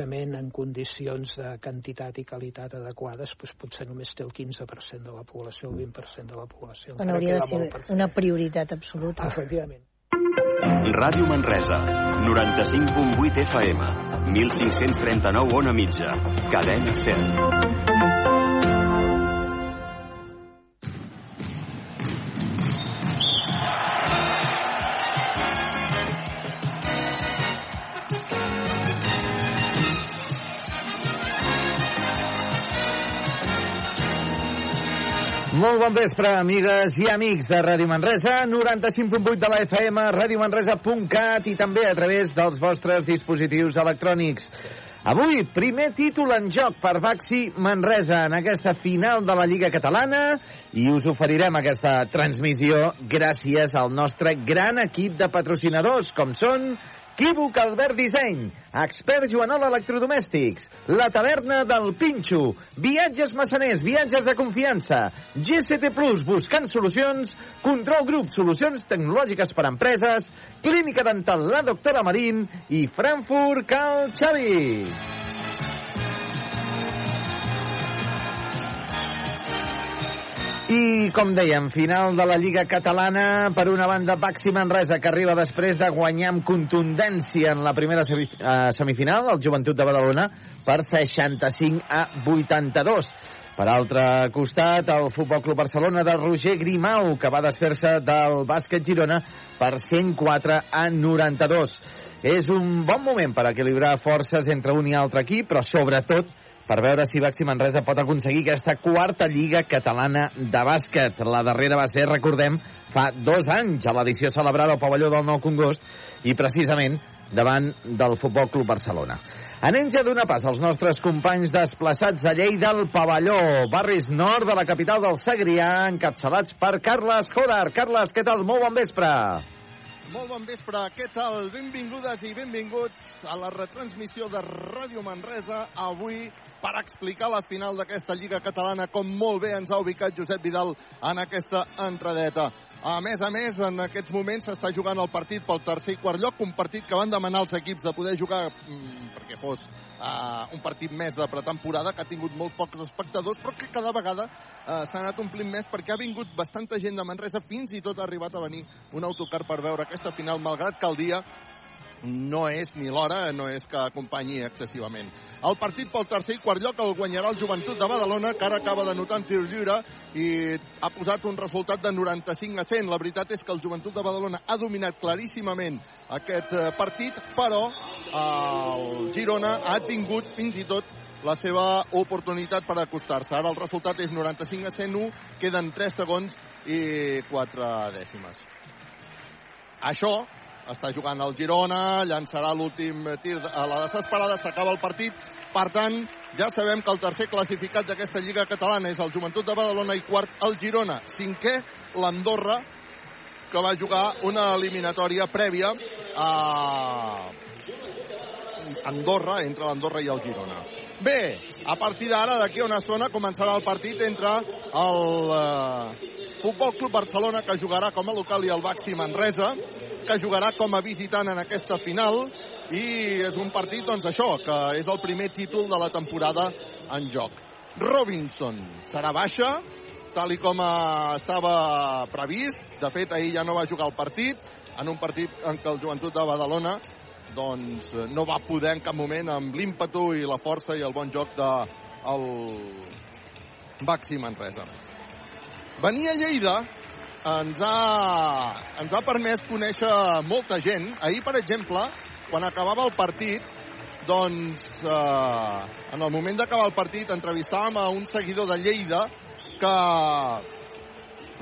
en condicions de quantitat i qualitat adequades doncs potser només té el 15% de la població, el 20% de la població. Bueno, hauria de ser una prioritat absoluta. Efectivament. Ràdio Manresa, 95.8 FM, 1539 on a mitja, cadena 100. Bon vespre, amigues i amics de Ràdio Manresa, 95.8 de la FM, radiomanresa.cat i també a través dels vostres dispositius electrònics. Avui, primer títol en joc per Baxi Manresa en aquesta final de la Lliga Catalana i us oferirem aquesta transmissió gràcies al nostre gran equip de patrocinadors, com són Equívoc Albert Disseny, Expert Joanol Electrodomèstics, La Taverna del Pinxo, Viatges Massaners, viatges de confiança, GCT Plus, buscant solucions, Control Group, solucions tecnològiques per a empreses, Clínica Dental La Doctora Marín i Frankfurt Cal Xavi. I, com dèiem, final de la Lliga Catalana, per una banda, Baxi Manresa, que arriba després de guanyar amb contundència en la primera semifinal, el Joventut de Badalona, per 65 a 82. Per altre costat, el Futbol Club Barcelona de Roger Grimau, que va desfer-se del bàsquet Girona per 104 a 92. És un bon moment per equilibrar forces entre un i altre equip, però sobretot per veure si Baxi Manresa pot aconseguir aquesta quarta Lliga Catalana de bàsquet. La darrera va ser, recordem, fa dos anys, a l'edició celebrada al pavelló del Nou Congost i precisament davant del Futbol Club Barcelona. Anem ja d'una pas als nostres companys desplaçats a Lleida al pavelló, barris nord de la capital del Segrià, encapçalats per Carles Joder. Carles, què tal? Molt bon vespre. Molt bon vespre, què tal? Benvingudes i benvinguts a la retransmissió de Ràdio Manresa avui per explicar la final d'aquesta Lliga Catalana com molt bé ens ha ubicat Josep Vidal en aquesta entradeta. A més a més, en aquests moments s'està jugant el partit pel tercer i quart lloc, un partit que van demanar els equips de poder jugar mmm, perquè fos uh, un partit més de pretemporada, que ha tingut molts pocs espectadors, però que cada vegada uh, s'ha anat omplint més perquè ha vingut bastanta gent de Manresa, fins i tot ha arribat a venir un autocar per veure aquesta final, malgrat que el dia no és ni l'hora, no és que acompanyi excessivament. El partit pel tercer i quart lloc el guanyarà el Joventut de Badalona, que ara acaba de notar en tir lliure i ha posat un resultat de 95 a 100. La veritat és que el Joventut de Badalona ha dominat claríssimament aquest partit, però el Girona ha tingut fins i tot la seva oportunitat per acostar-se. Ara el resultat és 95 a 101, queden 3 segons i 4 dècimes. Això està jugant el Girona, llançarà l'últim tir a la desesperada, s'acaba el partit. Per tant, ja sabem que el tercer classificat d'aquesta Lliga Catalana és el Joventut de Badalona i quart el Girona. Cinquè, l'Andorra, que va jugar una eliminatòria prèvia a Andorra, entre l'Andorra i el Girona. Bé, a partir d'ara, d'aquí a una zona, començarà el partit entre el eh, Futbol Club Barcelona, que jugarà com a local, i el Baxi Manresa, que jugarà com a visitant en aquesta final i és un partit, doncs això, que és el primer títol de la temporada en joc. Robinson serà baixa, tal i com estava previst. De fet, ahir ja no va jugar el partit, en un partit en què el Joventut de Badalona doncs, no va poder en cap moment amb l'ímpetu i la força i el bon joc de el Baxi Manresa. Venir a Lleida ens ha, ens ha permès conèixer molta gent. Ahir, per exemple, quan acabava el partit, doncs, eh, en el moment d'acabar el partit, entrevistàvem a un seguidor de Lleida que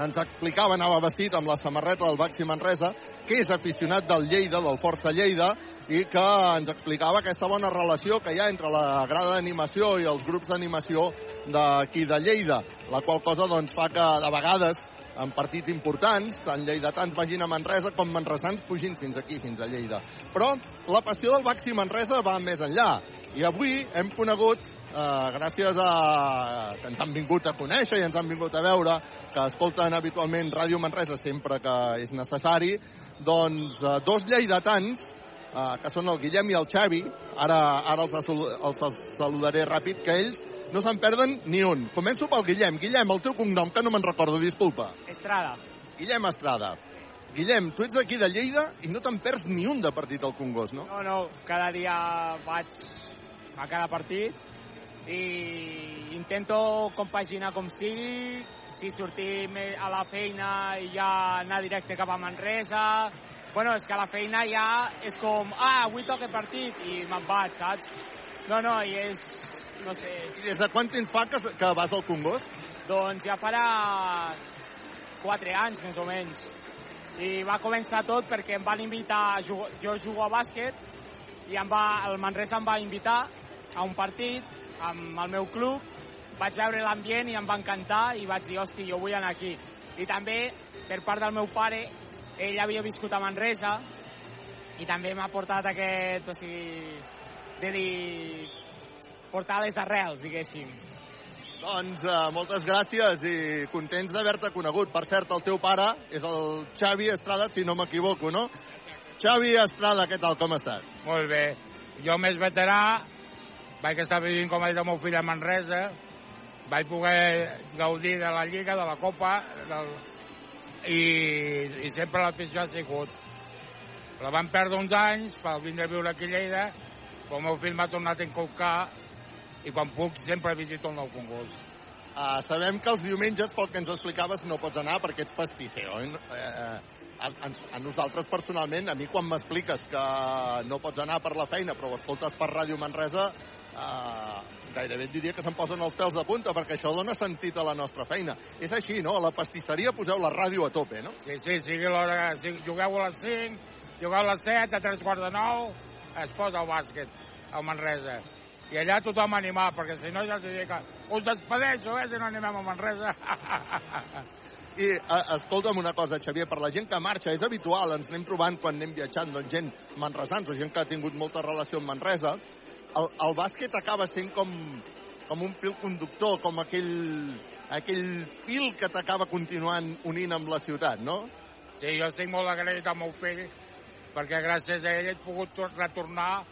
ens explicava, anava vestit amb la samarreta del Baxi Manresa, que és aficionat del Lleida, del Força Lleida, i que ens explicava aquesta bona relació que hi ha entre la grada d'animació i els grups d'animació d'aquí de Lleida, la qual cosa doncs, fa que de vegades en partits importants, tant lleidatans vagin a Manresa com manresans pugin fins aquí, fins a Lleida. Però la passió del Baxi Manresa va més enllà. I avui hem conegut eh, gràcies a que ens han vingut a conèixer i ens han vingut a veure, que escolten habitualment Ràdio Manresa sempre que és necessari, doncs eh, dos lleidatans uh, que són el Guillem i el Xavi. Ara, ara els, els saludaré ràpid, que ells no se'n perden ni un. Començo pel Guillem. Guillem, el teu cognom, que no me'n recordo, disculpa. Estrada. Guillem Estrada. Guillem, tu ets d'aquí de Lleida i no te'n perds ni un de partit al Congost, no? No, no, cada dia vaig a cada partit i intento compaginar com sigui, si sortim a la feina i ja anar directe cap a Manresa, bueno, és que a la feina ja és com, ah, avui toca partit, i me'n vaig, saps? No, no, i és, no sé... I des de quant temps fa que, que vas al Congost? Doncs ja farà 4 anys, més o menys. I va començar tot perquè em van invitar, a jugar, jo jugo a bàsquet, i em va, el Manresa em va invitar a un partit amb el meu club, vaig veure l'ambient i em va encantar i vaig dir, hosti, jo vull anar aquí. I també, per part del meu pare, ell havia viscut a Manresa i també m'ha portat aquest, o sigui, de dir, portar les arrels, diguéssim. Doncs uh, moltes gràcies i contents d'haver-te conegut. Per cert, el teu pare és el Xavi Estrada, si no m'equivoco, no? Xavi Estrada, què tal, com estàs? Molt bé. Jo més veterà, vaig estar vivint, com ha dit el meu fill, a Manresa, vaig poder gaudir de la Lliga, de la Copa, del... i, i sempre l'afició ha sigut. La van perdre uns anys per vindre a viure aquí a Lleida, però el meu fill m'ha tornat a inculcar i quan puc sempre visito el nou Congost. Uh, sabem que els diumenges, pel que ens explicaves, no pots anar perquè ets pastisser, oi? Eh, eh, a, a, nosaltres personalment, a mi quan m'expliques que no pots anar per la feina però ho escoltes per Ràdio Manresa, eh, gairebé et diria que se'm posen els pèls de punta, perquè això dona sentit a la nostra feina. És així, no? A la pastisseria poseu la ràdio a tope, no? Sí, sí, sigui l'hora... Si jugueu a les 5, jugueu a les 7, a 3 quarts de 9, es posa el bàsquet al Manresa. I allà tothom animar, perquè si no ja els diria que us despedeixo, eh, si no animem a Manresa. I escolta'm una cosa, Xavier, per la gent que marxa, és habitual, ens anem trobant quan anem viatjant, doncs gent manresans o gent que ha tingut molta relació amb Manresa, el, el bàsquet acaba sent com, com un fil conductor, com aquell, aquell fil que t'acaba continuant unint amb la ciutat, no? Sí, jo estic molt agraït al meu fill perquè gràcies a ell he pogut retornar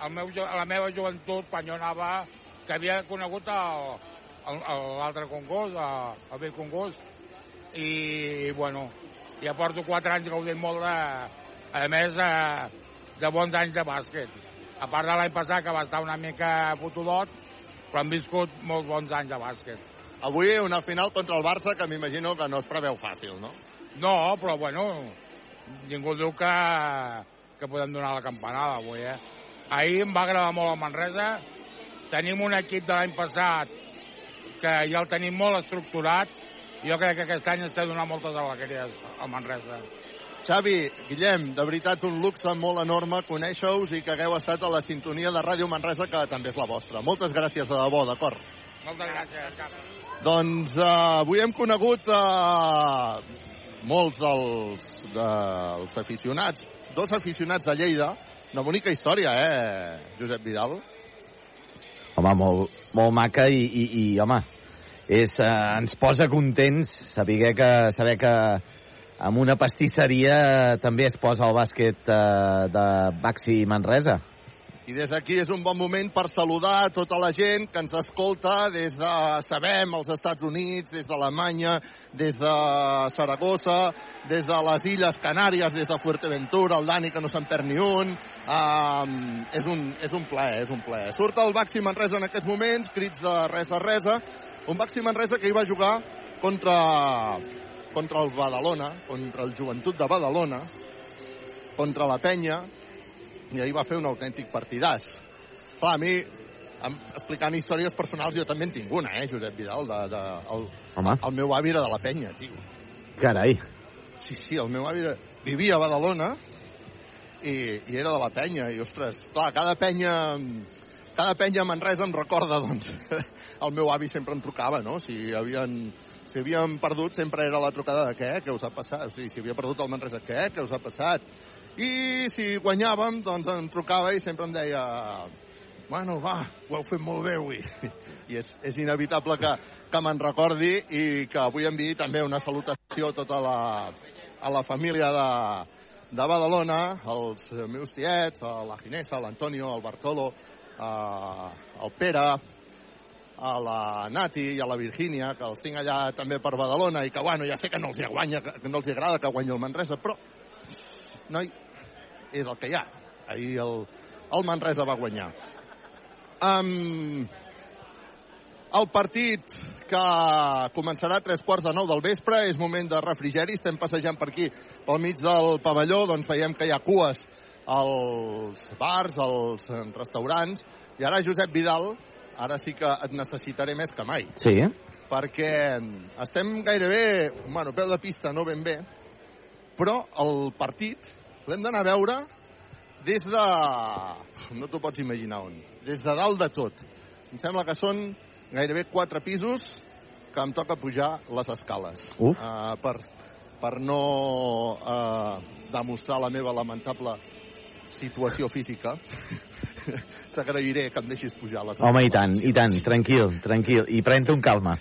al meu, a la meva joventut quan jo anava, que havia conegut l'altre concurs, el vell concurs, i, bueno, ja porto quatre anys gaudint molt, de, a més, de bons anys de bàsquet a part de l'any passat, que va estar una mica fotudot, però han viscut molts bons anys de bàsquet. Avui una final contra el Barça que m'imagino que no es preveu fàcil, no? No, però bueno, ningú diu que, que podem donar la campanada avui, eh? Ahir em va agradar molt el Manresa. Tenim un equip de l'any passat que ja el tenim molt estructurat. Jo crec que aquest any està donant moltes alegries al Manresa. Xavi, Guillem, de veritat un luxe molt enorme conèixer-vos i que hagueu estat a la sintonia de Ràdio Manresa, que també és la vostra. Moltes gràcies de debò, d'acord? Moltes gràcies. Doncs uh, avui hem conegut uh, molts dels, dels aficionats, dos aficionats de Lleida. Una bonica història, eh, Josep Vidal? Home, molt, molt maca i, i, i home, és, uh, ens posa contents saber que, saber que amb una pastisseria també es posa el bàsquet eh, de Baxi Manresa. I des d'aquí és un bon moment per saludar tota la gent que ens escolta des de, sabem, els Estats Units, des d'Alemanya, des de Saragossa, des de les Illes Canàries, des de Fuerteventura, el Dani que no se'n perd ni un. Um, és, un és un plaer, és un plaer. Surt el Baxi Manresa en aquests moments, crits de res a resa. Un Baxi Manresa que hi va jugar contra contra el Badalona, contra el Joventut de Badalona, contra la Penya, i ahir va fer un autèntic partidàs. Clar, a mi, explicant històries personals, jo també en tinc una, eh, Josep Vidal, de, de, el, Home. el meu avi era de la Penya, tio. Carai. Sí, sí, el meu avi era, vivia a Badalona i, i era de la penya, i ostres, clar, cada penya cada penya a Manresa em recorda, doncs, el meu avi sempre em trucava, no?, si havien si havíem perdut sempre era la trucada de què, què us ha passat? O sigui, si havia perdut el Manresa, què, què us ha passat? I si guanyàvem, doncs em trucava i sempre em deia bueno, va, ho heu fet molt bé avui. I és, és inevitable que, que me'n recordi i que avui enviï també una salutació a tota la, a la família de, de Badalona, els meus tiets, la Ginesa, l'Antonio, el Bartolo, eh, el Pere, a la Nati i a la Virgínia, que els tinc allà també per Badalona i que, bueno, ja sé que no els hi, guanya, que no els hi agrada que guanyi el Manresa, però, noi, és el que hi ha. Ahir el, el Manresa va guanyar. Um, el partit que començarà a tres quarts de nou del vespre és moment de refrigeri. Estem passejant per aquí, pel mig del pavelló, doncs veiem que hi ha cues als bars, als restaurants. I ara Josep Vidal, ara sí que et necessitaré més que mai. Sí. Perquè estem gairebé, bueno, peu de pista, no ben bé, però el partit l'hem d'anar a veure des de... no t'ho pots imaginar on. Des de dalt de tot. Em sembla que són gairebé quatre pisos que em toca pujar les escales. Uf. Uh, per, per no uh, demostrar la meva lamentable situació física. T'agrairé que em deixis pujar les escales. Home, i tant, i tant, tranquil, tranquil. I pren-te un calma.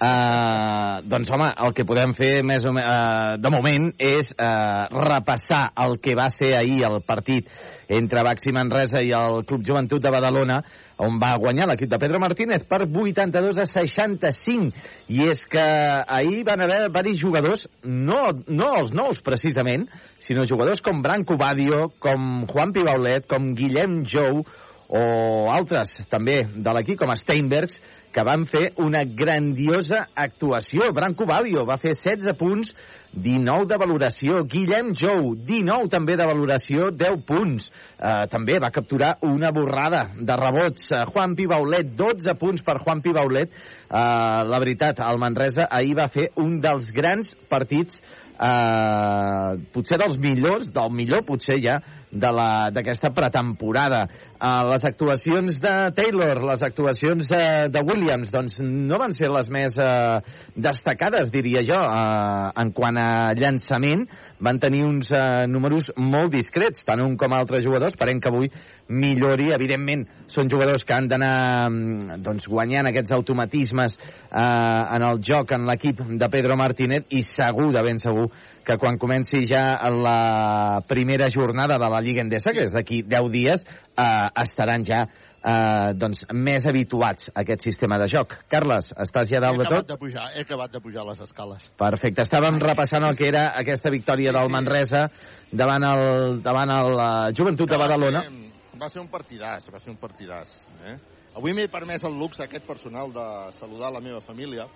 Uh, doncs, home, el que podem fer més o menys, uh, de moment és uh, repassar el que va ser ahir el partit entre Baxi Manresa i el Club Joventut de Badalona, on va guanyar l'equip de Pedro Martínez per 82 a 65. I és que ahir van haver varis jugadors, no, no els nous precisament, sinó jugadors com Branco Badio, com Juan Pibaulet, com Guillem Jou, o altres també de l'equip com Steinbergs, que van fer una grandiosa actuació. Branco Badio va fer 16 punts, 19 de valoració. Guillem Jou, 19 també de valoració, 10 punts. Uh, també va capturar una borrada de rebots. Uh, Juan Pibaulet, 12 punts per Juan Pibaulet. Uh, la veritat, el Manresa ahir va fer un dels grans partits uh, potser dels millors, del millor potser ja, d'aquesta pretemporada. Uh, les actuacions de Taylor, les actuacions de, de Williams, doncs no van ser les més uh, destacades, diria jo, uh, en quant a llançament. Van tenir uns uh, números molt discrets, tant un com altres jugadors. Esperem que avui millori. Evidentment, són jugadors que han d'anar mm, doncs, guanyant aquests automatismes uh, en el joc, en l'equip de Pedro Martínez, i segur, de ben segur, que quan comenci ja la primera jornada de la Lliga Endesa, que és d'aquí 10 dies, eh, estaran ja eh, doncs, més habituats a aquest sistema de joc. Carles, estàs ja dalt de tot? De pujar, he acabat de pujar les escales. Perfecte. Estàvem repassant el que era aquesta victòria del Manresa davant el, davant el uh, Joventut de Badalona. Va ser, va ser un partidàs, va ser un partidàs. Eh? Avui m'he permès el luxe aquest personal de saludar la meva família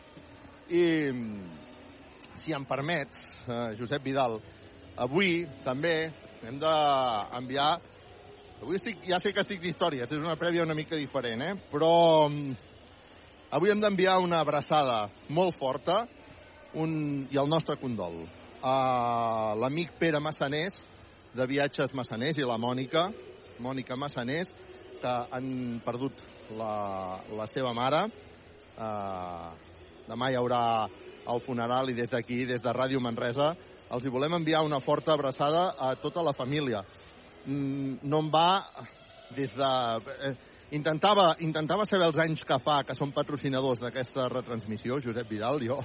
i si em permets, eh, Josep Vidal, avui també hem d'enviar... Avui estic, ja sé que estic d'històries, és una prèvia una mica diferent, eh? però mm, avui hem d'enviar una abraçada molt forta un, i el nostre condol a l'amic Pere Massanés, de Viatges Massanés, i la Mònica, Mònica Massanés, que han perdut la, la seva mare. Uh, demà hi haurà al funeral i des d'aquí, des de Ràdio Manresa, els hi volem enviar una forta abraçada a tota la família. Mm, no em va des de... Eh, intentava, intentava saber els anys que fa que són patrocinadors d'aquesta retransmissió, Josep Vidal, jo,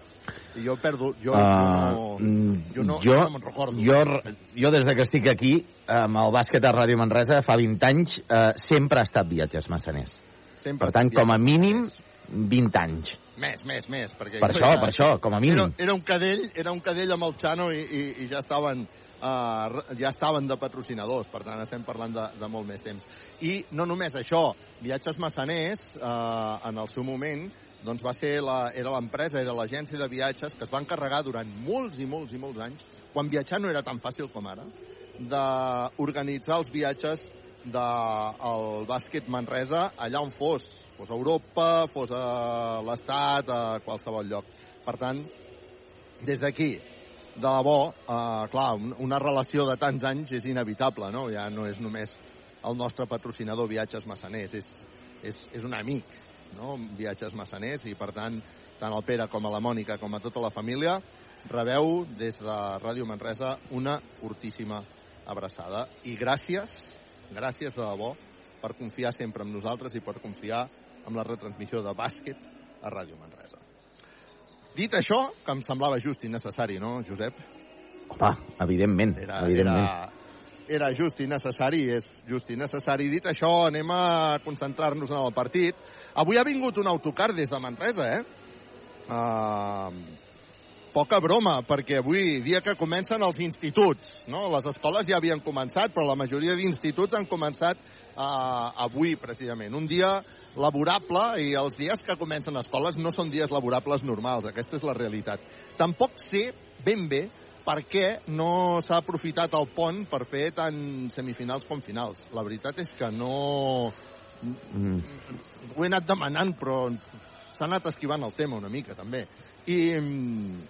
i jo perdo... Jo, uh, jo no, jo, jo no me'n recordo. Jo, jo des de que estic aquí, amb el bàsquet a Ràdio Manresa, fa 20 anys, eh, sempre ha estat viatges massaners. Sempre per tant, com a mínim, 20 anys. Més, més, més. Perquè per això, ja, per això, com a mínim. Era, era, un cadell, era un cadell amb el Xano i, i, i ja estaven uh, ja estaven de patrocinadors, per tant estem parlant de, de molt més temps. I no només això, Viatges Massaners, uh, en el seu moment, doncs va ser la, era l'empresa, era l'agència de viatges que es va encarregar durant molts i molts i molts anys, quan viatjar no era tan fàcil com ara, d'organitzar els viatges del bàsquet Manresa allà on fos, fos a Europa, fos a l'Estat, a qualsevol lloc. Per tant, des d'aquí, de debò, eh, clar, una relació de tants anys és inevitable, no? Ja no és només el nostre patrocinador Viatges Massaners, és, és, és un amic, no? Viatges Massaners, i per tant, tant el Pere com a la Mònica com a tota la família, rebeu des de Ràdio Manresa una fortíssima abraçada. I gràcies Gràcies de debò per confiar sempre en nosaltres i per confiar en la retransmissió de bàsquet a Ràdio Manresa. Dit això, que em semblava just i necessari, no, Josep? Home, evidentment, Era, evidentment. era, era just i necessari, és just i necessari. Dit això, anem a concentrar-nos en el partit. Avui ha vingut un autocar des de Manresa, eh? Uh, poca broma, perquè avui, dia que comencen els instituts, no? Les escoles ja havien començat, però la majoria d'instituts han començat uh, avui, precisament. Un dia laborable i els dies que comencen escoles no són dies laborables normals, aquesta és la realitat. Tampoc sé ben bé per què no s'ha aprofitat el pont per fer tant semifinals com finals. La veritat és que no... Mm. Ho he anat demanant, però s'ha anat esquivant el tema una mica, també. I mm,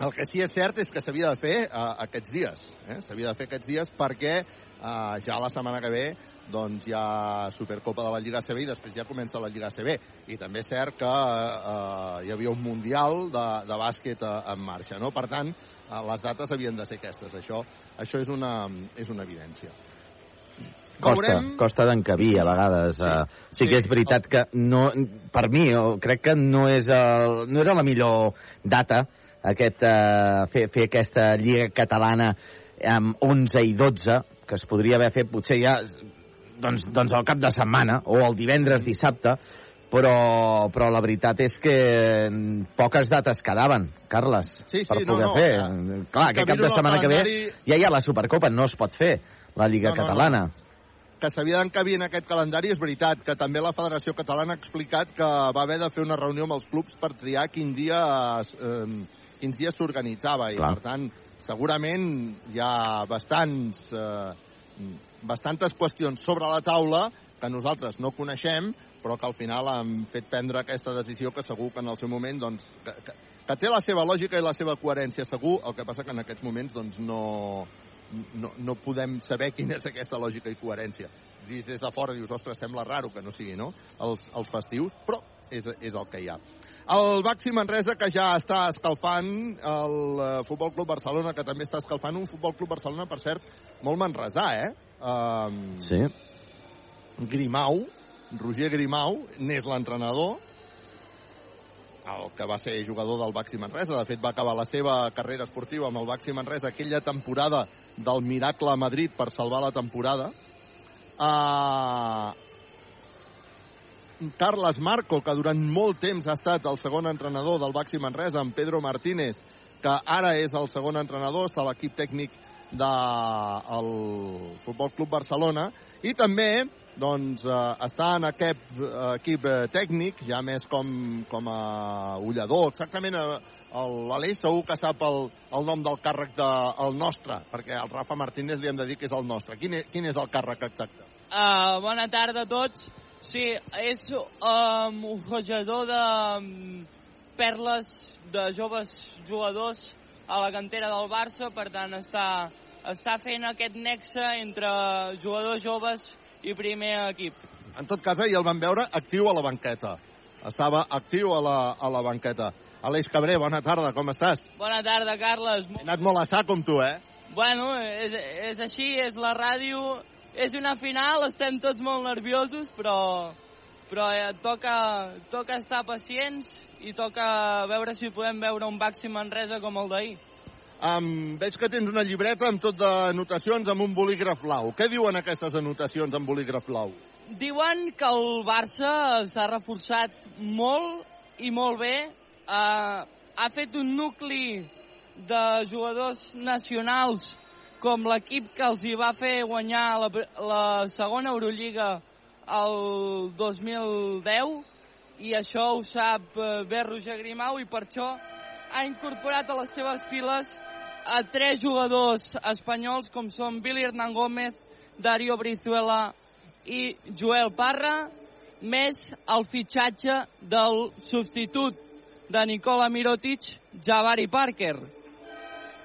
el que sí és cert és que s'havia de fer uh, aquests dies. Eh? S'havia de fer aquests dies perquè uh, ja la setmana que ve doncs hi ha Supercopa de la Lliga CB i després ja comença la Lliga CB. I també és cert que uh, hi havia un Mundial de, de bàsquet uh, en marxa. No? Per tant, uh, les dates havien de ser aquestes. Això, això és, una, és una evidència. Costa, Veurem- costa d'encabir a vegades. Sí, uh, sí, sí. que és veritat que no, per mi, crec que no, és el, no era la millor data aquest, uh, fer, fer aquesta Lliga Catalana amb 11 i 12, que es podria haver fet potser ja doncs, doncs al cap de setmana, o el divendres, dissabte, però, però la veritat és que poques dates quedaven, Carles, Sí, sí, per no, poder no, fer. eh, Clar, aquest cap de el setmana que ve calendari- ja hi ha la Supercopa, no es pot fer la Lliga No, no, no. Catalana. que s'havia d'encabir en aquest calendari és veritat, que també la Federació Catalana ha explicat que va haver de fer una reunió amb els clubs per triar quin dia eh, quins dies s'organitzava i Clar. per tant segurament hi ha bastants eh, bastantes qüestions sobre la taula que nosaltres no coneixem però que al final han fet prendre aquesta decisió que segur que en el seu moment doncs, que, que, que té la seva lògica i la seva coherència segur, el que passa que en aquests moments doncs, no, no, no podem saber quina és aquesta lògica i coherència. Dius des de fora, dius, ostres, sembla raro que no sigui, no?, els, els festius, però és, és el que hi ha. El Baxi Manresa, que ja està escalfant, el eh, Futbol Club Barcelona, que també està escalfant, un Futbol Club Barcelona, per cert, molt manresà, eh? Um, Sí. Grimau, Roger Grimau, n'és l'entrenador, el que va ser jugador del Baxi Manresa. De fet, va acabar la seva carrera esportiva amb el Baxi Manresa aquella temporada del Miracle a Madrid per salvar la temporada. Uh, Carles Marco, que durant molt temps ha estat el segon entrenador del Baxi Manresa, amb Pedro Martínez, que ara és el segon entrenador, està l'equip tècnic del Futbol Club Barcelona, i també doncs, eh, està en aquest eh, equip eh, tècnic, ja més com, com a ullador, exactament eh, el- l'Aleix segur que sap el, el nom del càrrec del el nostre, perquè al Rafa Martínez li hem de dir que és el nostre. Quin és, quin és el càrrec exacte? Uh, bona tarda a tots. Sí, és um, un jugador de um, perles de joves jugadors a la cantera del Barça, per tant està, està fent aquest nexe entre jugadors joves i primer equip. En tot cas, ahir el van veure actiu a la banqueta. Estava actiu a la, a la banqueta. Aleix Cabré, bona tarda, com estàs? Bona tarda, Carles. He anat molt a sac com tu, eh? Bueno, és, és així, és la ràdio, és una final, estem tots molt nerviosos, però, però eh, toca, toca estar pacients i toca veure si podem veure un Baxi Manresa com el d'ahir. Um, veig que tens una llibreta amb tot d'anotacions amb un bolígraf blau. Què diuen aquestes anotacions amb bolígraf blau? Diuen que el Barça s'ha reforçat molt i molt bé. Uh, ha fet un nucli de jugadors nacionals com l'equip que els hi va fer guanyar la, la segona Eurolliga el 2010 i això ho sap eh, bé Roger Grimau i per això ha incorporat a les seves files a tres jugadors espanyols com són Billy Hernán Gómez, Darío Brizuela i Joel Parra, més el fitxatge del substitut de Nicola Mirotic, Javari Parker.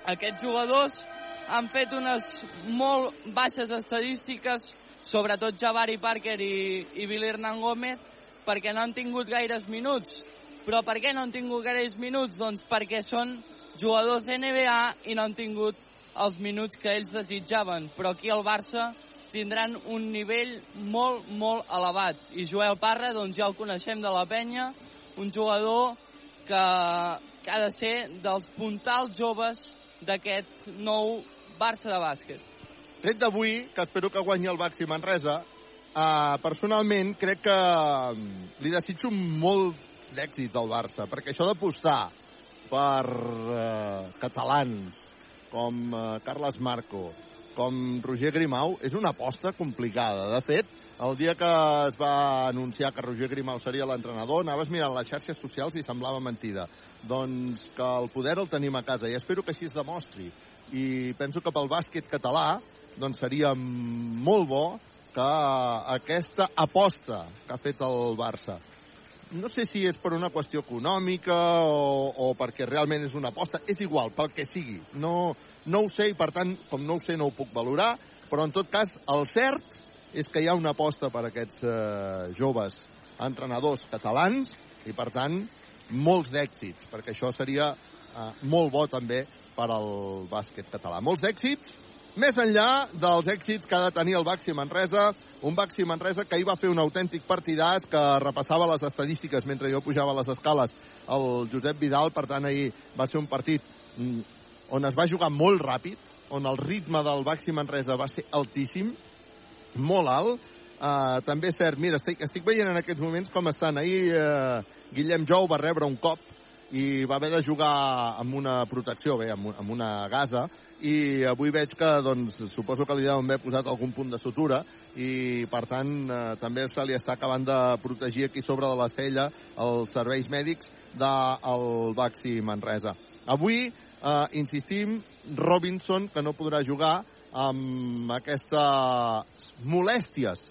Aquests jugadors han fet unes molt baixes estadístiques, sobretot Javari Parker i, i Billy Hernán Gómez, perquè no han tingut gaires minuts. Però per què no han tingut gaires minuts? Doncs perquè són jugadors NBA i no han tingut els minuts que ells desitjaven. Però aquí al Barça tindran un nivell molt, molt elevat. I Joel Parra, doncs ja el coneixem de la penya, un jugador que, que ha de ser dels puntals joves d'aquest nou Barça de bàsquet. Tret d'avui, que espero que guanyi el Baxi Manresa, uh, personalment crec que mm, li desitjo molt d'èxits al Barça, perquè això d'apostar per uh, catalans com uh, Carles Marco, com Roger Grimau, és una aposta complicada. De fet, el dia que es va anunciar que Roger Grimau seria l'entrenador, anaves mirant les xarxes socials i semblava mentida. Doncs que el poder el tenim a casa i espero que així es demostri. I penso que pel bàsquet català doncs seria molt bo que aquesta aposta que ha fet el Barça no sé si és per una qüestió econòmica o, o perquè realment és una aposta, és igual, pel que sigui. No, no ho sé i, per tant, com no ho sé, no ho puc valorar, però en tot cas, el cert és que hi ha una aposta per aquests eh, joves entrenadors catalans i, per tant, molts d'èxits, perquè això seria eh, molt bo també per al bàsquet català. Molts d'èxits, més enllà dels èxits que ha de tenir el Baxi Manresa, un Baxi Manresa que hi va fer un autèntic partidàs que repassava les estadístiques mentre jo pujava les escales el Josep Vidal, per tant ahir va ser un partit mm, on es va jugar molt ràpid, on el ritme del Baxi Manresa va ser altíssim, molt alt. Uh, també és cert, mira, estic, estic veient en aquests moments com estan. Ahir uh, Guillem Jou va rebre un cop i va haver de jugar amb una protecció, bé, amb, amb una gasa, i avui veig que doncs, suposo que li deuen haver posat algun punt de sutura i per tant eh, també se li està acabant de protegir aquí sobre de la cella els serveis mèdics del Baxi Manresa. Avui, eh, insistim, Robinson, que no podrà jugar, amb aquestes molèsties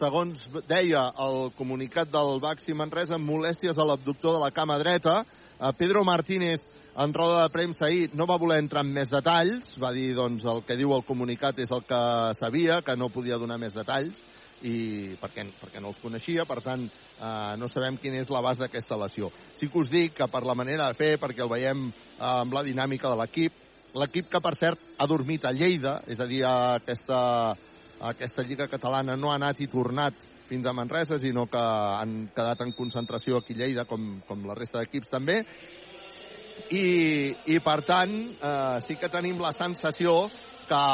segons deia el comunicat del Baxi Manresa, molèsties a l'abductor de la cama dreta. Eh, Pedro Martínez, en roda de premsa ahir, no va voler entrar en més detalls. Va dir, doncs, el que diu el comunicat és el que sabia, que no podia donar més detalls, i perquè, perquè no els coneixia, per tant, eh, no sabem quina és la base d'aquesta lesió. Sí que us dic que per la manera de fer, perquè el veiem eh, amb la dinàmica de l'equip, l'equip que, per cert, ha dormit a Lleida, és a dir, a aquesta, a aquesta Lliga Catalana no ha anat i tornat fins a Manresa, sinó que han quedat en concentració aquí a Lleida, com, com la resta d'equips també, i, i per tant, eh, sí que tenim la sensació que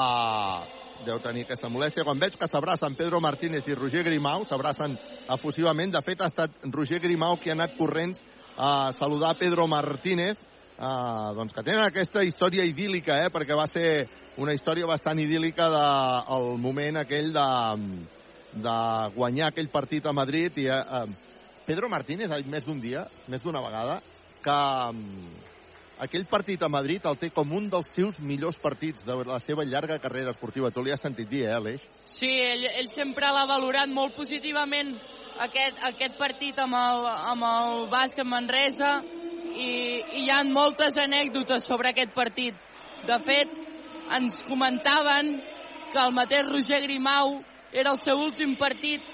deu tenir aquesta molèstia. Quan veig que s'abracen Pedro Martínez i Roger Grimau, s'abracen efusivament. De fet, ha estat Roger Grimau qui ha anat corrents a saludar Pedro Martínez, eh, doncs que tenen aquesta història idíl·lica, eh, perquè va ser una història bastant idíl·lica del de, moment aquell de, de guanyar aquell partit a Madrid. I, eh, Pedro Martínez ha dit més d'un dia, més d'una vegada, que aquell partit a Madrid el té com un dels seus millors partits de la seva llarga carrera esportiva. Tu li has sentit dir, eh, Aleix? Sí, ell, ell sempre l'ha valorat molt positivament aquest, aquest partit amb el, amb el bàsquet Manresa i, i hi ha moltes anècdotes sobre aquest partit. De fet, ens comentaven que el mateix Roger Grimau era el seu últim partit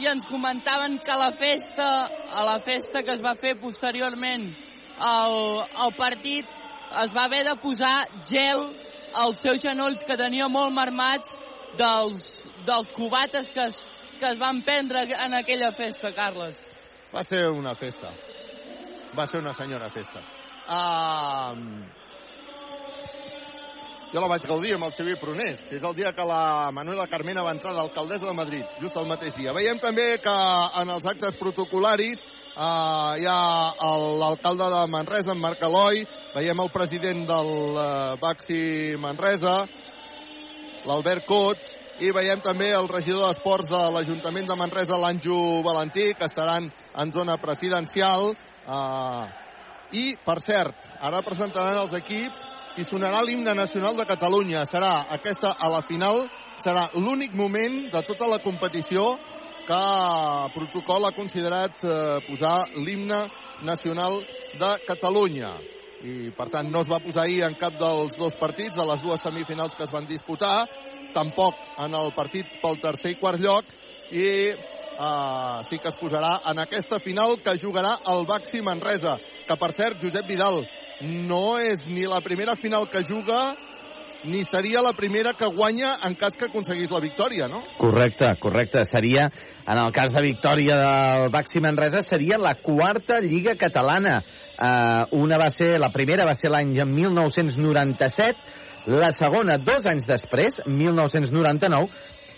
i ens comentaven que la festa, a la festa que es va fer posteriorment al, al partit es va haver de posar gel als seus genolls que tenia molt marmats dels, dels cubates que es, que es van prendre en aquella festa, Carles. Va ser una festa. Va ser una senyora festa. Uh, jo la vaig gaudir amb el Xavier Prunés. És el dia que la Manuela Carmena va entrar d'alcaldessa de Madrid, just el mateix dia. Veiem també que en els actes protocolaris Uh, hi ha l'alcalde de Manresa, en Marc Eloi, veiem el president del uh, Baxi Manresa, l'Albert Cots, i veiem també el regidor d'Esports de l'Ajuntament de Manresa, l'Anjo Valentí, que estaran en zona presidencial. Uh, I, per cert, ara presentaran els equips i sonarà l'himne nacional de Catalunya. Serà aquesta a la final, serà l'únic moment de tota la competició que protocol ha considerat eh, posar l'himne nacional de Catalunya. I, per tant, no es va posar ahir en cap dels dos partits, de les dues semifinals que es van disputar, tampoc en el partit pel tercer i quart lloc, i eh, sí que es posarà en aquesta final que jugarà el Baxi Manresa, que, per cert, Josep Vidal, no és ni la primera final que juga ni seria la primera que guanya en cas que aconseguís la victòria, no? Correcte, correcte. Seria, en el cas de victòria del Baxi Manresa, seria la quarta Lliga Catalana Uh, una va ser, la primera va ser l'any 1997, la segona dos anys després, 1999,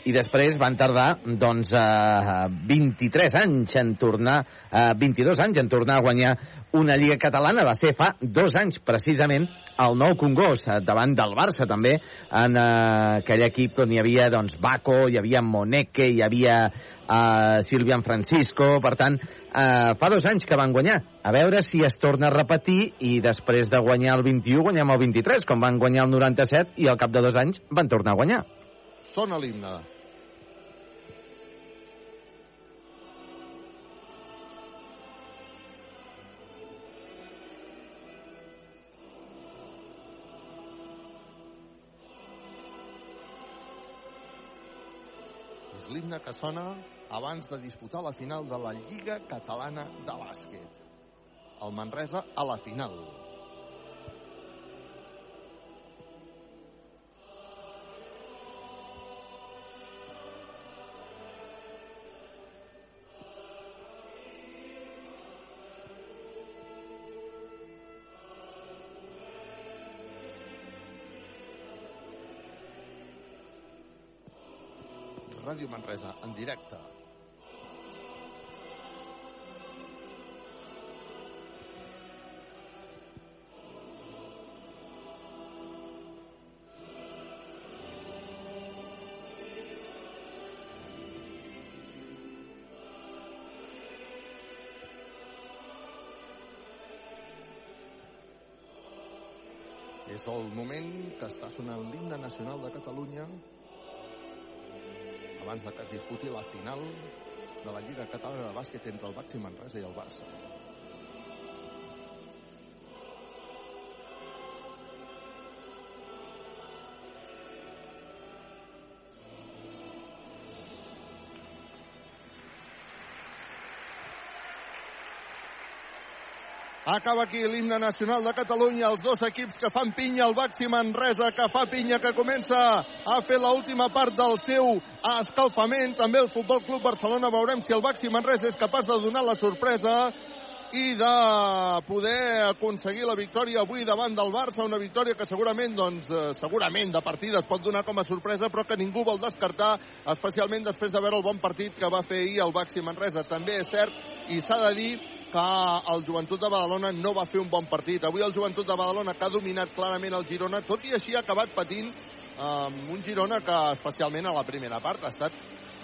i després van tardar doncs, eh, 23 anys en tornar, eh, 22 anys en tornar a guanyar una Lliga Catalana. Va ser fa dos anys, precisament, el nou Congost, eh, davant del Barça, també, en eh, aquell equip on hi havia doncs, Baco, hi havia Moneque, hi havia eh, Silvian Francisco, per tant, eh, fa dos anys que van guanyar. A veure si es torna a repetir i després de guanyar el 21 guanyem el 23, com van guanyar el 97 i al cap de dos anys van tornar a guanyar. Sona l'himne. L'himne que sona abans de disputar la final de la Lliga Catalana de Bàsquet. El Manresa a la final. Ràdio Manresa, en directe. És el moment que està sonant l'himne nacional de Catalunya abans de que es disputi la final de la Lliga Catalana de Bàsquet entre el Baxi Manresa i el Barça. Acaba aquí l'himne nacional de Catalunya, els dos equips que fan pinya, el Baxi Manresa que fa pinya, que comença a fer l'última part del seu escalfament. També el Futbol Club Barcelona veurem si el Baxi Manresa és capaç de donar la sorpresa i de poder aconseguir la victòria avui davant del Barça, una victòria que segurament, doncs, eh, segurament de partida es pot donar com a sorpresa, però que ningú vol descartar, especialment després de veure el bon partit que va fer ahir el Baxi Manresa. També és cert, i s'ha de dir, que el Joventut de Badalona no va fer un bon partit. Avui el Joventut de Badalona que ha dominat clarament el Girona, tot i així ha acabat patint amb un Girona que especialment a la primera part ha estat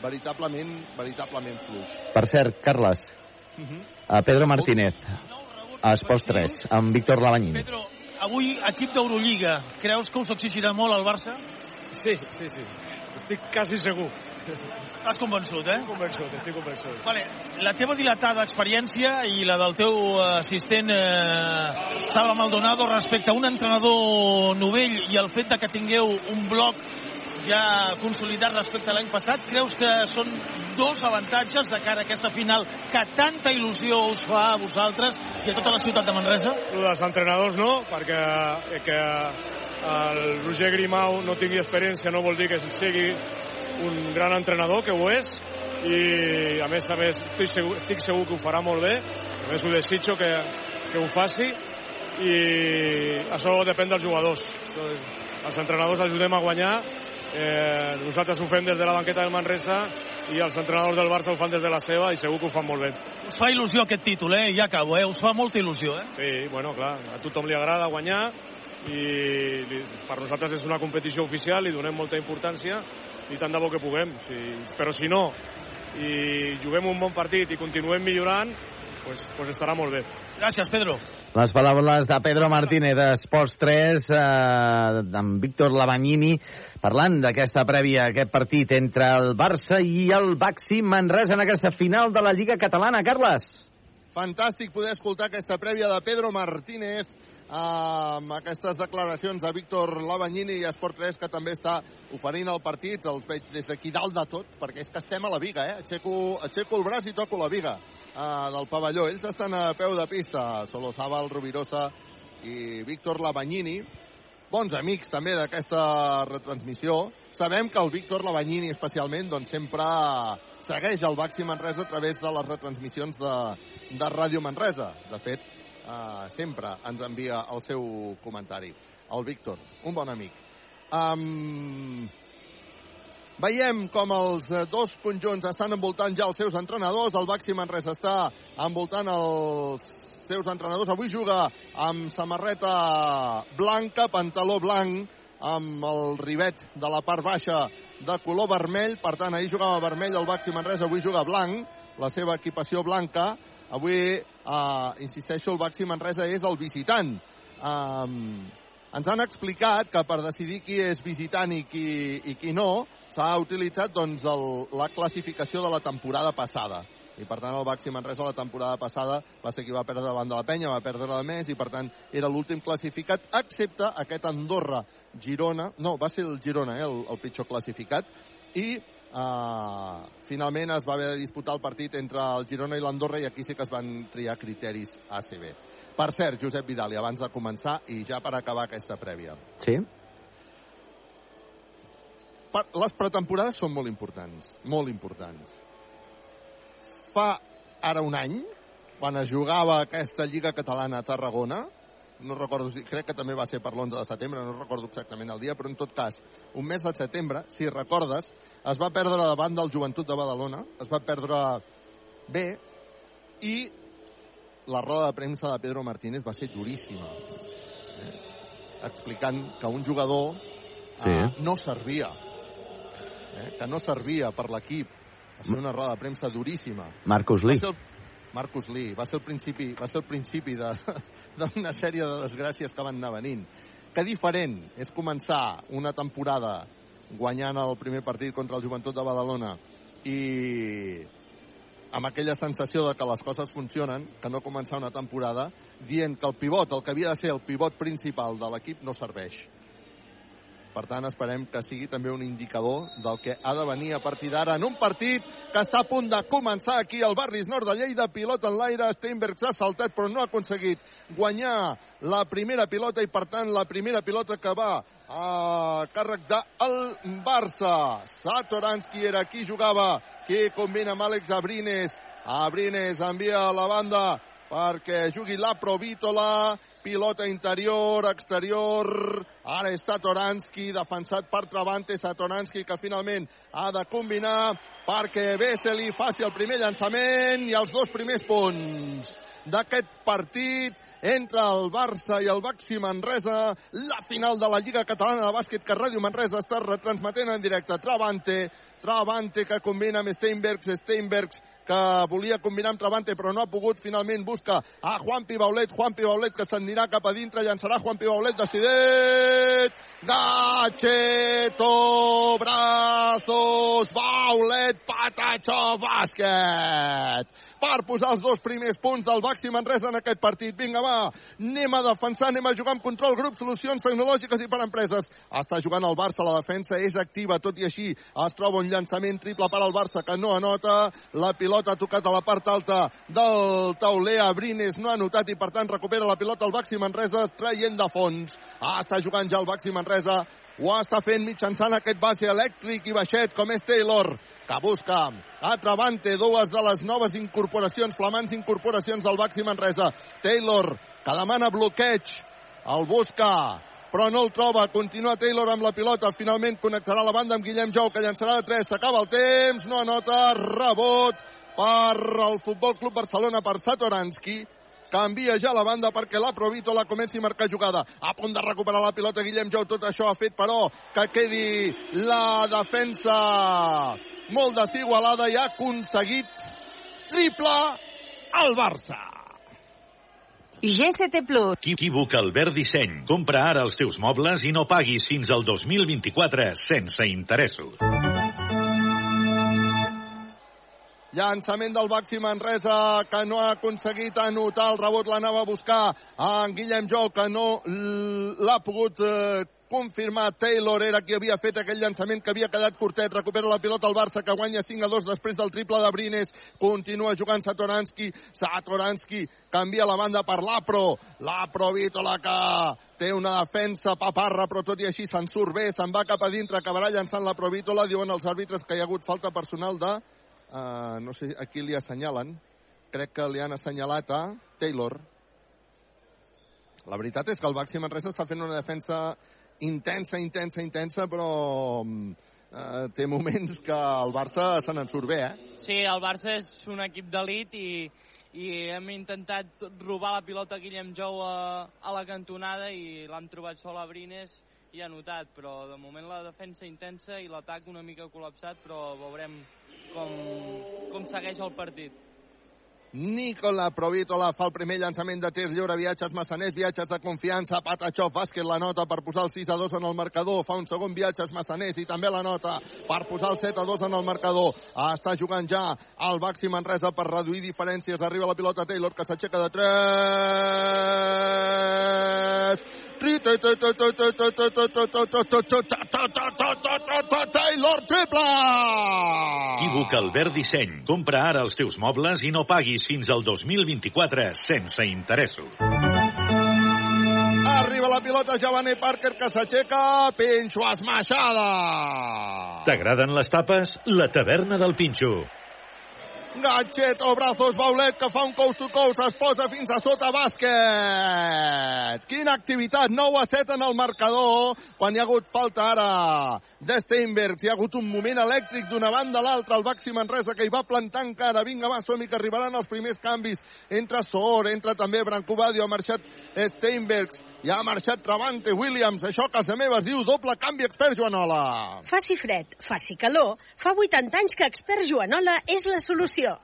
veritablement, veritablement fluix. Per cert, Carles, uh -huh. a Pedro Martínez, a Esports 3, amb Víctor Lavanyín. Pedro, avui equip d'Eurolliga, creus que us exigirà molt el Barça? Sí, sí, sí. Estic quasi segur. Estàs convençut, eh? Convençut, estic convençut. Vale. La teva dilatada experiència i la del teu assistent eh, Salva Maldonado respecte a un entrenador novell i el fet de que tingueu un bloc ja consolidat respecte a l'any passat, creus que són dos avantatges de cara a aquesta final que tanta il·lusió us fa a vosaltres i a tota la ciutat de Manresa? El dels entrenadors no, perquè que el Roger Grimau no tingui experiència no vol dir que sigui un gran entrenador, que ho és, i a més a més estic segur, estic segur que ho farà molt bé, a més ho desitjo que, que ho faci i això depèn dels jugadors. Els entrenadors ajudem a guanyar, eh, nosaltres ho fem des de la banqueta del Manresa i els entrenadors del Barça ho fan des de la seva i segur que ho fan molt bé. Us fa il·lusió aquest títol, eh? Ja acabo, eh? Us fa molta il·lusió, eh? Sí, bueno, clar, a tothom li agrada guanyar i per nosaltres és una competició oficial i donem molta importància i tant de bo que puguem. Si, però si no, i juguem un bon partit i continuem millorant, pues, pues estarà molt bé. Gràcies, Pedro. Les paraules de Pedro Martínez d'Esports 3, eh, amb Víctor Lavagnini, parlant d'aquesta prèvia, aquest partit entre el Barça i el Baxi Manresa en aquesta final de la Lliga Catalana. Carles. Fantàstic poder escoltar aquesta prèvia de Pedro Martínez amb aquestes declaracions a Víctor Lavagnini i Esport 3, que també està oferint el partit. Els veig des d'aquí dalt de tot, perquè és que estem a la viga, eh? Aixeco, aixeco el braç i toco la viga uh, del pavelló. Ells estan a peu de pista, Solozabal, Rubirosa i Víctor Lavagnini. Bons amics també d'aquesta retransmissió. Sabem que el Víctor Lavagnini especialment doncs, sempre segueix el Baxi Manresa a través de les retransmissions de, de Ràdio Manresa. De fet, uh, sempre ens envia el seu comentari. El Víctor, un bon amic. Um, veiem com els dos conjunts estan envoltant ja els seus entrenadors. El Baxi Manresa està envoltant els seus entrenadors. Avui juga amb samarreta blanca, pantaló blanc, amb el rivet de la part baixa de color vermell. Per tant, ahir jugava vermell el Baxi Manresa, avui juga blanc, la seva equipació blanca. Avui, eh, insisteixo, el Baxi Manresa és el visitant. Um, ens han explicat que per decidir qui és visitant i qui, i qui no s'ha utilitzat doncs, el, la classificació de la temporada passada. I per tant el Baxi Manresa la temporada passada va ser qui va perdre davant de la penya, va perdre la més i per tant era l'últim classificat excepte aquest Andorra Girona, no, va ser el Girona eh, el, el pitjor classificat. I uh, finalment es va haver de disputar el partit entre el Girona i l'Andorra i aquí sí que es van triar criteris ACB. Per cert, Josep Vidal, i abans de començar i ja per acabar aquesta prèvia. Sí? Per, les pretemporades són molt importants, molt importants fa ara un any, quan es jugava aquesta Lliga Catalana a Tarragona, no recordo, crec que també va ser per l'11 de setembre, no recordo exactament el dia, però en tot cas, un mes de setembre, si recordes, es va perdre davant del Joventut de Badalona, es va perdre bé, i la roda de premsa de Pedro Martínez va ser duríssima, eh? explicant que un jugador sí. eh, no servia, eh? que no servia per l'equip, va ser una roda de premsa duríssima. Marcus Lee. El... Marcus Lee. Va ser el principi, va ser el principi d'una sèrie de desgràcies que van anar venint. Que diferent és començar una temporada guanyant el primer partit contra el Joventut de Badalona. I amb aquella sensació de que les coses funcionen, que no començar una temporada dient que el pivot, el que havia de ser el pivot principal de l'equip, no serveix per tant, esperem que sigui també un indicador del que ha de venir a partir d'ara en un partit que està a punt de començar aquí al Barris Nord de Lleida. Pilota en l'aire, Steinberg s'ha saltat però no ha aconseguit guanyar la primera pilota i, per tant, la primera pilota que va a càrrec del Barça. Satoranski era qui jugava, qui combina amb Àlex Abrines. Abrines envia a la banda perquè jugui la Provítola, pilota interior, exterior, ara és Satoranski, defensat per Travante, Satoranski que finalment ha de combinar perquè Vesely faci el primer llançament i els dos primers punts d'aquest partit entre el Barça i el Baxi Manresa, la final de la Lliga Catalana de Bàsquet que Ràdio Manresa està retransmetent en directe. Travante, Travante que combina amb Steinbergs, Steinbergs que volia combinar amb Travante però no ha pogut, finalment busca a Juan Pibaulet, Juan Pibaulet que s'anirà cap a dintre, llançarà Juan Pibaulet, decidit, Gacheto, brazos, Baulet, Patacho, bàsquet per posar els dos primers punts del Baxi Manresa en aquest partit. Vinga, va, anem a defensar, anem a jugar amb control, grup, solucions tecnològiques i per empreses. Està jugant el Barça, la defensa és activa, tot i així es troba un llançament triple per al Barça que no anota. La pilota ha tocat a la part alta del tauler, Abrines no ha notat i per tant recupera la pilota el Baxi Manresa traient de fons. Ah, està jugant ja el Baxi Manresa ho està fent mitjançant aquest base elèctric i baixet com és Taylor que busca a Travante, dues de les noves incorporacions, flamants incorporacions del Baxi Manresa. Taylor, que demana bloqueig, el busca, però no el troba. Continua Taylor amb la pilota. Finalment connectarà la banda amb Guillem Jou, que llançarà de 3. S'acaba el temps, no anota, rebot per el Futbol Club Barcelona per Satoranski canvia ja la banda perquè la Provítola comenci a marcar jugada. A punt de recuperar la pilota Guillem Jou, tot això ha fet, però, que quedi la defensa molt desigualada i ha aconseguit triple al Barça. GCT Plus. Equívoc Albert Disseny. Compra ara els teus mobles i no paguis fins al 2024 sense interessos. Llançament del Baxi Manresa, que no ha aconseguit anotar el rebot, l'anava a buscar en Guillem Jou, que no l'ha pogut eh, confirmar Taylor era qui havia fet aquell llançament que havia quedat curtet. Recupera la pilota el Barça que guanya 5 a 2 després del triple de Brines. Continua jugant Satoranski. Satoranski canvia la banda per l'Apro. L'Apro Vítola que té una defensa paparra però tot i així se'n surt bé. Se'n va cap a dintre. Acabarà llançant la Provítola. Diuen els àrbitres que hi ha hagut falta personal de... Uh, no sé a qui li assenyalen. Crec que li han assenyalat a Taylor La veritat és que el Baxi Manresa està fent una defensa intensa, intensa, intensa, però eh, té moments que el Barça se n'en surt bé, eh? Sí, el Barça és un equip d'elit i, i hem intentat robar la pilota a Guillem Jou a, a la cantonada i l'hem trobat sol a Brines i ha notat, però de moment la defensa intensa i l'atac una mica col·lapsat, però veurem com, com segueix el partit. Nicola Provítola fa el primer llançament de tir lliure, viatges massaners, viatges de confiança, Patachov, bàsquet la nota per posar el 6 a 2 en el marcador, fa un segon viatges massaners i també la nota per posar el 7 a 2 en el marcador. Està jugant ja el Baxi Manresa per reduir diferències, arriba la pilota Taylor que s'aixeca de 3 Taylor triple! Equívoc Albert Disseny. Compra ara els teus mobles i no paguis fins al 2024 sense interessos. Arriba la pilota Javaner Parker que s'aixeca, Pinxo esmaixada. T'agraden les tapes? La taverna del Pinxo. Gatxet o brazos Baulet que fa un coast to coast, es posa fins a sota bàsquet. Quina activitat, 9 a 7 en el marcador, quan hi ha hagut falta ara de Steinbergs. Hi ha hagut un moment elèctric d'una banda a l'altra, el Baxi Manresa que hi va plantar encara. Vinga, va, som que arribaran els primers canvis. Entra Sor, entra també Branco Badio, ha marxat Steinbergs. Ja ha marxat Travante Williams. Això a casa meva es diu doble canvi expert Joanola. Faci fred, faci calor. Fa 80 anys que expert Joanola és la solució.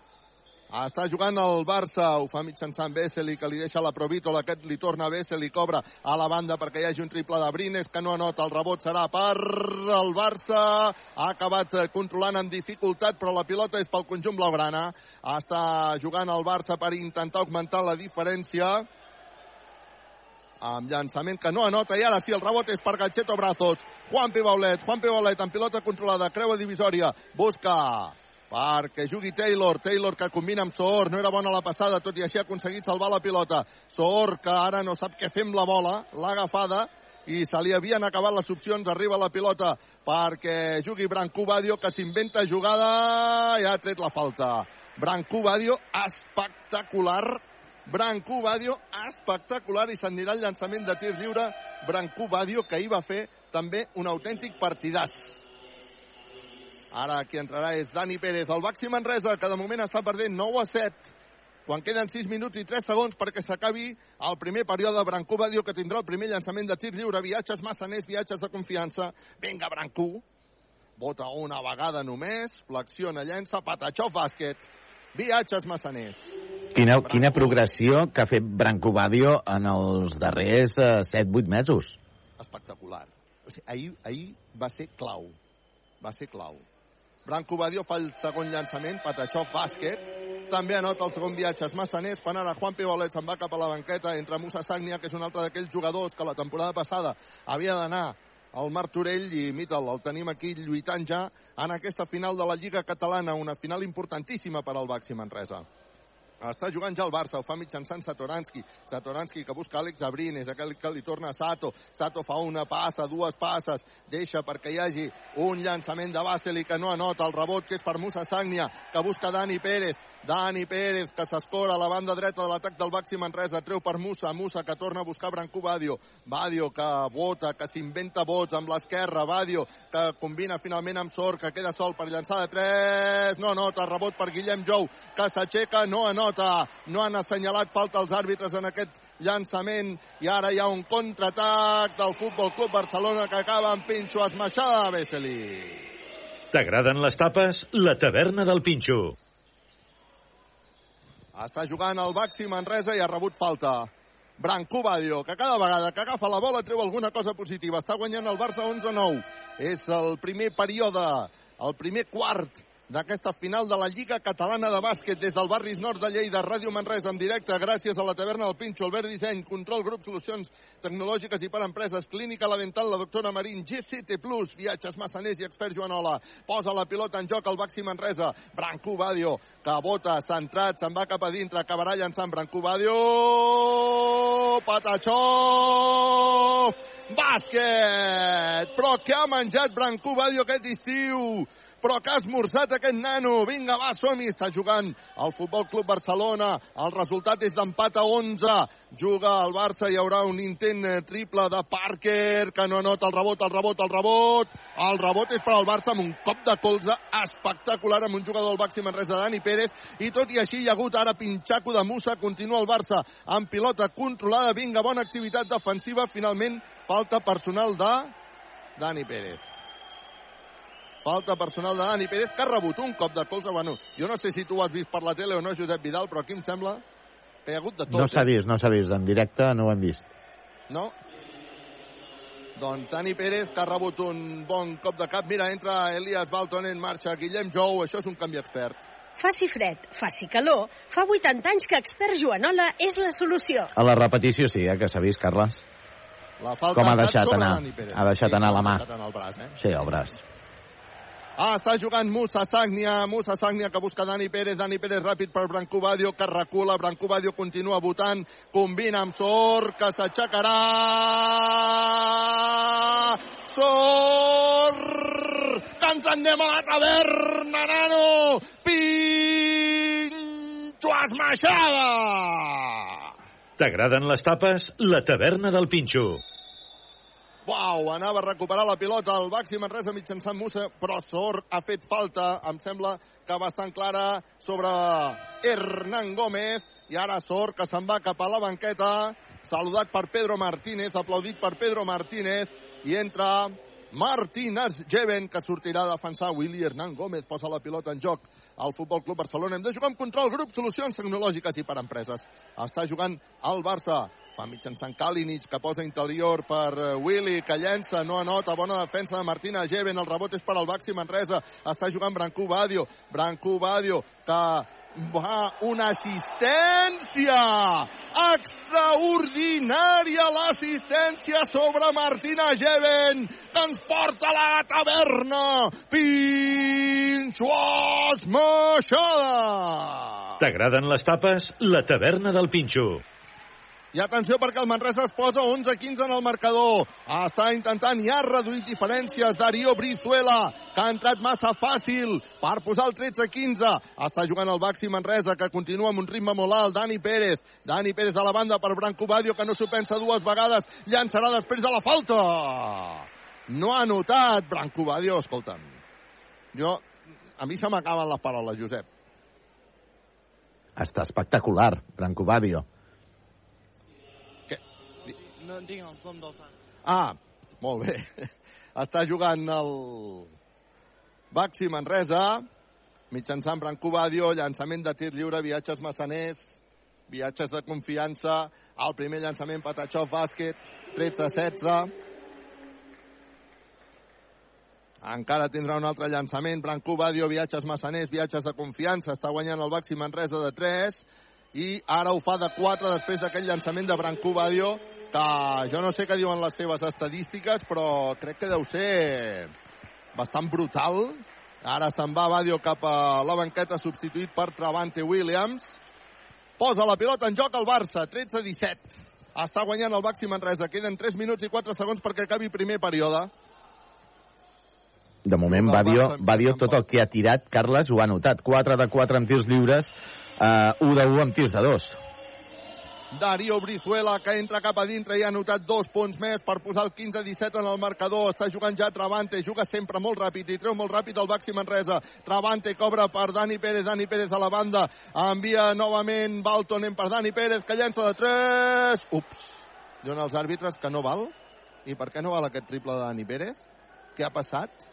Està jugant el Barça, ho fa mitjançant Vesely, que li deixa la Provítola, aquest li torna a Vesely, cobra a la banda perquè hi hagi un triple de Brines, que no anota, el rebot serà per el Barça, ha acabat controlant amb dificultat, però la pilota és pel conjunt blaugrana, està jugant el Barça per intentar augmentar la diferència, amb llançament que no anota i ara sí el rebot és per Gatxeto Brazos Juan P. Baulet, Juan P. Baulet amb pilota controlada, creua divisòria busca perquè jugui Taylor Taylor que combina amb Soor, no era bona la passada tot i així ha aconseguit salvar la pilota Soor que ara no sap què fer amb la bola l'ha agafada i se li havien acabat les opcions, arriba la pilota perquè jugui Branco Badio que s'inventa jugada i ha tret la falta Branco Badio espectacular Branco Badio espectacular i s'anirà el llançament de tir lliure. Branco Badio que hi va fer també un autèntic partidàs. Ara qui entrarà és Dani Pérez. El Baxi Manresa que de moment està perdent 9 a 7 quan queden 6 minuts i 3 segons perquè s'acabi el primer període Branco Badio que tindrà el primer llançament de tir lliure. Viatges massaners, viatges de confiança. Vinga Branco vota una vegada només. Flexiona, llença, Patachov bàsquet viatges massaners Quina, quina progressió que ha fet Branco Badio en els darrers eh, 7-8 mesos. Espectacular. O sigui, ahir, ahir va ser clau. Va ser clau. Branco Badio fa el segon llançament, Patachov bàsquet, també anota el segon viatge massaners, quan ara Juan Pibolet se'n va cap a la banqueta entre Musa Sagnia, que és un altre d'aquells jugadors que la temporada passada havia d'anar al Martorell i Mitel, el tenim aquí lluitant ja en aquesta final de la Lliga Catalana, una final importantíssima per al Baxi Manresa. Està jugant ja el Barça, ho fa mitjançant Satoranski. Satoranski que busca Àlex Abrines, aquell que li torna a Sato. Sato fa una passa, dues passes, deixa perquè hi hagi un llançament de Basel i que no anota el rebot, que és per Musa Sagnia, que busca Dani Pérez. Dani Pérez, que s'escora a la banda dreta de l'atac del Baxi Manresa, treu per Musa, Musa que torna a buscar Branco Badio, Badio que vota, que s'inventa vots amb l'esquerra, Badio que combina finalment amb Sor, que queda sol per llançar de 3, no anota, rebot per Guillem Jou, que s'aixeca, no anota, no han assenyalat falta els àrbitres en aquest llançament. I ara hi ha un contraatac del Futbol Club Barcelona que acaba amb Pinxo esmaixada de Vesely. T'agraden les tapes? La taverna del Pinxo. Està jugant el Baxi Manresa i ha rebut falta. Branco Badio, que cada vegada que agafa la bola treu alguna cosa positiva. Està guanyant el Barça 11-9. És el primer període, el primer quart d'aquesta final de la Lliga Catalana de Bàsquet des del barris nord de Lleida, Ràdio Manresa en directe, gràcies a la taverna del Pinxo, Albert Disseny, Control Grup Solucions Tecnològiques i per Empreses, Clínica La Dental, la doctora Marín, GCT Plus, Viatges Massaners i Expert Joanola. Posa la pilota en joc al Baxi Manresa. Branco Badio, que bota, centrat, se'n va cap a dintre, acabarà llançant Branco Badio. Patachó! Bàsquet! Però què ha menjat Branco Badio aquest estiu? Però que ha esmorzat aquest nano. Vinga, va, som-hi. Està jugant el Futbol Club Barcelona. El resultat és d'empat a 11. Juga el Barça, hi haurà un intent eh, triple de Parker, que no anota el rebot, el rebot, el rebot. El rebot és per al Barça amb un cop de colze espectacular amb un jugador del Baxi Manresa, Dani Pérez, i tot i així hi ha hagut ara pinxaco de Musa, continua el Barça amb pilota controlada, vinga, bona activitat defensiva, finalment falta personal de Dani Pérez. Falta personal de Dani Pérez, que ha rebut un cop de colze. Bueno, jo no sé si tu ho has vist per la tele o no, Josep Vidal, però aquí em sembla que hi ha hagut de tot. No s'ha eh? vist, no s'ha vist. En directe no ho hem vist. No? Doncs Dani Pérez, que ha rebut un bon cop de cap. Mira, entra Elias Balton en marxa. Guillem Jou, això és un canvi expert. Faci fred, faci calor, fa 80 anys que expert Joanola és la solució. A la repetició sí, eh, que s'ha vist, Carles. La falta Com ha deixat anar. Ha deixat Sí, anar la ha mà. deixat anar el braç, eh? Sí, el braç. Ah, està jugant Musa Sagnia, Musa Sagnia que busca Dani Pérez, Dani Pérez ràpid per Branco Badio, que recula, Branco Badio continua votant, combina amb Sor, que s'aixecarà... Sor! Que ens en anem a la taverna, nano! Pinxo esmaixada! T'agraden les tapes? La taverna del Pinxo. Uau, anava a recuperar la pilota el Baxi Manresa mitjançant Musa, però Sor ha fet falta, em sembla que bastant clara, sobre Hernán Gómez, i ara Sor, que se'n va cap a la banqueta, saludat per Pedro Martínez, aplaudit per Pedro Martínez, i entra Martínez Jeven, que sortirà a defensar Willy Hernán Gómez, posa la pilota en joc al Futbol Club Barcelona. Hem de jugar amb control grup, solucions tecnològiques i per empreses. Està jugant el Barça, fa mitjançant Kalinic, que posa interior per eh, Willy, que llença, no anota, bona defensa de Martina Jeven, el rebot és per al Baxi Manresa, està jugant Brancú Badio, Brancú Badio, que va una assistència extraordinària l'assistència sobre Martina Jeven que ens porta a la taverna Pinxo Esmaixada T'agraden les tapes? La taverna del Pinxo. I atenció perquè el Manresa es posa 11-15 en el marcador. Està intentant ja reduir diferències Darío Brizuela, que ha entrat massa fàcil per posar el 13-15. Està jugant el Baxi Manresa, que continua amb un ritme molt alt. Dani Pérez. Dani Pérez a la banda per Branco Badio, que no s'ho pensa dues vegades. Llançarà després de la falta. No ha notat Branco Badio, escolta'm. Jo, a mi se m'acaben les paraules, Josep. Està espectacular, Branco Badio. Tinc el del sant. Ah, molt bé. Està jugant el Baxi Manresa, mitjançant Branco Badio, llançament de tir lliure, viatges massaners, viatges de confiança, el primer llançament Patachov bàsquet, 13-16. Encara tindrà un altre llançament, Branco Badio, viatges massaners, viatges de confiança, està guanyant el Baxi Manresa de 3, i ara ho fa de 4 després d'aquell llançament de Branco Badio, que jo no sé què diuen les seves estadístiques, però crec que deu ser bastant brutal. Ara se'n va Badio cap a la banqueta, substituït per Travante Williams. Posa la pilota en joc al Barça, 13-17. Està guanyant el Baxi Manresa. Queden 3 minuts i 4 segons perquè acabi primer període. De moment, Badio, Badio tot el que ha tirat, Carles, ho ha notat. 4 de 4 amb tirs lliures, eh, 1 de 1 amb tirs de 2. Darío Brizuela, que entra cap a dintre i ha anotat dos punts més per posar el 15-17 en el marcador. Està jugant ja Travante, juga sempre molt ràpid i treu molt ràpid el Baxi Manresa. Travante cobra per Dani Pérez, Dani Pérez a la banda. Envia novament Baltonen per Dani Pérez, que llença de 3. Ups, diuen els àrbitres que no val. I per què no val aquest triple de Dani Pérez? Què ha passat?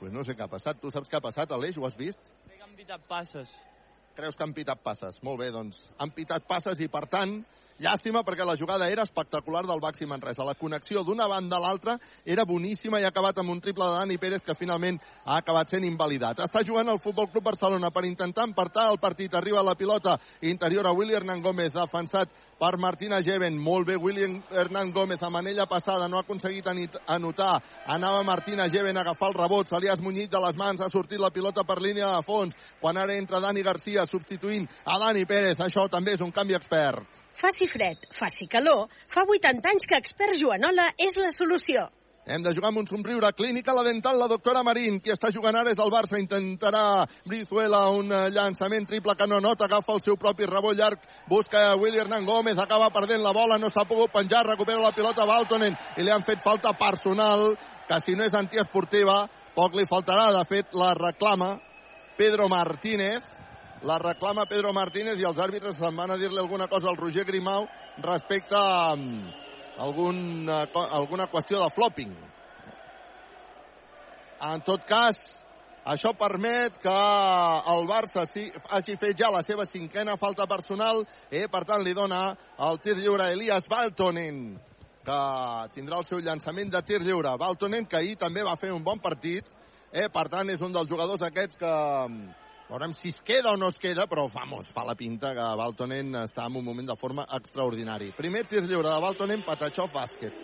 Pues no sé què ha passat. Tu saps què ha passat, Aleix? Ho has vist? Crec que han passes. Creus que han pitat passes. Molt bé, doncs han pitat passes i, per tant, llàstima perquè la jugada era espectacular del Baxi Manresa. La connexió d'una banda a l'altra era boníssima i ha acabat amb un triple de Dani Pérez que finalment ha acabat sent invalidat. Està jugant el Futbol Club Barcelona per intentar empatar el partit. Arriba la pilota interior a Willy Hernán Gómez, defensat per Martina Jeven. Molt bé, William Hernán Gómez amb anella passada, no ha aconseguit anotar. Anava Martina Jeven a agafar el rebot, se li ha esmunyit de les mans, ha sortit la pilota per línia de fons. Quan ara entra Dani Garcia substituint a Dani Pérez, això també és un canvi expert. Faci fred, faci calor, fa 80 anys que expert Joanola és la solució. Hem de jugar amb un somriure. Clínica la dental, la doctora Marín. Qui està jugant ara és el Barça. Intentarà Brizuela un llançament triple que no nota. Agafa el seu propi rebot llarg. Busca Willy Hernán Gómez. Acaba perdent la bola. No s'ha pogut penjar. Recupera la pilota Baltonen. I li han fet falta personal que si no és antiesportiva poc li faltarà. De fet, la reclama Pedro Martínez. La reclama Pedro Martínez i els àrbitres se'n van a dir-li alguna cosa al Roger Grimau respecte a alguna, alguna qüestió de flopping. En tot cas, això permet que el Barça sí, hagi fet ja la seva cinquena falta personal i, eh, per tant, li dona el tir lliure a Elias Baltonen, que tindrà el seu llançament de tir lliure. Baltonen, que ahir també va fer un bon partit, eh, per tant, és un dels jugadors aquests que Veurem si es queda o no es queda, però vamos, fa la pinta que Baltonen està en un moment de forma extraordinari. Primer tir lliure de Baltonen, Patachó, bàsquet.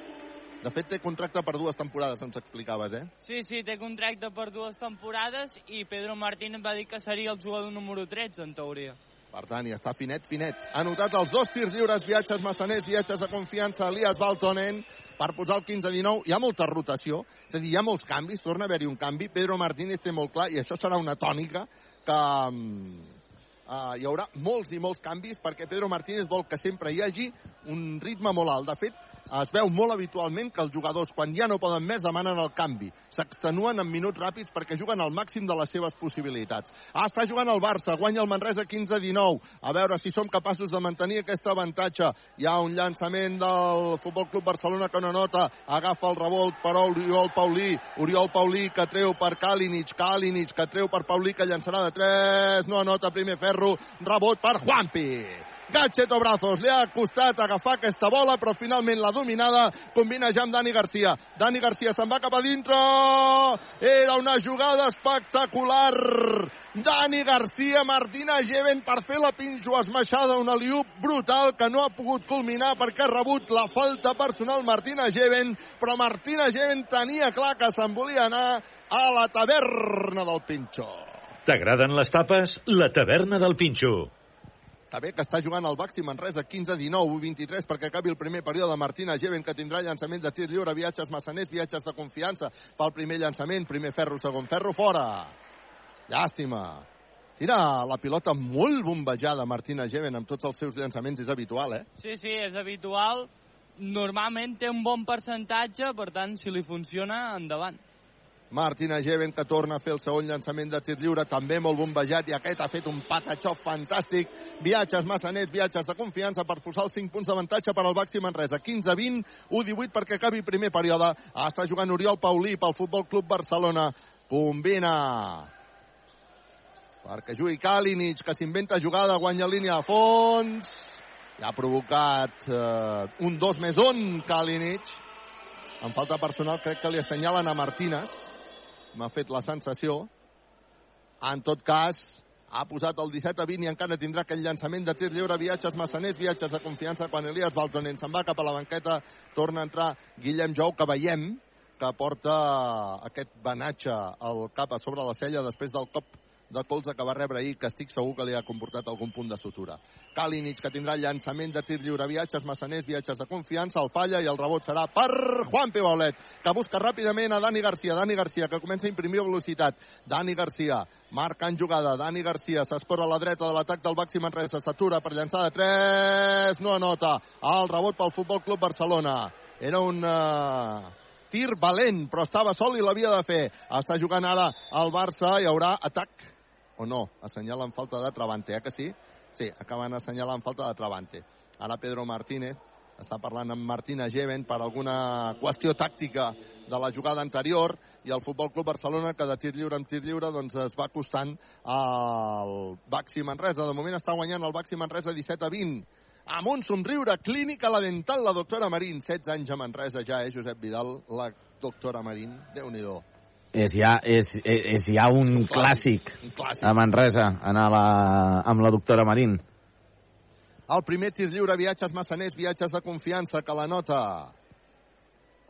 De fet, té contracte per dues temporades, ens explicaves, eh? Sí, sí, té contracte per dues temporades i Pedro Martínez va dir que seria el jugador número 13, en teoria. Per tant, està finet, finet. Ha notat els dos tirs lliures, viatges massaners, viatges de confiança, Elias Baltonen, per posar el 15-19. Hi ha molta rotació, és a dir, hi ha molts canvis, torna a haver-hi un canvi. Pedro Martínez té molt clar, i això serà una tònica, que uh, hi haurà molts i molts canvis perquè Pedro Martínez vol que sempre hi hagi un ritme molt alt. De fet, es veu molt habitualment que els jugadors, quan ja no poden més, demanen el canvi. S'extenuen en minuts ràpids perquè juguen al màxim de les seves possibilitats. Ah, està jugant el Barça, guanya el Manresa 15-19. A veure si som capaços de mantenir aquest avantatge. Hi ha un llançament del Futbol Club Barcelona que no nota. Agafa el revolt per Oriol Paulí. Oriol Paulí que treu per Kalinic. Kalinic que treu per Paulí que llançarà de 3. No anota primer ferro. Rebot per Juanpi. Gatcheto Brazos li ha costat agafar aquesta bola, però finalment la dominada combina ja amb Dani Garcia. Dani Garcia se'n va cap a dintre. Era una jugada espectacular. Dani Garcia, Martina Geven per fer la pinjo esmaixada, una liup brutal que no ha pogut culminar perquè ha rebut la falta personal Martina Geven, però Martina Geven tenia clar que se'n volia anar a la taverna del Pinxo. T'agraden les tapes? La taverna del Pinxo. També que està jugant el Baxi Manresa 15-19, 23 perquè acabi el primer període. Martina Geven, que tindrà llançament de tir lliure, viatges massaners, viatges de confiança. Fa el primer llançament, primer ferro, segon ferro, fora. Llàstima. Tira la pilota molt bombejada, Martina Geven, amb tots els seus llançaments. És habitual, eh? Sí, sí, és habitual. Normalment té un bon percentatge, per tant, si li funciona, endavant. Martina Geven que torna a fer el segon llançament de tir lliure, també molt bombejat, i aquest ha fet un patatxó fantàstic. Viatges massaners, viatges de confiança per posar els 5 punts d'avantatge per al Baxi Manresa. 15-20, 1-18 perquè acabi primer període. Està jugant Oriol Paulí pel Futbol Club Barcelona. Combina perquè jugui Kalinic, que s'inventa jugada, guanya línia de fons. I ha provocat eh, un 2 més 1, Kalinic. En falta personal crec que li assenyalen a Martínez m'ha fet la sensació. En tot cas, ha posat el 17 a 20 i encara tindrà aquell llançament de tir lliure, viatges massaners, viatges de confiança quan Elias Baltonen se'n va cap a la banqueta, torna a entrar Guillem Jou, que veiem que porta aquest banatge al cap a sobre la cella després del cop de colze que va rebre ahir, que estic segur que li ha comportat algun punt de sutura. Kalinic, que tindrà llançament de tir lliure, viatges massaners, viatges de confiança, el falla i el rebot serà per Juan Pibaulet, que busca ràpidament a Dani Garcia. Dani Garcia, que comença a imprimir velocitat. Dani Garcia, marcant jugada. Dani Garcia s'espora a la dreta de l'atac del Baxi Manresa. S'atura per llançar de 3. No anota. El rebot pel Futbol Club Barcelona. Era un... Uh tir valent, però estava sol i l'havia de fer. Està jugant ara el Barça, hi haurà atac o no, assenyalen falta de Travante, eh que sí? Sí, acaben assenyalant falta de Travante. Ara Pedro Martínez està parlant amb Martina Geven per alguna qüestió tàctica de la jugada anterior i el Futbol Club Barcelona que de tir lliure en tir lliure doncs es va costant al Baxi Manresa. De moment està guanyant el Baxi Manresa 17 a 20 amb un somriure clínica la dental la doctora Marín. 16 anys a Manresa ja, eh, Josep Vidal, la doctora Marín. Déu-n'hi-do és ja, és, és ja un, un clàssic, clàssic, un clàssic. A Manresa, anar la, amb la doctora Marín. El primer tir lliure, viatges massaners, viatges de confiança, que la nota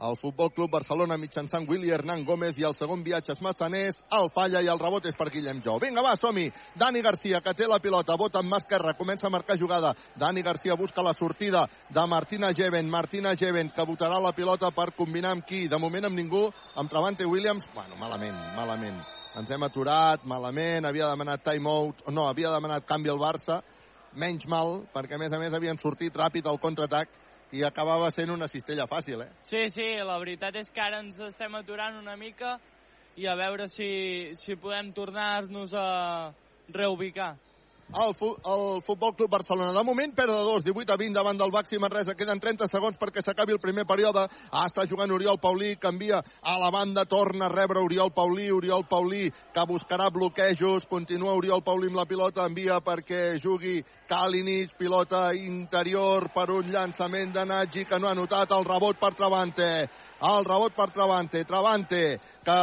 el Futbol Club Barcelona mitjançant Willy Hernán Gómez i el segon viatge és Massaners, el falla i el rebot és per Guillem Jou. Vinga, va, som-hi. Dani Garcia, que té la pilota, bota amb mà comença a marcar jugada. Dani Garcia busca la sortida de Martina Geven. Martina Geven, que votarà la pilota per combinar amb qui? De moment amb ningú, amb Travante Williams. Bueno, malament, malament. Ens hem aturat, malament, havia demanat timeout, no, havia demanat canvi al Barça, menys mal, perquè a més a més havien sortit ràpid al contraatac i acabava sent una cistella fàcil, eh? Sí, sí, la veritat és que ara ens estem aturant una mica i a veure si, si podem tornar-nos a reubicar el, fu el Futbol Club Barcelona. De moment, perd de 2, 18 a 20 davant del Baxi Manresa. Queden 30 segons perquè s'acabi el primer període. Ah, està jugant Oriol Paulí, canvia a la banda, torna a rebre Oriol Paulí. Oriol Paulí que buscarà bloquejos. Continua Oriol Paulí amb la pilota, envia perquè jugui Kalinic, pilota interior per un llançament de Nagy que no ha notat el rebot per Travante. El rebot per Travante. Travante que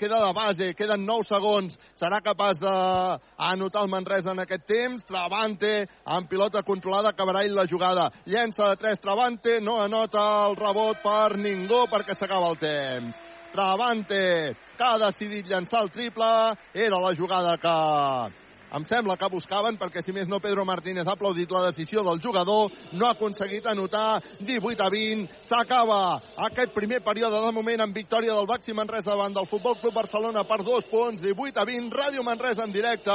queda de base, queden 9 segons. Serà capaç d'anotar el Manresa en aquest temps. Travante amb pilota controlada, acabarà ell la jugada. Llença de 3 Travante, no anota el rebot per ningú perquè s'acaba el temps. Travante, que ha decidit llançar el triple, era la jugada que em sembla que buscaven, perquè si més no Pedro Martínez ha aplaudit la decisió del jugador, no ha aconseguit anotar 18 a 20, s'acaba aquest primer període de moment amb victòria del Baxi Manresa davant del Futbol Club Barcelona per dos punts, 18 a 20, Ràdio Manresa en directe,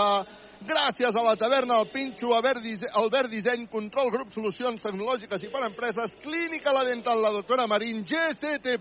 gràcies a la taverna El Pinxo, Albert Disseny, Control Grup Solucions Tecnològiques i per Empreses, Clínica La Dental, la doctora Marín, GCT+,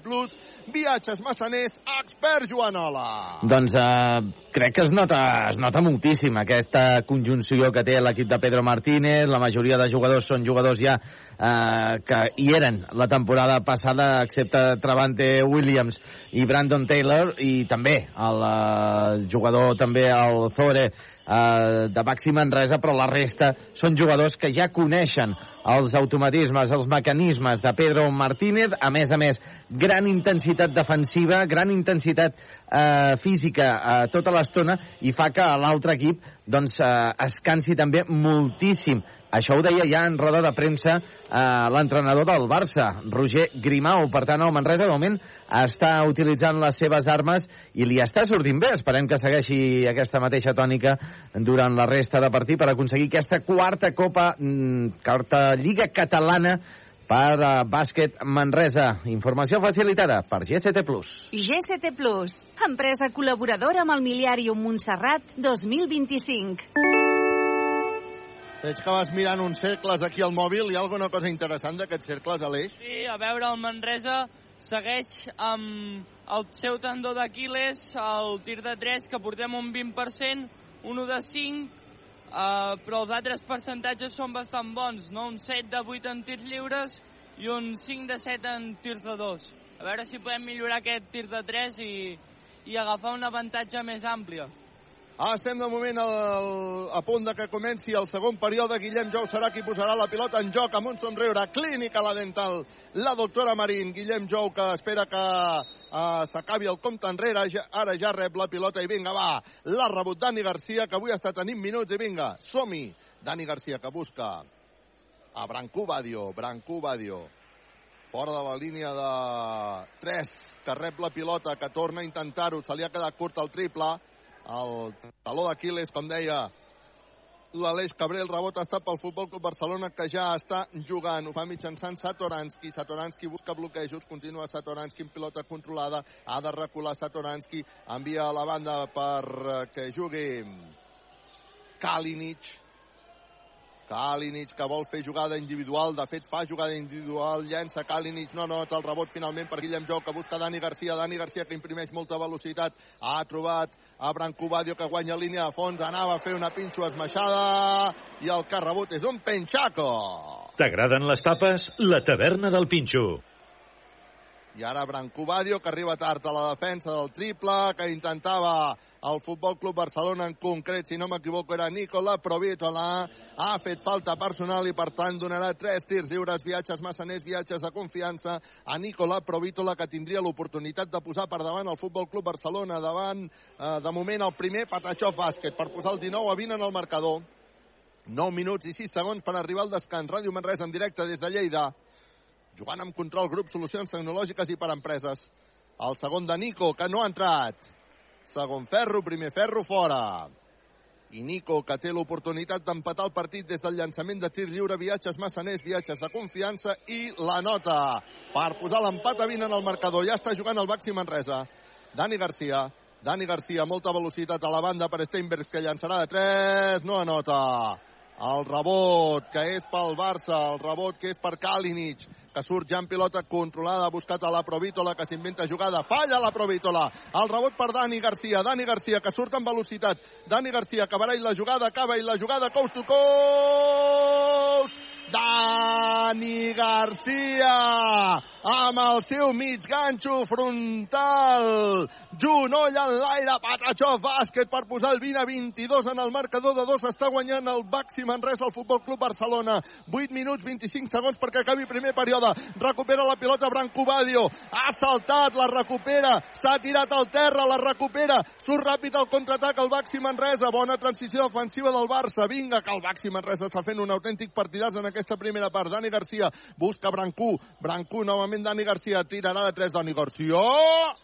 Viatges Massaners, expert Joanola. Doncs uh, crec que es nota, es nota moltíssim aquesta conjunció que té l'equip de Pedro Martínez. La majoria de jugadors són jugadors ja eh, que hi eren la temporada passada, excepte Travante Williams i Brandon Taylor, i també el uh, jugador, també el Zore, eh, de Baxi Manresa, però la resta són jugadors que ja coneixen els automatismes, els mecanismes de Pedro Martínez, a més a més, gran intensitat defensiva, gran intensitat eh, física eh, tota l'estona i fa que l'altre equip doncs, eh, es cansi també moltíssim això ho deia ja en roda de premsa eh, l'entrenador del Barça, Roger Grimau. Per tant, el Manresa, de moment, està utilitzant les seves armes i li està sortint bé. Esperem que segueixi aquesta mateixa tònica durant la resta de partit per aconseguir aquesta quarta Copa, mm, quarta Lliga Catalana per a bàsquet Manresa. Informació facilitada per GCT+. GCT+, empresa col·laboradora amb el Miliàrium Montserrat 2025. Veig que vas mirant uns cercles aquí al mòbil. Hi ha alguna cosa interessant d'aquests cercles, Aleix? Sí, a veure, el Manresa segueix amb el seu tendó d'Aquiles, el tir de 3, que portem un 20%, un 1 de 5, uh, però els altres percentatges són bastant bons, no? Un 7 de 8 en tirs lliures i un 5 de 7 en tirs de 2. A veure si podem millorar aquest tir de 3 i, i agafar un avantatge més àmplia. Ah, estem de moment al, a punt de que comenci el segon període. Guillem Jou serà qui posarà la pilota en joc amb un somriure. Clínica la dental. La doctora Marín. Guillem Jou que espera que uh, s'acabi el compte enrere. Ja, ara ja rep la pilota i vinga, va. L'ha rebut Dani Garcia que avui està tenint minuts i vinga, som-hi. Dani Garcia que busca a Brancú Badio. Brancú Badio. Fora de la línia de 3 que rep la pilota, que torna a intentar-ho. Se li ha quedat curt el triple el taló d'Aquiles, com deia l'Aleix Cabré, el rebot estat pel Futbol Club Barcelona, que ja està jugant. Ho fa mitjançant Satoranski. Satoranski busca bloquejos, continua Satoranski amb pilota controlada. Ha de recular Satoranski, envia a la banda per eh, jugui Kalinic Kalinic que vol fer jugada individual, de fet fa jugada individual, llença Kalinic, no nota el rebot finalment per Guillem Jou que busca Dani Garcia, Dani Garcia que imprimeix molta velocitat, ha trobat a Branco Badio que guanya línia de fons, anava a fer una pinxo esmaixada i el que ha rebut és un penxaco. T'agraden les tapes? La taverna del Pinxo. I ara Branco Badio que arriba tard a la defensa del triple, que intentava el Futbol Club Barcelona en concret, si no m'equivoco, era Nicola Provitola. Ha fet falta personal i, per tant, donarà tres tirs lliures, viatges massaners, viatges de confiança a Nicola Provitola, que tindria l'oportunitat de posar per davant el Futbol Club Barcelona, davant, eh, de moment, el primer Patachov Bàsquet, per posar el 19 a 20 en el marcador. 9 minuts i 6 segons per arribar al descans. Ràdio Manresa en directe des de Lleida. Jugant amb control grup, solucions tecnològiques i per empreses. El segon de Nico, que no ha entrat. Segon ferro, primer ferro, fora. I Nico, que té l'oportunitat d'empatar el partit des del llançament de tir lliure, viatges massaners, viatges de confiança i la nota per posar l'empat a 20 en el marcador. Ja està jugant el Baxi Manresa. Dani Garcia, Dani Garcia, molta velocitat a la banda per Steinbergs, que llançarà de 3, no anota. El rebot, que és pel Barça, el rebot que és per Kalinic, que surt ja en pilota controlada, buscat a la Provítola, que s'inventa jugada, falla la Provítola, el rebot per Dani Garcia, Dani Garcia, que surt amb velocitat, Dani Garcia, que barall la jugada, acaba i la jugada, coast to coast, Dani Garcia amb el seu mig ganxo frontal. Junoll en l'aire, Patachó, bàsquet per posar el 20 a 22 en el marcador de dos. Està guanyant el Baxi Manresa al Futbol Club Barcelona. 8 minuts 25 segons perquè acabi primer període. Recupera la pilota Branco Badio. Ha saltat, la recupera. S'ha tirat al terra, la recupera. Surt ràpid al contraatac el Baxi Manresa bona transició ofensiva del Barça. Vinga que el Baxi Manresa està fent un autèntic partidàs en aquesta primera part. Dani Garcia busca Brancú. Brancú novament Dani Garcia tirarà de 3 Dani Garcia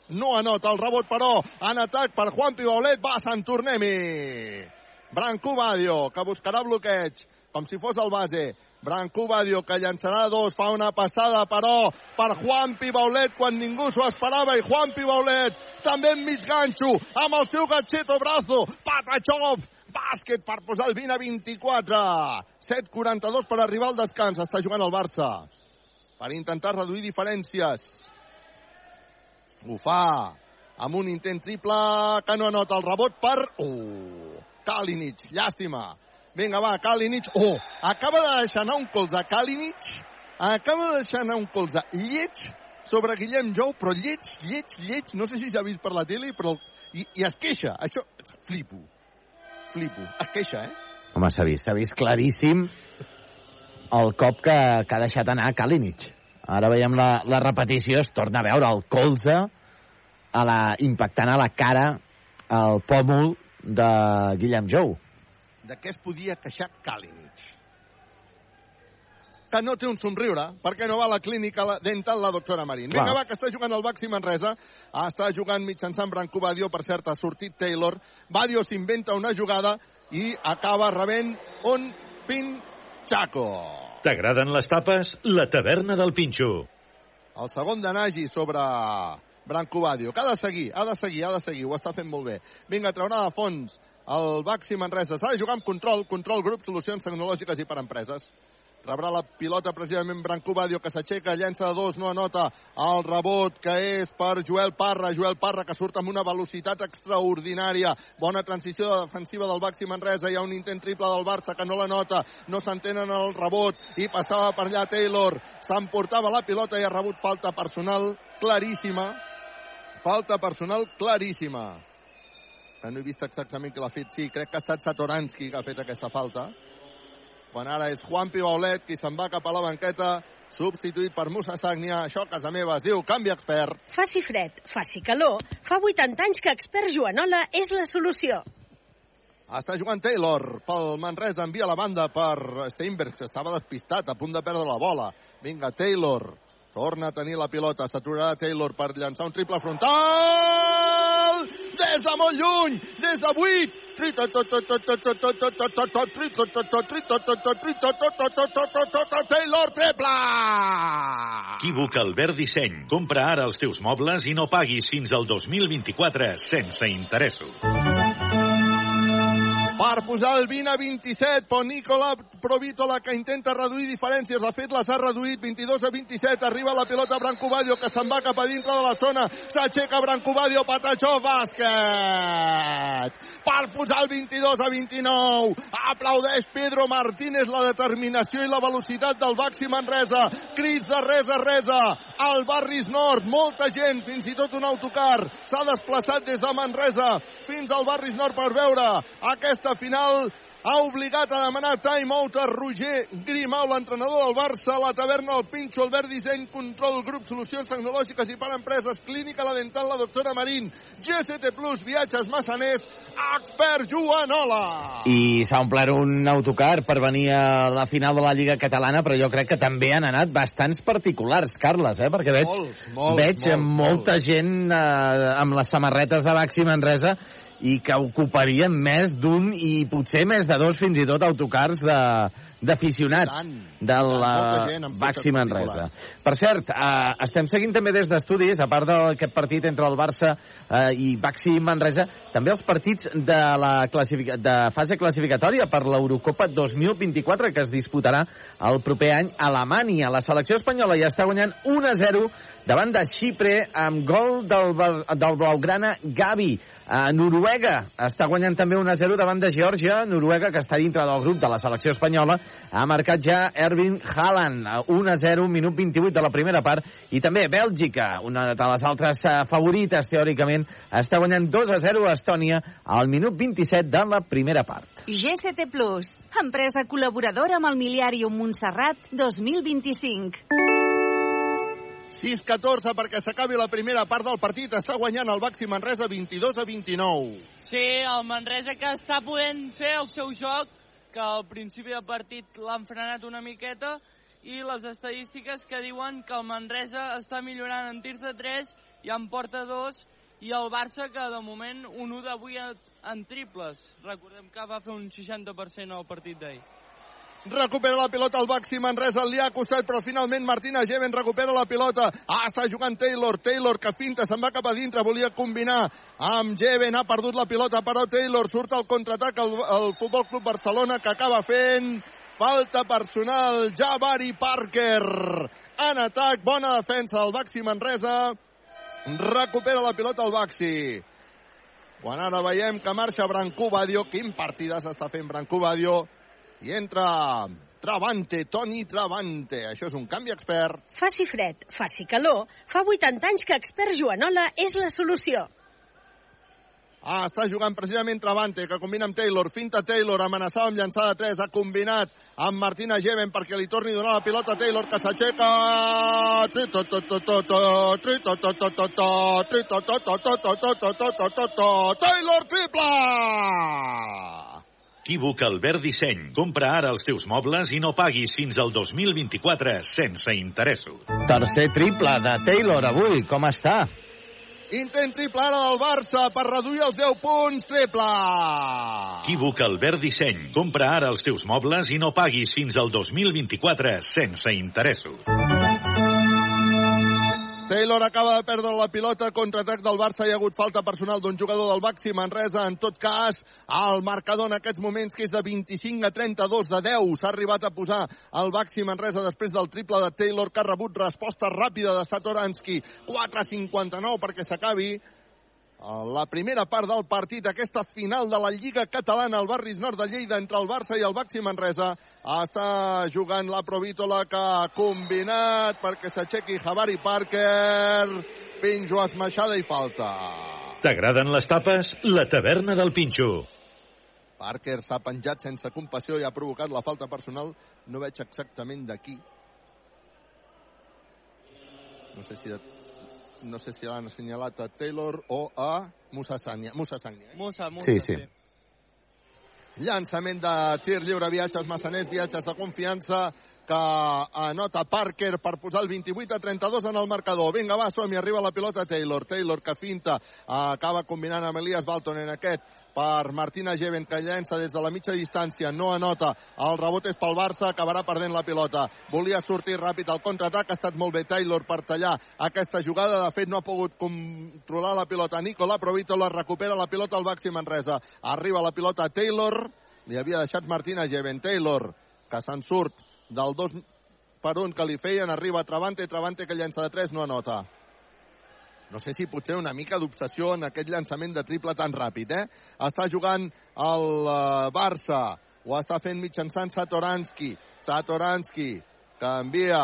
no anota el rebot però en atac per Juan Pibaulet va Sant Tornem-hi. Brancú Badio que buscarà bloqueig com si fos el base. Brancú Badio que llançarà dos, fa una passada però per Juan Pibaulet quan ningú s'ho esperava i Juan Pibaulet també en mig ganxo amb el seu gatxeto brazo, Patachov bàsquet per posar el 20 a 24 7-42 per arribar al descans està jugant el Barça per intentar reduir diferències ho fa amb un intent triple que no anota el rebot per... Oh, Kalinic, llàstima. Vinga, va, Kalinic. Oh, acaba de deixar anar un colze. Kalinic acaba de deixar anar un colze lleig sobre Guillem Jou, però lleig, lleig, lleig. No sé si s'ha vist per la tele, però... I, I es queixa. Això... Flipo. Flipo. Es queixa, eh? Home, s'ha vist, s'ha vist claríssim el cop que, que ha deixat anar Kalinic. Ara veiem la, la repetició, es torna a veure el colze a la, impactant a la cara el pòmul de Guillem Jou. De què es podia queixar Kalinic? Que no té un somriure, perquè no va a la clínica dental la doctora Marín. Vinga, va, que està jugant el Baxi Manresa. Ah, està jugant mitjançant Branco Badio, per cert, ha sortit Taylor. Badio s'inventa una jugada i acaba rebent un pinxaco. T'agraden les tapes? La taverna del Pinxo. El segon de Nagy sobre Branco Badio, que ha de seguir, ha de seguir, ha de seguir, ho està fent molt bé. Vinga, traurà de fons el Baxi Manresa. S'ha de jugar amb control, control grup, solucions tecnològiques i per empreses. Rebrà la pilota precisament Branco Badio, que s'aixeca, llença de dos, no anota el rebot, que és per Joel Parra. Joel Parra, que surt amb una velocitat extraordinària. Bona transició defensiva del Baxi Manresa. Hi ha un intent triple del Barça, que no la nota. No s'entenen el rebot. I passava per allà Taylor. S'emportava la pilota i ha rebut falta personal claríssima. Falta personal claríssima. Que no he vist exactament qui l'ha fet. Sí, crec que ha estat Satoransky que ha fet aquesta falta quan ara és Juan Pibaulet qui se'n va cap a la banqueta substituït per Musa Sagnia. Això a casa meva es diu canvi expert. Faci fred, faci calor, fa 80 anys que expert Joanola és la solució. Està jugant Taylor pel Manresa, envia la banda per Steinberg, que estava despistat, a punt de perdre la bola. Vinga, Taylor, torna a tenir la pilota, s'aturarà Taylor per llançar un triple frontal des de molt lluny, des de 8, Taylor triple! Equívoc Albert Disseny. Compra ara els teus mobles i no paguis fins al 2024 sense interessos. Per posar el 20 a 27, per Nicola Provítola, que intenta reduir diferències. De fet, les ha reduït 22 a 27. Arriba la pilota Brancobadio, que se'n va cap a dintre de la zona. S'aixeca Brancobadio, Patachó, bàsquet! Per posar el 22 a 29. Aplaudeix Pedro Martínez la determinació i la velocitat del Baxi Manresa. Crits de res a resa. Al Barris Nord, molta gent, fins i tot un autocar, s'ha desplaçat des de Manresa fins al Barris Nord per veure aquesta final ha obligat a demanar time-out a Roger Grimau, l'entrenador del Barça, la taverna, el Pinxo, Albert Disseny, Control, Grup, Solucions Tecnològiques i per Empreses, Clínica La Dental, la doctora Marín, GST Plus, Viatges Massaners, Expert Joanola. I s'ha omplert un autocar per venir a la final de la Lliga Catalana, però jo crec que també han anat bastants particulars, Carles, eh? perquè veig, Molts, molts, veig molts, molta molts. gent eh, amb les samarretes de Baxi Manresa i que ocuparien més d'un i potser més de dos fins i tot autocars de d'aficionats gent amb Baxi Manresa. Per cert, eh, estem seguint també des d'estudis, a part d'aquest partit entre el Barça eh, i Baxi Manresa, també els partits de la classifica de fase classificatòria per l'Eurocopa 2024 que es disputarà el proper any a Alemanya. La selecció espanyola ja està guanyant 1-0 davant de Xipre amb gol del, del Blaugrana Gavi. A Noruega està guanyant també 1-0 davant de Geòrgia. Noruega, que està dintre del grup de la selecció espanyola, ha marcat ja Ervin Haaland. 1-0, minut 28 de la primera part. I també Bèlgica, una de les altres eh, favorites, teòricament, està guanyant 2-0 a Estònia al minut 27 de la primera part. GCT Plus, empresa col·laboradora amb el Miliàrium Montserrat 2025. 6-14 perquè s'acabi la primera part del partit. Està guanyant el Baxi Manresa 22 a 29. Sí, el Manresa que està podent fer el seu joc, que al principi del partit l'han frenat una miqueta, i les estadístiques que diuen que el Manresa està millorant en tirs de 3 i en porta 2, i el Barça que de moment un 1 d'avui en triples. Recordem que va fer un 60% al partit d'ahir. Recupera la pilota el Baxi Manresa, li ha costat, però finalment Martina Geven recupera la pilota. Ah, està jugant Taylor, Taylor que finta, se'n va cap a dintre, volia combinar amb Geven, ha perdut la pilota, però Taylor surt al contraatac el, el Futbol Club Barcelona que acaba fent falta personal, Jabari Parker. En atac, bona defensa del Baxi Manresa. Recupera la pilota el Baxi. Quan ara veiem que marxa Brancú Badio, quin partida s'està fent Brancú Badio, i entra Travante, Toni Travante. Això és un canvi expert. Faci fred, faci calor, fa 80 anys que expert Joanola és la solució. Ah, està jugant precisament Travante, que combina amb Taylor. Finta Taylor, amenaçava amb llançada 3, ha combinat amb Martina Geven perquè li torni a donar la pilota a Taylor, que s'aixeca. Taylor triple! Equívoc Albert Disseny. Compra ara els teus mobles i no paguis fins al 2024 sense interessos. Tercer triple de Taylor avui, com està? Intent triple ara del Barça per reduir els 10 punts. Triple! Equívoc Albert Disseny. Compra ara els teus mobles i no paguis fins al 2024 sense interessos. Taylor acaba de perdre la pilota, contraatac del Barça, hi ha hagut falta personal d'un jugador del Baxi Manresa, en tot cas, el marcador en aquests moments, que és de 25 a 32 de 10, s'ha arribat a posar el Baxi Manresa després del triple de Taylor, que ha rebut resposta ràpida de Satoransky, 4-59 perquè s'acabi la primera part del partit, aquesta final de la Lliga Catalana al Barris Nord de Lleida entre el Barça i el Baxi Manresa. Està jugant la Provítola que ha combinat perquè s'aixequi Javari Parker. Pinjo esmaixada i falta. T'agraden les tapes? La taverna del Pinxo. Parker s'ha penjat sense compassió i ha provocat la falta personal. No veig exactament d'aquí. No sé si de no sé si l'han assenyalat a Taylor o a Musa Sanya. Musa Sanya. Eh? Musa, Musa, Sí, sí. Llançament de tir lliure, viatges massaners, viatges de confiança que anota Parker per posar el 28 a 32 en el marcador. Vinga, va, som-hi, arriba la pilota Taylor. Taylor que finta, acaba combinant amb Elias Balton en aquest per Martina Geven, que llença des de la mitja distància, no anota. El rebot és pel Barça, acabarà perdent la pilota. Volia sortir ràpid al contraatac, ha estat molt bé Taylor per tallar aquesta jugada. De fet, no ha pogut controlar la pilota. Nicola Provítola recupera la pilota al Baxi Manresa. Arriba la pilota a Taylor, li havia deixat Martina Geven. Taylor, que se'n surt del 2 per 1 que li feien, arriba Travante, Travante que llença de 3, no anota. No sé si potser una mica d'obsessió en aquest llançament de triple tan ràpid, eh? Està jugant el uh, Barça, ho està fent mitjançant. Satoransky, que envia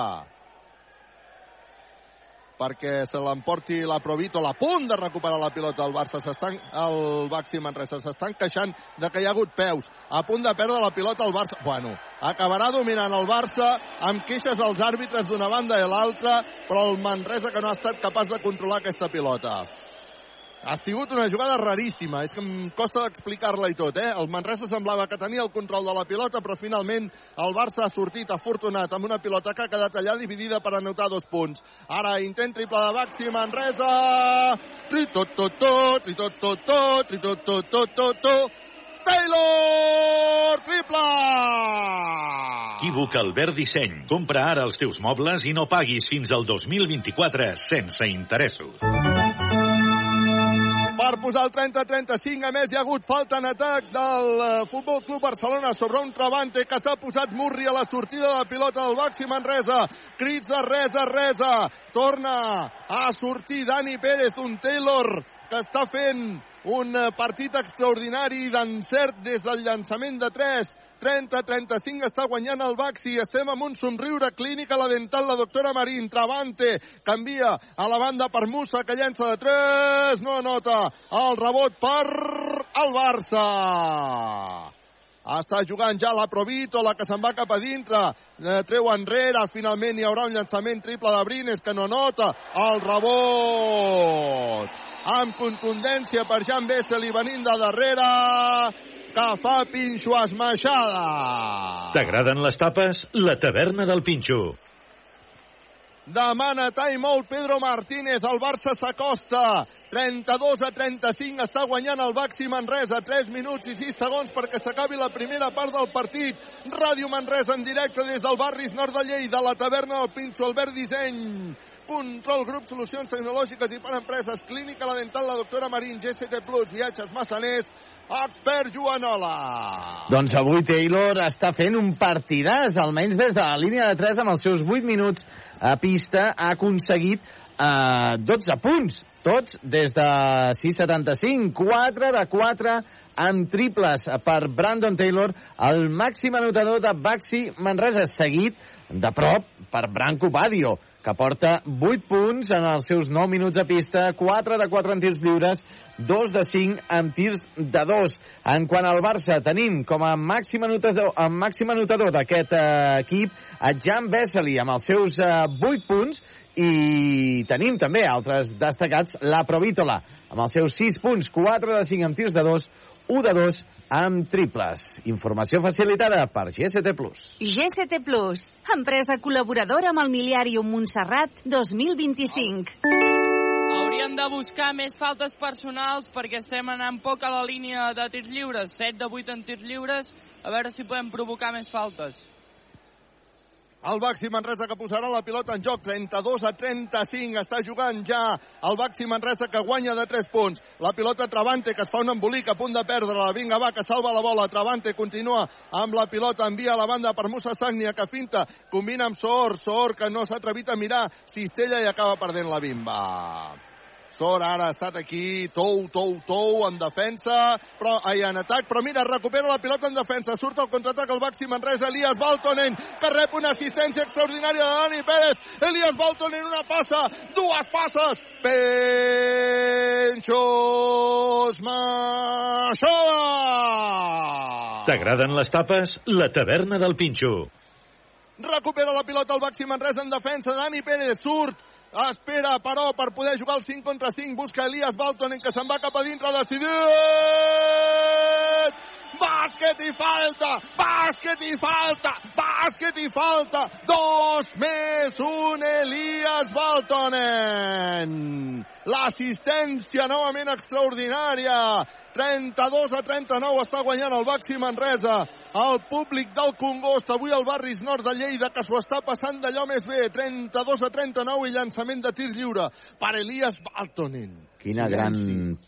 perquè se l'emporti la Provito, a punt de recuperar la pilota el Barça, s'estan, el Baxi Manresa, s'estan queixant de que hi ha hagut peus, a punt de perdre la pilota el Barça, bueno, acabarà dominant el Barça amb queixes als àrbitres d'una banda i l'altra, però el Manresa que no ha estat capaç de controlar aquesta pilota. Ha sigut una jugada raríssima, és que em costa d'explicar-la i tot, eh? El Manresa semblava que tenia el control de la pilota, però finalment el Barça ha sortit afortunat amb una pilota que ha quedat allà dividida per anotar dos punts. Ara intent triple de Baxi Manresa! Tri tot tot tot, tri tot tot tot, tri tot tot tot tot tot, Taylor! Triple! Equívoc Albert Disseny. Compra ara els teus mobles i no paguis fins al 2024 sense interessos. Per posar el 30-35, a més, hi ha hagut falta en atac del eh, Futbol Club Barcelona sobre un Travante que s'ha posat Murri a la sortida de la pilota del Baxi Manresa. Crits de resa, resa. Torna a sortir Dani Pérez, un Taylor que està fent un eh, partit extraordinari d'encert des del llançament de 3 30-35 està guanyant el Baxi. Estem amb un somriure clínic a la dental la doctora Marín. Travante canvia a la banda per Musa que llença de 3. No anota el rebot per el Barça. Està jugant ja la Provito, la que se'n va cap a dintre. Eh, treu enrere, finalment hi haurà un llançament triple de Brines que no nota el rebot. Amb contundència per Jan Bessel i venint de darrere que fa Pinxo esmaixada. T'agraden les tapes? La taverna del Pinxo. Demana timeout Pedro Martínez, el Barça s'acosta. 32 a 35 està guanyant el Baxi Manresa. 3 minuts i 6 segons perquè s'acabi la primera part del partit. Ràdio Manresa en directe des del barris nord de Lleida, la taverna del Pinxo, Albert Disseny. Control Grup, solucions tecnològiques i per empreses. Clínica La Dental, la doctora Marín, GCT Plus, viatges massaners, expert Joanola. Doncs avui Taylor està fent un partidàs, almenys des de la línia de 3 amb els seus 8 minuts a pista ha aconseguit eh, 12 punts, tots des de 6,75, 4 de 4 amb triples per Brandon Taylor, el màxim anotador de Baxi Manresa, seguit de prop per Branco Badio, que porta 8 punts en els seus 9 minuts a pista, 4 de 4 en tirs lliures, 2 de 5 amb tirs de 2. En quant al Barça, tenim com a màxim anotador, amb màxim anotador d'aquest eh, equip a Jan Vesely amb els seus eh, 8 punts i tenim també altres destacats, la Provítola amb els seus 6 punts, 4 de 5 amb tirs de 2, 1 de 2 amb triples. Informació facilitada per GST+. GST+, empresa col·laboradora amb el Miliàrium Montserrat 2025. Hauríem de buscar més faltes personals perquè estem anant poc a la línia de tirs lliures, 7 de 8 en tirs lliures, a veure si podem provocar més faltes. El Baxi Manresa que posarà la pilota en joc, 32 a 35, està jugant ja el Baxi Manresa que guanya de 3 punts. La pilota Travante que es fa un embolic a punt de perdre-la, vinga va, que salva la bola, Travante continua amb la pilota, envia a la banda per Musa Sagnia que finta, combina amb Sor, Sor que no s'ha atrevit a mirar, cistella i acaba perdent la bimba. Sor ara ha estat aquí, tou, tou, tou, en defensa, però, ai, en atac, però mira, recupera la pilota en defensa, surt el contraatac al Baxi Manresa, Elias Baltonen, que rep una assistència extraordinària de Dani Pérez, Elias Baltonen, una passa, dues passes, Penxos Maixola! T'agraden les tapes? La taverna del Pinxo. Recupera la pilota el Baxi Manresa en defensa, Dani Pérez surt, espera, però, per poder jugar el 5 contra 5, busca Elias Baltonen, que se'n va cap a dintre, decidit! Bàsquet i falta! Bàsquet i falta! Bàsquet i falta! Dos més un Elias Baltonen! L'assistència novament extraordinària! 32 a 39 està guanyant el Baxi Manresa. El públic del Congost, avui al barris nord de Lleida, que s'ho està passant d'allò més bé. 32 a 39 i llançament de tir lliure per Elias Baltonen. Quina gran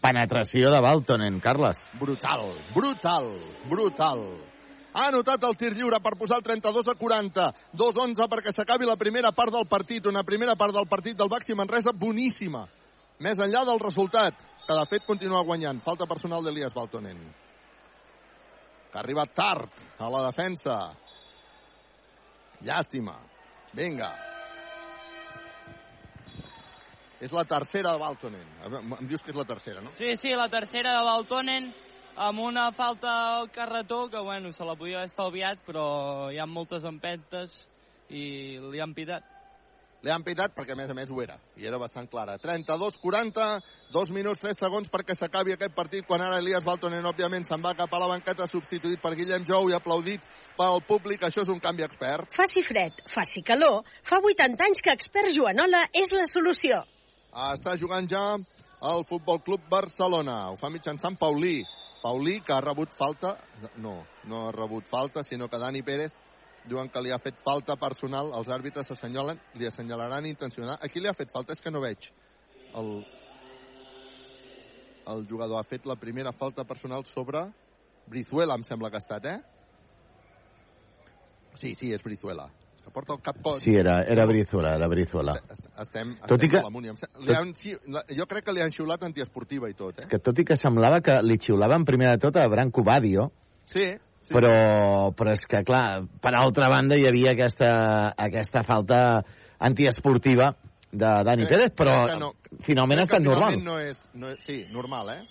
penetració de Baltonen, Carles. Brutal, brutal, brutal. Ha anotat el tir lliure per posar el 32 a 40. 2-11 perquè s'acabi la primera part del partit. Una primera part del partit del Baxi Manresa boníssima. Més enllà del resultat, que de fet continua guanyant. Falta personal d'Elias Baltonen. Que ha arribat tard a la defensa. Llàstima. Vinga. És la tercera de Baltonen. Em dius que és la tercera, no? Sí, sí, la tercera de Baltonen amb una falta al carretó que, bueno, se la podia haver estalviat, però hi ha moltes empentes i li han pitat. Li han pitat perquè, a més a més, ho era. I era bastant clara. 32-40, dos minuts, tres segons perquè s'acabi aquest partit, quan ara Elias Baltonen, òbviament, se'n va cap a la banqueta, substituït per Guillem Jou i aplaudit pel públic. Això és un canvi expert. Faci fred, faci calor. Fa 80 anys que expert Joanola és la solució. Està jugant ja el Futbol Club Barcelona. Ho fa mitjançant Paulí. Paulí, que ha rebut falta... No, no ha rebut falta, sinó que Dani Pérez diuen que li ha fet falta personal. Els àrbitres assenyalen, li assenyalaran intencionar. Aquí li ha fet falta, és que no veig. El, el jugador ha fet la primera falta personal sobre Brizuela, em sembla que ha estat, eh? Sí, sí, és Brizuela que porta el cap cot. Sí, era, era Brizuela, era Brizuela. Estem, tot estem i que, a l'amunt. Li han, jo crec que li han xiulat antiesportiva i tot, eh? Que tot i que semblava que li xiulaven primer de tot a Branco Badio, sí, sí, però, però és que, clar, per altra banda hi havia aquesta, aquesta falta antiesportiva de Dani crec, Pérez, però no, finalment ha estat normal. No és, no és, sí, normal, eh?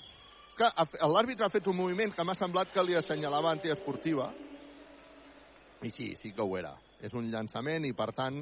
És que l'àrbitre ha fet un moviment que m'ha semblat que li assenyalava antiesportiva, i sí, sí que ho era és un llançament i, per tant,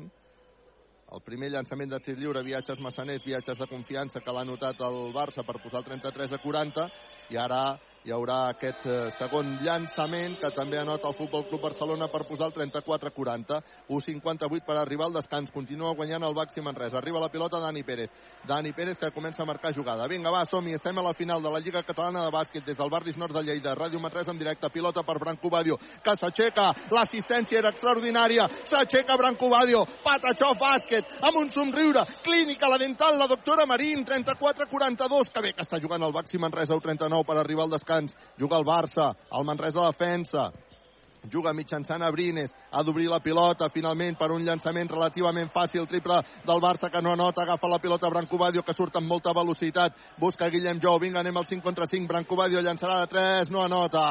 el primer llançament de tir lliure, viatges massaners, viatges de confiança que l'ha notat el Barça per posar el 33 a 40 i ara hi haurà aquest eh, segon llançament que també anota el Futbol Club Barcelona per posar el 34-40. 1'58 per arribar al descans. Continua guanyant el Baxi Manresa. Arriba la pilota Dani Pérez. Dani Pérez que comença a marcar jugada. Vinga, va, som -hi. Estem a la final de la Lliga Catalana de Bàsquet des del barris nord de Lleida. Ràdio Manresa en directe. Pilota per Branco Badio que s'aixeca. L'assistència era extraordinària. S'aixeca Branco Badio. Patachó bàsquet amb un somriure. Clínica la dental, la doctora Marín. 34-42. Que bé que està jugant el Baxi Manresa. 39 per arribar al descans descans. Juga el Barça, el Manresa defensa. Juga mitjançant Abrines, ha d'obrir la pilota finalment per un llançament relativament fàcil, triple del Barça que no anota, agafa la pilota Brancobadio que surt amb molta velocitat, busca Guillem Jou, vinga anem al 5 contra 5, Brancobadio llançarà de 3, no anota.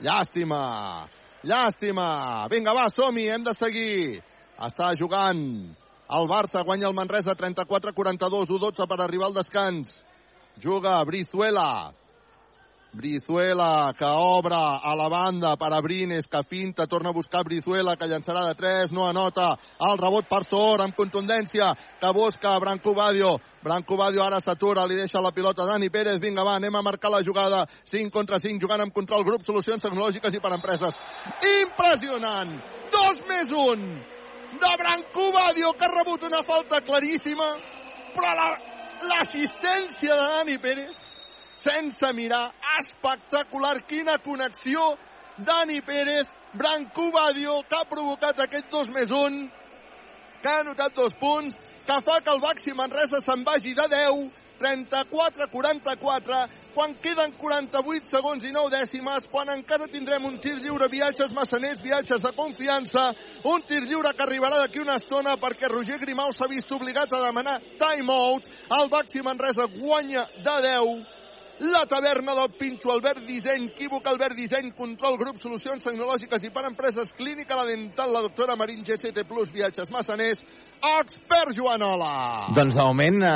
Llàstima, llàstima. Vinga, va, som-hi, hem de seguir. Està jugant el Barça, guanya el Manresa 34-42, 1-12 per arribar al descans. Juga Brizuela, Brizuela, que obre a la banda per a Brines, que finta, torna a buscar Brizuela, que llançarà de 3, no anota. El rebot per Sor, amb contundència, que busca Branco Badio. Branco Badio ara s'atura, li deixa la pilota Dani Pérez. Vinga, va, anem a marcar la jugada. 5 contra 5, jugant amb control grup, solucions tecnològiques i per empreses. Impressionant! 2 més 1 de Branco Badio, que ha rebut una falta claríssima, però l'assistència la, de Dani Pérez sense mirar. Espectacular, quina connexió. Dani Pérez, Branco Badio, que ha provocat aquest 2 més 1, que ha anotat dos punts, que fa que el Baxi Manresa se'n vagi de 10, 34-44, quan queden 48 segons i 9 dècimes, quan encara tindrem un tir lliure, viatges massaners, viatges de confiança, un tir lliure que arribarà d'aquí una estona perquè Roger Grimau s'ha vist obligat a demanar time-out, el Baxi Manresa guanya de 10, la taverna del Pinxo, Albert Disseny, Quívoc, Albert Disseny, Control Grup, Solucions Tecnològiques i per Empreses, Clínica La Dental, la doctora Marín, GCT Plus, Viatges Massaners, expert Joanola. Doncs de moment eh,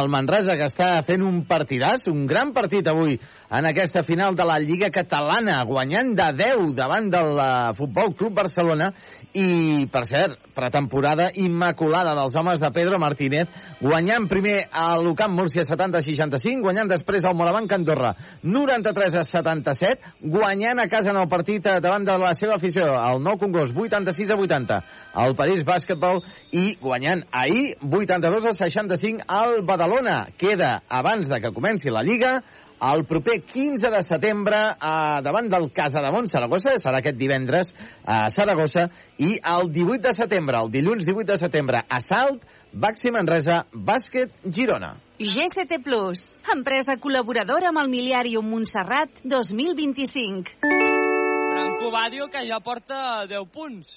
el Manresa que està fent un partidàs, un gran partit avui en aquesta final de la Lliga Catalana, guanyant de 10 davant del uh, Futbol Club Barcelona i, per cert, pretemporada immaculada dels homes de Pedro Martínez, guanyant primer a l'Ucamp Múrcia 70-65, guanyant després al Morabanc Andorra 93 a 77, guanyant a casa en el partit eh, davant de la seva afició, el Nou Congost 86 a 80, el París Bàsquetbol i guanyant ahir 82 a 65 al Badalona. Queda abans de que comenci la Lliga el proper 15 de setembre eh, davant del Casa de Mont Saragossa, serà aquest divendres a Saragossa, i el 18 de setembre, el dilluns 18 de setembre, a Salt, Baxi Manresa, Bàsquet Girona. GCT Plus, empresa col·laboradora amb el Miliàrium Montserrat 2025. Branco Badio, que ja porta 10 punts.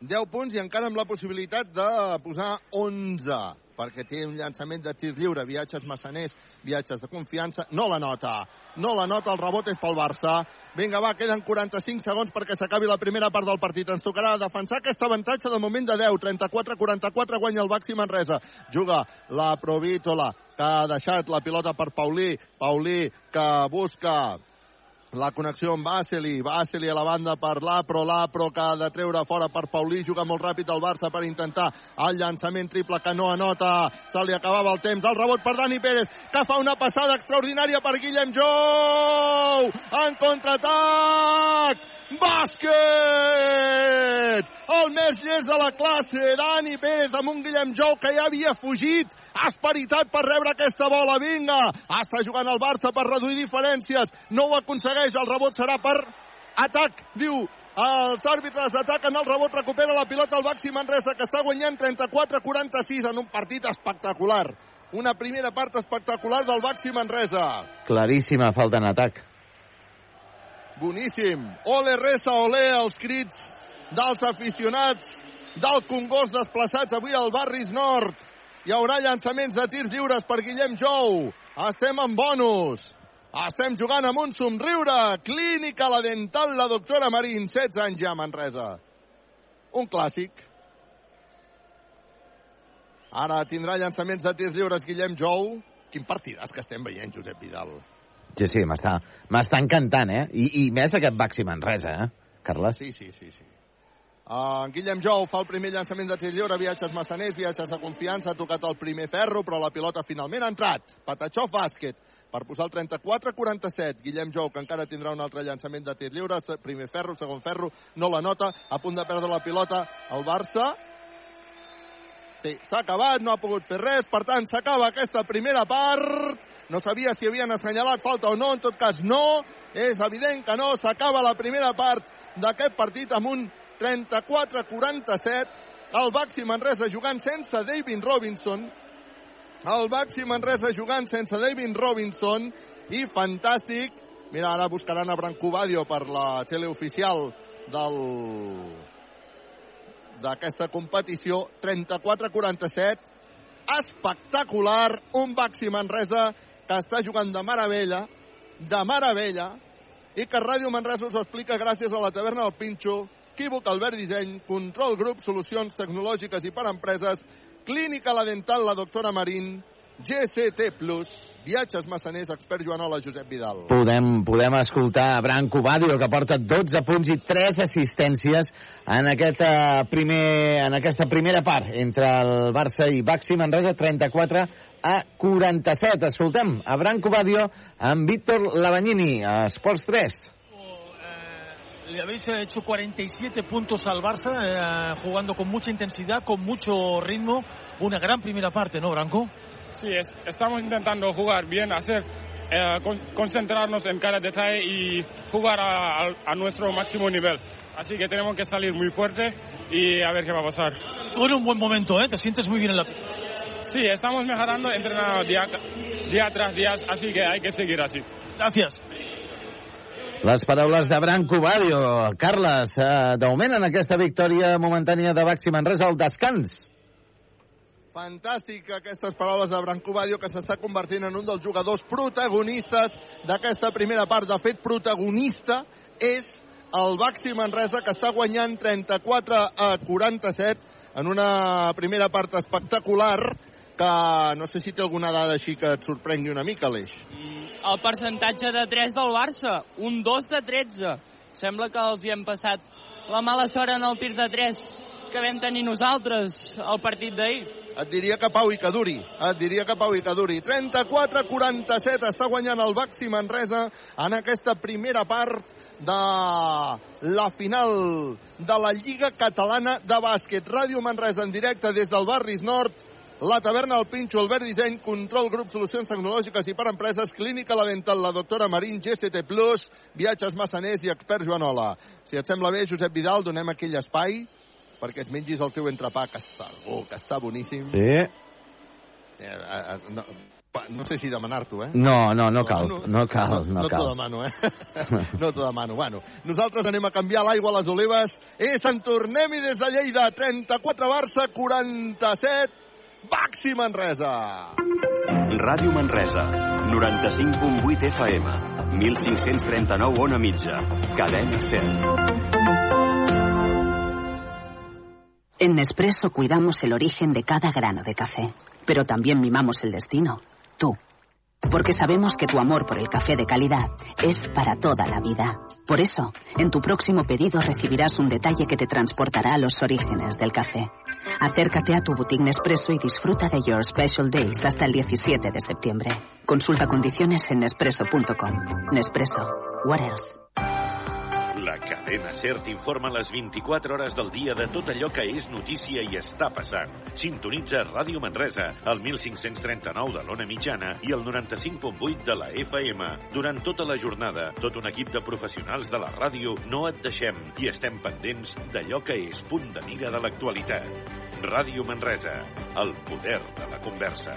10 punts i encara amb la possibilitat de posar 11 perquè té un llançament de tir lliure, viatges massaners, viatges de confiança, no la nota. No la nota, el rebot és pel Barça. Vinga, va, queden 45 segons perquè s'acabi la primera part del partit. Ens tocarà defensar aquest avantatge de moment de 10. 34-44 guanya el Baxi Manresa. Juga la Provítola, que ha deixat la pilota per Paulí. Paulí, que busca la connexió amb Baseli, Baseli a la banda per l'Apro, l'Apro que ha de treure fora per Paulí, juga molt ràpid el Barça per intentar el llançament triple que no anota, se li acabava el temps, el rebot per Dani Pérez, que fa una passada extraordinària per Guillem Jou, en contraatac, bàsquet! El més llest de la classe, Dani Pérez amb un Guillem Jou que ja havia fugit, esperitat per rebre aquesta bola, vinga! Està jugant el Barça per reduir diferències, no ho aconsegueix, el rebot serà per atac, diu els àrbitres ataquen el rebot, recupera la pilota el Baxi Manresa, que està guanyant 34-46 en un partit espectacular. Una primera part espectacular del Baxi Manresa. Claríssima falta en atac. Boníssim. Ole Resa, ole, els crits dels aficionats del Congost desplaçats avui al Barris Nord. Hi haurà llançaments de tirs lliures per Guillem Jou. Estem en bonus. Estem jugant amb un somriure. Clínica La Dental, la doctora Marín, 16 anys ja Manresa. Un clàssic. Ara tindrà llançaments de tirs lliures Guillem Jou. Quin partidàs que estem veient, Josep Vidal. Sí, sí, m'està encantant, eh? I, I més aquest Baxi Manresa, eh, Carles? Sí, sí, sí, sí. Uh, Guillem Jou fa el primer llançament de tir lliure, viatges massaners, viatges de confiança, ha tocat el primer ferro, però la pilota finalment ha entrat. Patachov bàsquet per posar el 34-47. Guillem Jou, que encara tindrà un altre llançament de tir lliure, primer ferro, segon ferro, no la nota, a punt de perdre la pilota el Barça. Sí, s'ha acabat, no ha pogut fer res, per tant s'acaba aquesta primera part. No sabia si havien assenyalat falta o no, en tot cas no. És evident que no, s'acaba la primera part d'aquest partit amb un 34-47. El Baxi Manresa jugant sense David Robinson. El Baxi Manresa jugant sense David Robinson. I fantàstic. Mira, ara buscaran a Branco Badio per la teleoficial del d'aquesta competició. 34-47. Espectacular. Un Baxi Manresa que està jugant de meravella, de meravella, i que Ràdio Manresa us explica gràcies a la taverna del Pinxo, Equívoc Albert Disseny, Control Grup, Solucions Tecnològiques i per Empreses, Clínica La Dental, la doctora Marín, GCT Plus, Viatges Massaners, expert Joanola, Josep Vidal. Podem, podem escoltar Branco Badio, que porta 12 punts i 3 assistències en, aquest, uh, primer, en aquesta primera part entre el Barça i Baxi Manresa, 34 a 47. Escoltem a Branco Badio amb Víctor Lavagnini, a Esports 3. le habéis hecho 47 puntos al Barça, eh, jugando con mucha intensidad, con mucho ritmo. Una gran primera parte, ¿no, Branco? Sí, es, estamos intentando jugar bien, hacer, eh, con, concentrarnos en cada detalle y jugar a, a, a, nuestro máximo nivel. Así que tenemos que salir muy fuerte y a ver qué va a pasar. Tú en un buen momento, ¿eh? Te sientes muy bien en la Sí, estamos mejorando, entrenando día, día tras día, así que hay que seguir así. Gracias. Les paraules de Branco Badio. Carles, eh, de moment en aquesta victòria momentània de Baxi Manresa al descans. Fantàstic aquestes paraules de Branco Badio que s'està convertint en un dels jugadors protagonistes d'aquesta primera part. De fet, protagonista és el Baxi Manresa que està guanyant 34 a 47 en una primera part espectacular que no sé si té alguna dada així que et sorprengui una mica, Aleix. El percentatge de 3 del Barça, un 2 de 13. Sembla que els hi hem passat la mala sort en el tir de 3 que vam tenir nosaltres al partit d'ahir. Et diria que Pau i que duri. Et diria que Pau i que duri. 34-47 està guanyant el Baxi Manresa en aquesta primera part de la final de la Lliga Catalana de Bàsquet. Ràdio Manresa en directe des del Barris Nord. La taverna El Pinxo, Albert Disseny, Control Grup, Solucions Tecnològiques i per Empreses, Clínica La Dental, la doctora Marín, GCT Plus, Viatges Massaners i Expert Joanola. Si et sembla bé, Josep Vidal, donem aquell espai perquè et mengis el teu entrepà, que segur que està boníssim. Sí. Eh, eh, no, no sé si demanar-t'ho, eh? No, no, no cal, no cal, no, no cal. t'ho demano, eh? no t'ho demano. Bueno, nosaltres anem a canviar l'aigua a les olives i se'n tornem-hi des de Lleida. 34 Barça, 47 Baxi Manresa. Ràdio Manresa, 95.8 FM, 1539 on a mitja, cadena 100. En Nespresso cuidamos el origen de cada grano de café, pero también mimamos el destino, tú. Porque sabemos que tu amor por el café de calidad es para toda la vida. Por eso, en tu próximo pedido recibirás un detalle que te transportará a los orígenes del café. Acércate a tu boutique Nespresso y disfruta de Your Special Days hasta el 17 de septiembre. Consulta condiciones en nespresso.com. Nespresso. What else? Cadena SER t'informa les 24 hores del dia de tot allò que és notícia i està passant. Sintonitza Ràdio Manresa, al 1539 de l'Ona Mitjana i el 95.8 de la FM. Durant tota la jornada, tot un equip de professionals de la ràdio no et deixem i estem pendents d'allò que és punt de mira de l'actualitat. Ràdio Manresa, el poder de la conversa.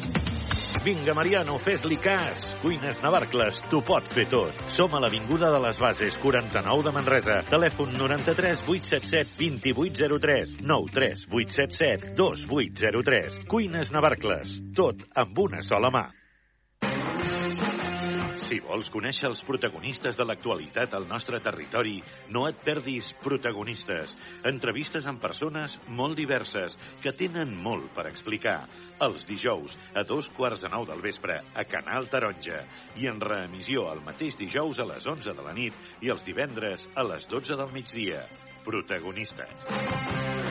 Vinga, Mariano, fes-li cas. Cuines Navarcles, t'ho pot fer tot. Som a l'Avinguda de les Bases, 49 de Manresa. Telèfon 93 877 2803 93 877 2803. Cuines Navarcles, tot amb una sola mà. Si vols conèixer els protagonistes de l'actualitat al nostre territori, no et perdis Protagonistes. Entrevistes amb persones molt diverses que tenen molt per explicar. Els dijous, a dos quarts de nou del vespre, a Canal Taronja. I en reemissió el mateix dijous a les 11 de la nit i els divendres a les 12 del migdia. Protagonistes.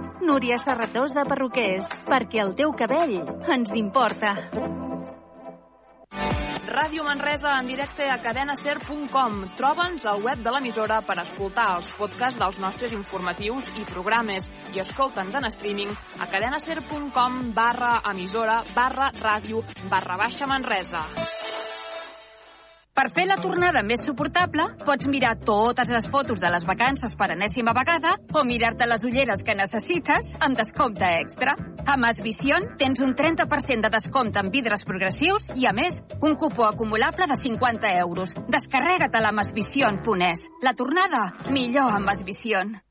Núria Serratós de Perruquers, perquè el teu cabell ens importa. Ràdio Manresa en directe a cadenaser.com. Troba'ns al web de l'emissora per escoltar els podcasts dels nostres informatius i programes i escolta'ns en streaming a cadenaser.com barra emissora barra ràdio barra baixa Manresa. Per fer la tornada més suportable, pots mirar totes les fotos de les vacances per enèsima vegada o mirar-te les ulleres que necessites amb descompte extra. A Mas Vision tens un 30% de descompte en vidres progressius i, a més, un cupó acumulable de 50 euros. Descarrega't a la masvision.es. La tornada, millor amb Mas Vision.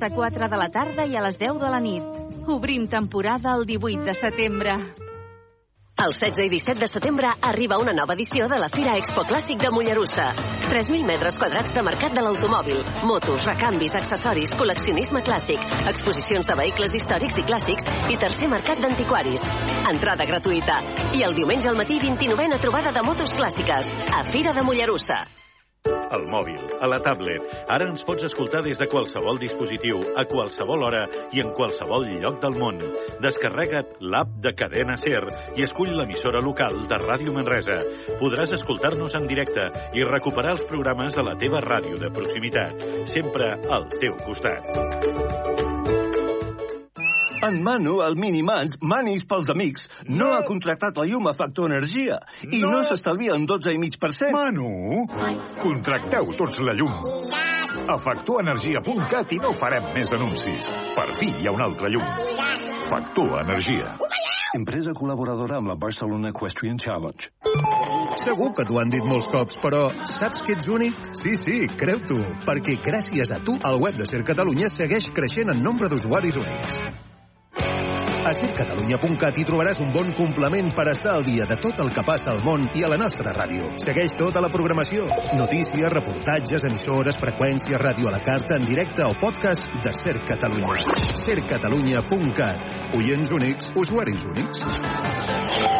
de quatre de la tarda i a les 10 de la nit. Obrim temporada el 18 de setembre. El 16 i 17 de setembre arriba una nova edició de la Fira Expo Clàssic de Mollerussa. 3.000 metres quadrats de mercat de l'automòbil, motos, recanvis, accessoris, col·leccionisme clàssic, exposicions de vehicles històrics i clàssics i tercer mercat d'antiquaris. Entrada gratuïta. I el diumenge al matí 29a trobada de motos clàssiques a Fira de Mollerussa. Al mòbil, a la tablet. Ara ens pots escoltar des de qualsevol dispositiu, a qualsevol hora i en qualsevol lloc del món. Descarrega't l'app de Cadena Ser i escull l'emissora local de Ràdio Manresa. Podràs escoltar-nos en directe i recuperar els programes de la teva ràdio de proximitat. Sempre al teu costat. En Manu, el Minimans, Manis pels amics, no, no ha contractat la llum a Factor Energia i no, no s'estalvia un 12,5%. Manu, contracteu tots la llum. A factorenergia.cat i no farem més anuncis. Per fi hi ha una altra llum. Factor Energia. empresa col·laboradora amb la Barcelona Equestrian Challenge. Segur que t'ho han dit molts cops, però saps que ets únic? Sí, sí, creu-t'ho, perquè gràcies a tu el web de Ser Catalunya segueix creixent en nombre d'usuaris únics. A sercatalunya.cat hi trobaràs un bon complement per estar al dia de tot el que passa al món i a la nostra ràdio. Segueix tota la programació. Notícies, reportatges, emissores, freqüències, ràdio a la carta, en directe o podcast de Ser Catalunya. sercatalunya.cat. Oients únics, usuaris únics.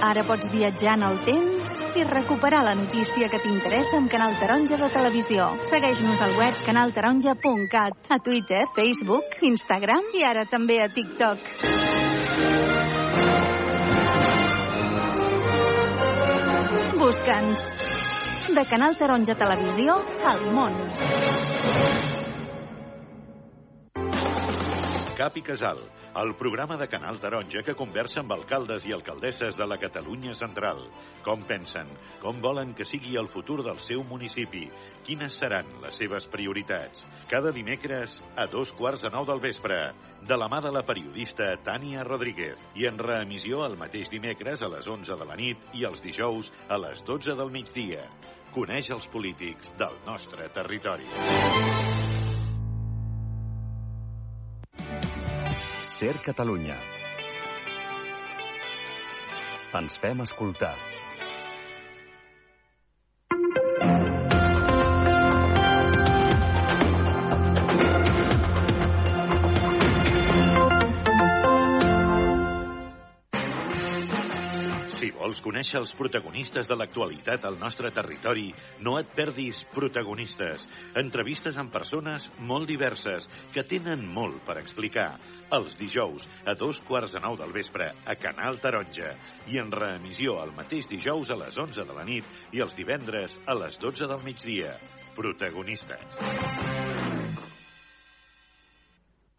Ara pots viatjar en el temps i recuperar la notícia que t'interessa amb Canal Taronja de Televisió. Segueix-nos al web canaltaronja.cat, a Twitter, Facebook, Instagram i ara també a TikTok. Busca'ns. De Canal Taronja Televisió al món. Cap i Casal, el programa de Canal Taronja que conversa amb alcaldes i alcaldesses de la Catalunya central. Com pensen, com volen que sigui el futur del seu municipi, quines seran les seves prioritats. Cada dimecres a dos quarts de nou del vespre, de la mà de la periodista Tània Rodríguez, i en reemissió el mateix dimecres a les 11 de la nit i els dijous a les 12 del migdia. Coneix els polítics del nostre territori. Ser Catalunya. Ens fem escoltar. Conèixer els protagonistes de l'actualitat al nostre territori, no et perdis Protagonistes. Entrevistes amb persones molt diverses que tenen molt per explicar. Els dijous, a dos quarts de nou del vespre, a Canal Taronja. I en reemissió el mateix dijous a les 11 de la nit i els divendres a les 12 del migdia. Protagonistes.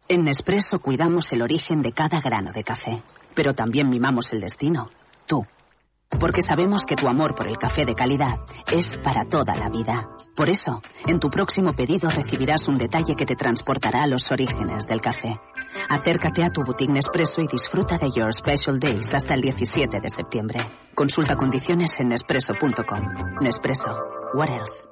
En Nespresso cuidamos el origen de cada grano de café, pero también mimamos el destino, tú. Porque sabemos que tu amor por el café de calidad es para toda la vida. Por eso, en tu próximo pedido recibirás un detalle que te transportará a los orígenes del café. Acércate a tu boutique Nespresso y disfruta de Your Special Days hasta el 17 de septiembre. Consulta condiciones en nespresso.com. Nespresso. What else?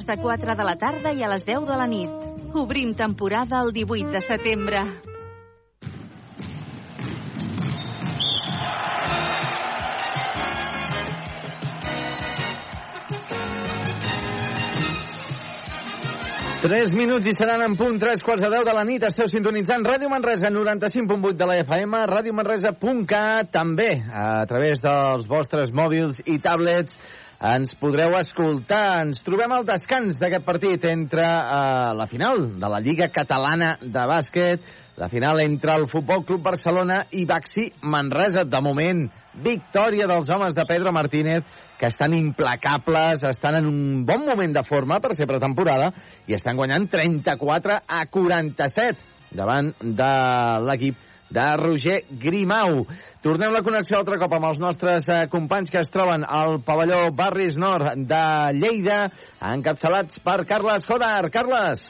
de quatre de la tarda i a les 10 de la nit. Obrim temporada el 18 de setembre. Tres minuts i seran en punt, tres quarts de deu de la nit. Esteu sintonitzant Ràdio Manresa 95.8 de la FM, radiomanresa.cat, també a través dels vostres mòbils i tablets ens podreu escoltar. Ens trobem al descans d'aquest partit entre eh, la final de la Lliga Catalana de Bàsquet, la final entre el Futbol Club Barcelona i Baxi Manresa. De moment, victòria dels homes de Pedro Martínez, que estan implacables, estan en un bon moment de forma per ser pretemporada i estan guanyant 34 a 47 davant de l'equip de Roger Grimau. Tornem la connexió altre cop amb els nostres eh, companys que es troben al pavelló Barris Nord de Lleida, encapçalats per Carles Jodar. Carles.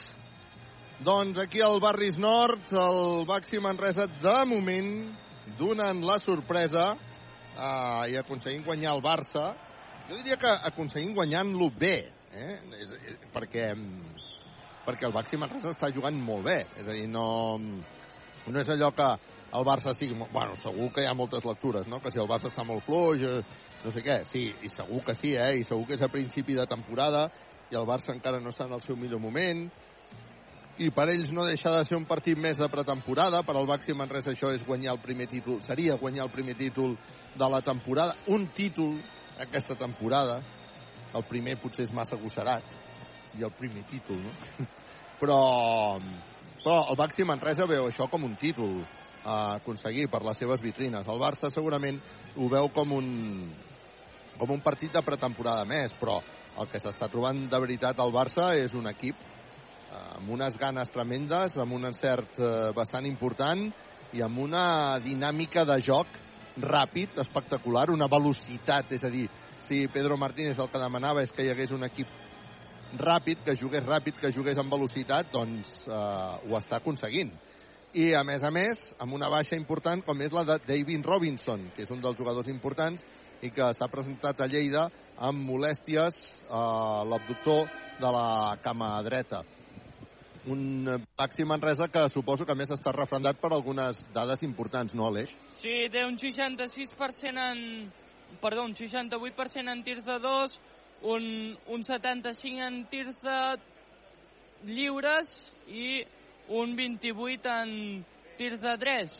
Doncs aquí al Barris Nord, el Baxi Manresa, de moment, donant la sorpresa eh, i aconseguint guanyar el Barça. Jo diria que aconseguint guanyant-lo bé, eh? perquè, perquè el Baxi Manresa està jugant molt bé. És a dir, no, no és allò que el Barça estigui... Bueno, segur que hi ha moltes lectures, no? Que si el Barça està molt fluix, eh, no sé què. Sí, i segur que sí, eh? I segur que és a principi de temporada i el Barça encara no està en el seu millor moment i per ells no deixa de ser un partit més de pretemporada. Per al Baxi Manresa això és guanyar el primer títol, seria guanyar el primer títol de la temporada. Un títol aquesta temporada. El primer potser és massa gosserat i el primer títol, no? Però, però el Baxi Manresa veu això com un títol a aconseguir per les seves vitrines. El Barça segurament ho veu com un, com un partit de pretemporada més, però el que s'està trobant de veritat al Barça és un equip eh, amb unes ganes tremendes, amb un encert eh, bastant important i amb una dinàmica de joc ràpid, espectacular, una velocitat, és a dir, si Pedro Martínez el que demanava és que hi hagués un equip ràpid, que jugués ràpid, que jugués amb velocitat, doncs eh, ho està aconseguint. I, a més a més, amb una baixa important com és la de David Robinson, que és un dels jugadors importants i que s'ha presentat a Lleida amb molèsties a l'abductor de la cama dreta. Un Baxi Manresa que suposo que a més està refrendat per algunes dades importants, no, Aleix? Sí, té un 66% en... Perdó, un 68% en tirs de dos, un, un 75 en tirs de lliures i un 28 en tirs de tres.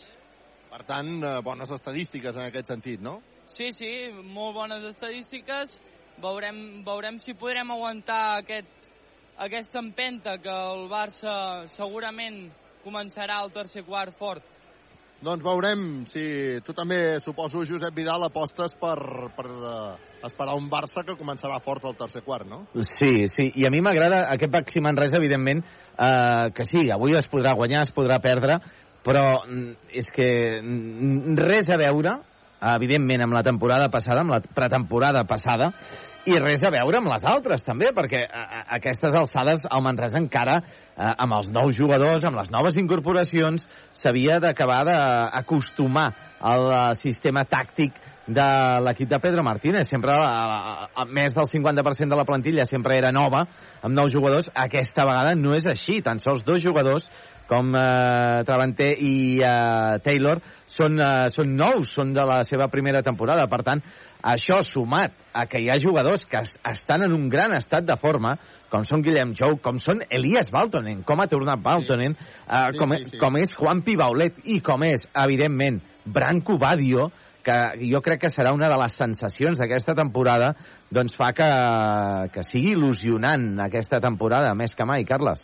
Per tant, eh, bones estadístiques en aquest sentit, no? Sí, sí, molt bones estadístiques. Veurem, veurem si podrem aguantar aquest, aquesta empenta que el Barça segurament començarà al tercer quart fort. Doncs veurem si tu també, suposo, Josep Vidal, apostes per, per uh, esperar un Barça que començarà fort al tercer quart, no? Sí, sí, i a mi m'agrada aquest Baxi Manresa, evidentment, eh, que sí, avui es podrà guanyar, es podrà perdre, però mm, és que mm, res a veure, evidentment, amb la temporada passada, amb la pretemporada passada, i res a veure amb les altres, també, perquè a, a aquestes alçades el Manresa encara, eh, amb els nous jugadors, amb les noves incorporacions, s'havia d'acabar d'acostumar al eh, sistema tàctic de l'equip de Pedro Martínez. Sempre, a, a, més del 50% de la plantilla sempre era nova, amb nous jugadors. Aquesta vegada no és així. Tan sols dos jugadors com eh, Travanter i eh, Taylor són, eh, són nous, són de la seva primera temporada. Per tant, això sumat a que hi ha jugadors que es, estan en un gran estat de forma, com són Guillem Jou, com són Elias Baltonen, com ha tornat Baltonen, sí. eh, Sí, com, sí, sí. com és Juan Pibaulet i com és, evidentment, Branco Badio, que jo crec que serà una de les sensacions d'aquesta temporada, doncs fa que, que sigui il·lusionant aquesta temporada, més que mai, Carles.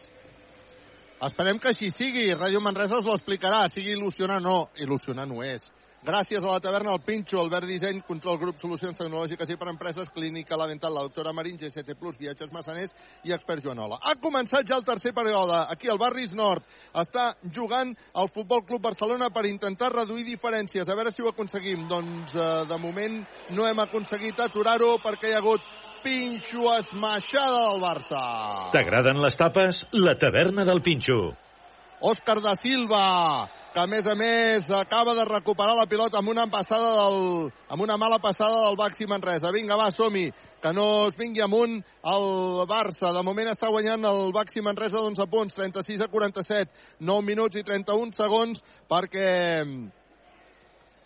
Esperem que així sigui. Ràdio Manresa us ho explicarà. Sigui il·lusionant o no. Il·lusionant ho és. Gràcies a la taverna El Pinxo, Albert Disseny, Control Grup, Solucions Tecnològiques i per Empreses, Clínica La Dental, la doctora Marín, GCT Plus, Viatges Massaners i Expert Joanola. Ha començat ja el tercer període. Aquí al Barris Nord està jugant el Futbol Club Barcelona per intentar reduir diferències. A veure si ho aconseguim. Doncs eh, de moment no hem aconseguit aturar-ho perquè hi ha hagut pinxo esmaixada del Barça. T'agraden les tapes? La taverna del Pinxo. Òscar da Silva, que a més a més acaba de recuperar la pilota amb una passada del, amb una mala passada del Baxi Manresa. Vinga, va, som-hi, que no es vingui amunt el Barça. De moment està guanyant el Baxi Manresa d'11 punts, 36 a 47, 9 minuts i 31 segons perquè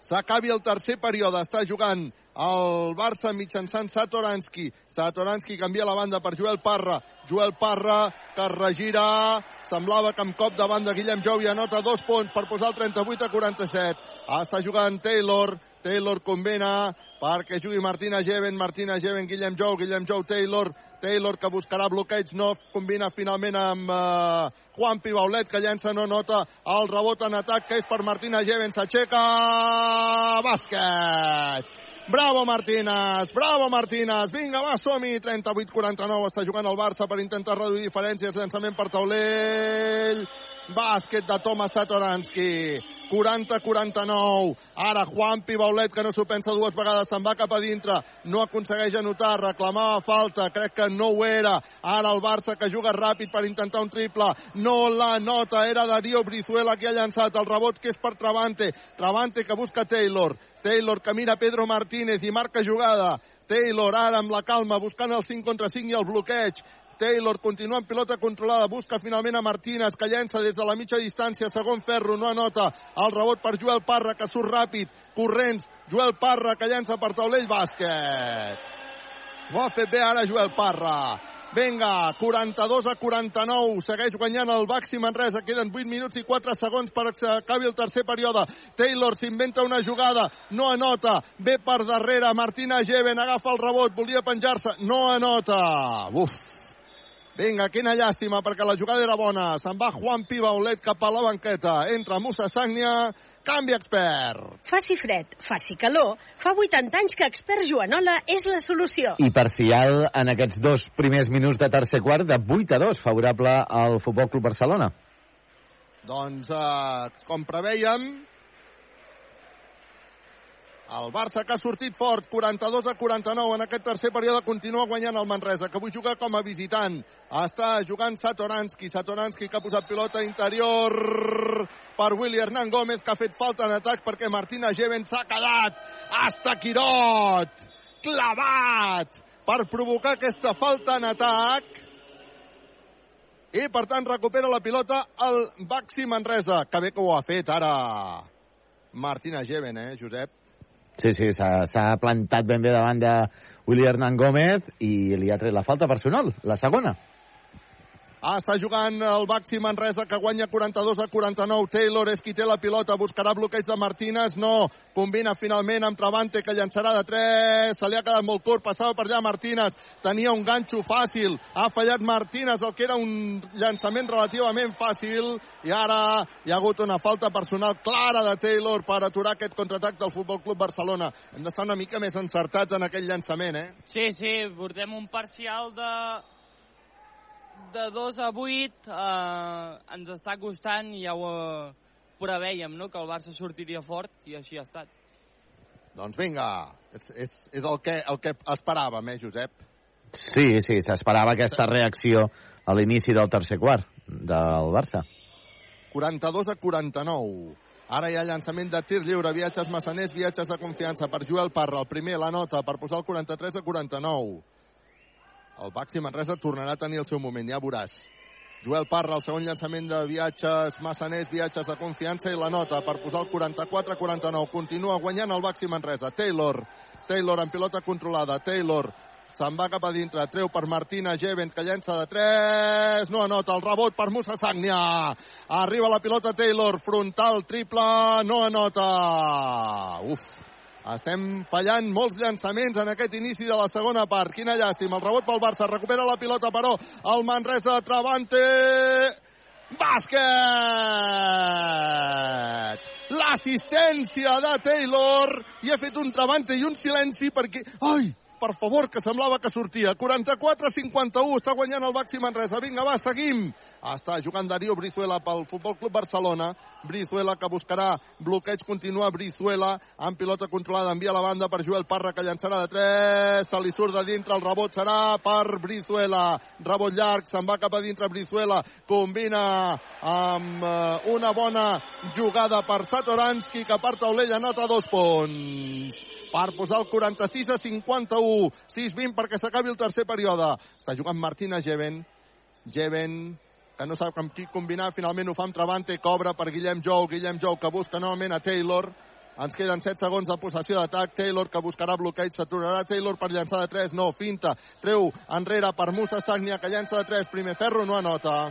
s'acabi el tercer període. Està jugant el Barça mitjançant Satoranski. Satoranski canvia la banda per Joel Parra. Joel Parra que es regira. Semblava que amb cop de banda Guillem Jou i anota dos punts per posar el 38 a 47. Ah, està jugant Taylor. Taylor combina perquè jugui Martina Geven, Martina Geven, Guillem Jou, Guillem Jou, Taylor, Taylor que buscarà bloqueig, no combina finalment amb uh, Juan Pibaulet que llença, no nota el rebot en atac que és per Martina Geven, s'aixeca bàsquet Bravo Martínez, bravo Martínez, vinga va som-hi, 38-49 està jugant el Barça per intentar reduir diferències, llançament per taulell, bàsquet de Tomas Satoranski, 40-49, ara Juan Pibaulet que no s'ho pensa dues vegades, se'n va cap a dintre, no aconsegueix anotar, reclamava falta, crec que no ho era, ara el Barça que juga ràpid per intentar un triple, no la nota, era Darío Brizuela que ha llançat el rebot que és per Travante, Travante que busca Taylor, Taylor mira Pedro Martínez i marca jugada. Taylor ara amb la calma buscant el 5 contra 5 i el bloqueig. Taylor continua en pilota controlada, busca finalment a Martínez, que llença des de la mitja distància, segon ferro, no anota, el rebot per Joel Parra, que surt ràpid, corrents, Joel Parra, que llença per taulell, bàsquet. Ho ha fet bé ara Joel Parra. Vinga, 42 a 49, segueix guanyant el Baxi Manresa, queden 8 minuts i 4 segons per acabi el tercer període. Taylor s'inventa una jugada, no anota, ve per darrere, Martina Geven agafa el rebot, volia penjar-se, no anota. Uf, Vinga, quina llàstima, perquè la jugada era bona. Se'n va Juan Pibaulet cap a la banqueta. Entra Musa Sagnia, canvi expert. Faci fred, faci calor, fa 80 anys que expert Joanola és la solució. I parcial en aquests dos primers minuts de tercer quart de 8 a 2, favorable al Futbol Club Barcelona. Doncs, eh, com preveiem, el Barça que ha sortit fort, 42 a 49 en aquest tercer període, continua guanyant el Manresa, que avui juga com a visitant. Està jugant Satoranski, Satoranski que ha posat pilota interior per Willy Hernán Gómez, que ha fet falta en atac perquè Martina Geven s'ha quedat hasta Quirot, clavat, per provocar aquesta falta en atac. I, per tant, recupera la pilota el Baxi Manresa. Que bé que ho ha fet ara Martina Geven, eh, Josep? Sí, sí, s'ha plantat ben bé davant de Willy Hernán Gómez i li ha tret la falta personal, la segona. Ah, està jugant el Baxi Manresa, que guanya 42 a 49. Taylor és qui té la pilota, buscarà bloqueig de Martínez. No, combina finalment amb Travante, que llançarà de 3. Se li ha quedat molt curt, passava per allà Martínez. Tenia un ganxo fàcil. Ha fallat Martínez, el que era un llançament relativament fàcil. I ara hi ha hagut una falta personal clara de Taylor per aturar aquest contraatac del Futbol Club Barcelona. Hem d'estar una mica més encertats en aquell llançament, eh? Sí, sí, portem un parcial de de 2 a 8 eh, ens està costant i ja ho eh, prevèiem, no?, que el Barça sortiria fort i així ha estat. Doncs vinga, és, és, és el, que, el que esperàvem, eh, Josep? Sí, sí, s'esperava aquesta reacció a l'inici del tercer quart del Barça. 42 a 49. Ara hi ha llançament de tir lliure, viatges massaners, viatges de confiança per Joel Parra. El primer, la nota, per posar el 43 a 49. El Baxi Manresa tornarà a tenir el seu moment, ja veuràs. Joel Parra, el segon llançament de viatges massaners, viatges de confiança i la nota per posar el 44-49. Continua guanyant el Baxi Manresa. Taylor, Taylor en pilota controlada. Taylor se'n va cap a dintre, treu per Martina Geven, que llença de 3, no anota, el rebot per Musa Sagnia. Arriba la pilota Taylor, frontal, triple, no anota. Uf, estem fallant molts llançaments en aquest inici de la segona part. Quina llàstima. El rebot pel Barça. Recupera la pilota, però el Manresa Travante... Bàsquet! L'assistència de Taylor i ha fet un Travante i un silenci perquè... Ai! per favor, que semblava que sortia. 44-51, està guanyant el Baxi Manresa. Vinga, va, seguim. Està jugant Darío Brizuela pel Futbol Club Barcelona. Brizuela que buscarà bloqueig, continua Brizuela amb pilota controlada, envia la banda per Joel Parra que llançarà de 3, se li surt de dintre, el rebot serà per Brizuela. Rebot llarg, se'n va cap a dintre Brizuela, combina amb eh, una bona jugada per Satoranski que per taulell anota dos punts per posar el 46 a 51. 6-20 perquè s'acabi el tercer període. Està jugant Martina Geven. Geven que no sap amb qui combinar, finalment ho fa amb Travante, cobra per Guillem Jou, Guillem Jou que busca novament a Taylor, ens queden 7 segons de possessió d'atac. Taylor que buscarà bloqueig. S'aturarà Taylor per llançar de 3. No, finta. Treu enrere per Musa Sagnia que llança de 3. Primer ferro no anota.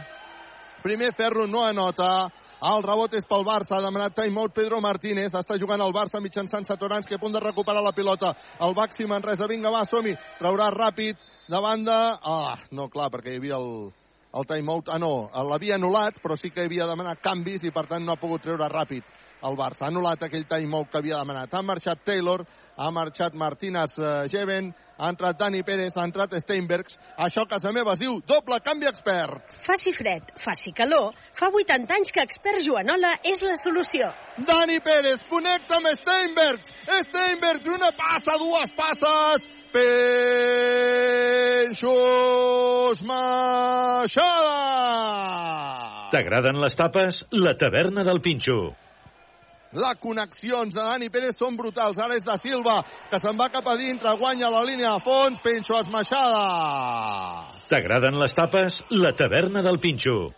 Primer ferro no anota. El rebot és pel Barça, ha demanat timeout Pedro Martínez, està jugant el Barça mitjançant Satoranski, a punt de recuperar la pilota. El Baxi Manresa, vinga, va, som -hi. Traurà ràpid de banda... Ah, no, clar, perquè hi havia el, el timeout. Ah, no, l'havia anul·lat, però sí que havia demanat canvis i, per tant, no ha pogut treure ràpid el Barça. Ha anul·lat aquell timeout que havia demanat. Ha marxat Taylor, ha marxat Martínez eh, Geven, ha entrat Dani Pérez, ha entrat Steinbergs. Això a casa meva es diu doble canvi expert. Faci fred, faci calor, fa 80 anys que expert Joanola és la solució. Dani Pérez connecta amb Steinbergs. Steinbergs, una passa, dues passes. Peixos Maixada! T'agraden les tapes? La taverna del Pinxo. Les connexions de Dani Pérez són brutals. Ara és de Silva, que se'n va cap a dintre, guanya la línia de fons, Pinxo esmaixada. T'agraden les tapes? La taverna del Pinxo.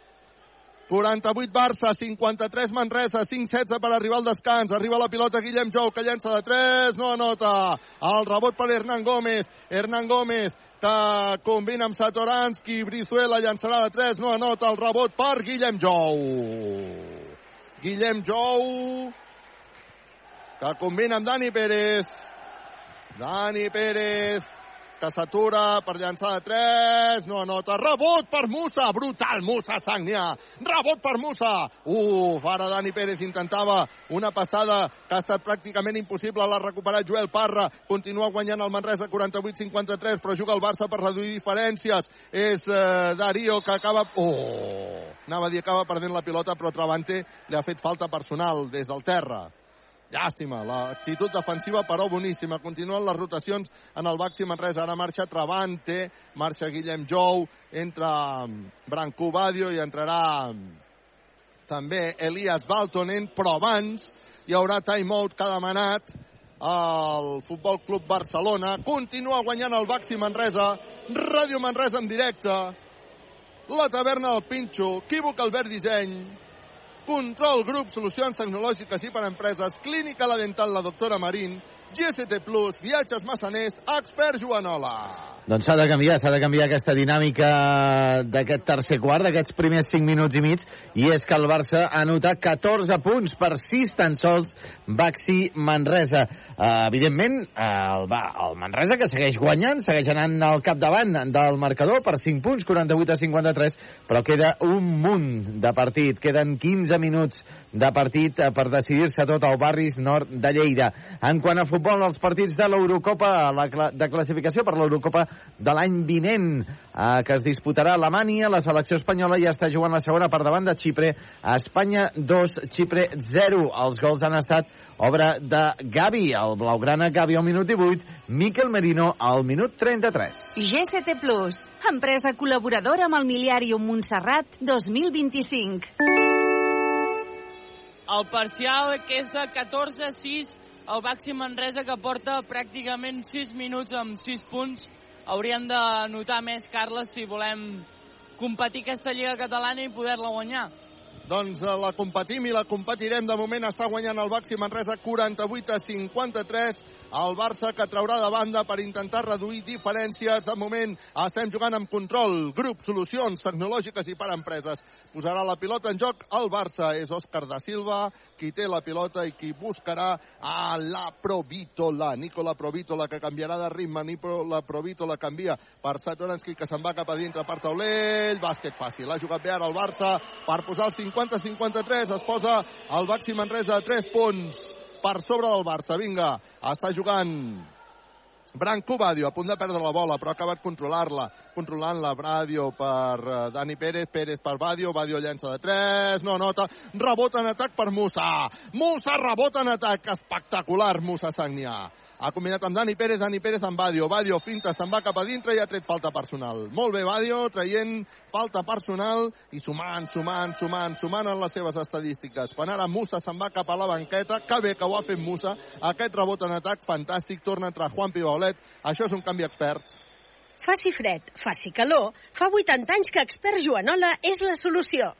48 Barça, 53 Manresa, 5-16 per arribar al descans. Arriba la pilota Guillem Jou, que llença de 3, no anota. El rebot per Hernán Gómez. Hernán Gómez que combina amb Satoranski, Brizuela llançarà de 3, no anota el rebot per Guillem Jou. Guillem Jou, que combina amb Dani Pérez. Dani Pérez, que s'atura per llançar de 3, no anota, rebot per Musa, brutal Musa Sagnia, rebot per Musa, uf, ara Dani Pérez intentava una passada que ha estat pràcticament impossible, l'ha recuperat Joel Parra, continua guanyant el Manresa 48-53, però juga el Barça per reduir diferències, és eh, Darío que acaba, oh, anava a dir acaba perdent la pilota, però Travante li ha fet falta personal des del terra. Llàstima, l'actitud defensiva però boníssima. Continuen les rotacions en el Baxi Manresa. Ara marxa Travante, marxa Guillem Jou, entra Branco Badio i entrarà també Elias Baltonen, però abans hi haurà timeout que ha demanat el Futbol Club Barcelona. Continua guanyant el Baxi Manresa. Ràdio Manresa en directe. La taverna del Pinxo. Equívoc Albert Disseny. Control Grup, solucions tecnològiques i per empreses, Clínica La Dental, la doctora Marín, GST Plus, Viatges Massaners, Expert Joanola. Doncs s'ha de canviar, s'ha de canviar aquesta dinàmica d'aquest tercer quart, d'aquests primers 5 minuts i mig, i és que el Barça ha notat 14 punts per 6 tan sols Baxi Manresa. Uh, evidentment, uh, el, va, el Manresa que segueix guanyant, segueix anant al capdavant del marcador per 5 punts, 48 a 53, però queda un munt de partit, queden 15 minuts de partit per decidir-se tot al barris nord de Lleida. En quant a futbol, els partits de l'Eurocopa, la cla de classificació per l'Eurocopa de l'any vinent, eh, que es disputarà a Alemanya, la selecció espanyola ja està jugant la segona per davant de Xipre, a Espanya 2, Xipre 0. Els gols han estat obra de Gavi, el blaugrana Gavi al minut 18, Miquel Merino al minut 33. GCT Plus, empresa col·laboradora amb el Miliàrium Montserrat 2025. El parcial que és de 14-6, el Baxi Manresa que porta pràcticament 6 minuts amb 6 punts. Hauríem de notar més, Carles, si volem competir aquesta Lliga Catalana i poder-la guanyar. Doncs eh, la competim i la competirem. De moment està guanyant el Baxi Manresa 48 a 53 el Barça que traurà de banda per intentar reduir diferències. De moment estem jugant amb control, grup, solucions tecnològiques i per empreses. Posarà la pilota en joc el Barça. És Òscar da Silva qui té la pilota i qui buscarà a la Provítola. Nicola Provítola que canviarà de ritme. Nicola Provítola canvia per Satoranski que se'n va cap a dintre per taulell. Bàsquet fàcil. Ha jugat bé ara el Barça per posar el 50-53. Es posa el Baxi Manresa a 3 punts per sobre del Barça. Vinga, està jugant Branco Badio, a punt de perdre la bola, però ha acabat controlar-la, controlant-la Bradio per uh, Dani Pérez, Pérez per Badio, Badio llença de 3, no nota, rebota en atac per Musa, Musa rebota en atac, espectacular Musa Sagnia. Ha combinat amb Dani Pérez, Dani Pérez amb Badio. Badio finta, se'n va cap a dintre i ha tret falta personal. Molt bé, Badio, traient falta personal i sumant, sumant, sumant, sumant en les seves estadístiques. Quan ara Musa se'n va cap a la banqueta, que bé que ho ha fet Musa. Aquest rebot en atac, fantàstic, torna a entrar Juan Pibaulet. Això és un canvi expert. Faci fred, faci calor, fa 80 anys que expert Joanola és la solució.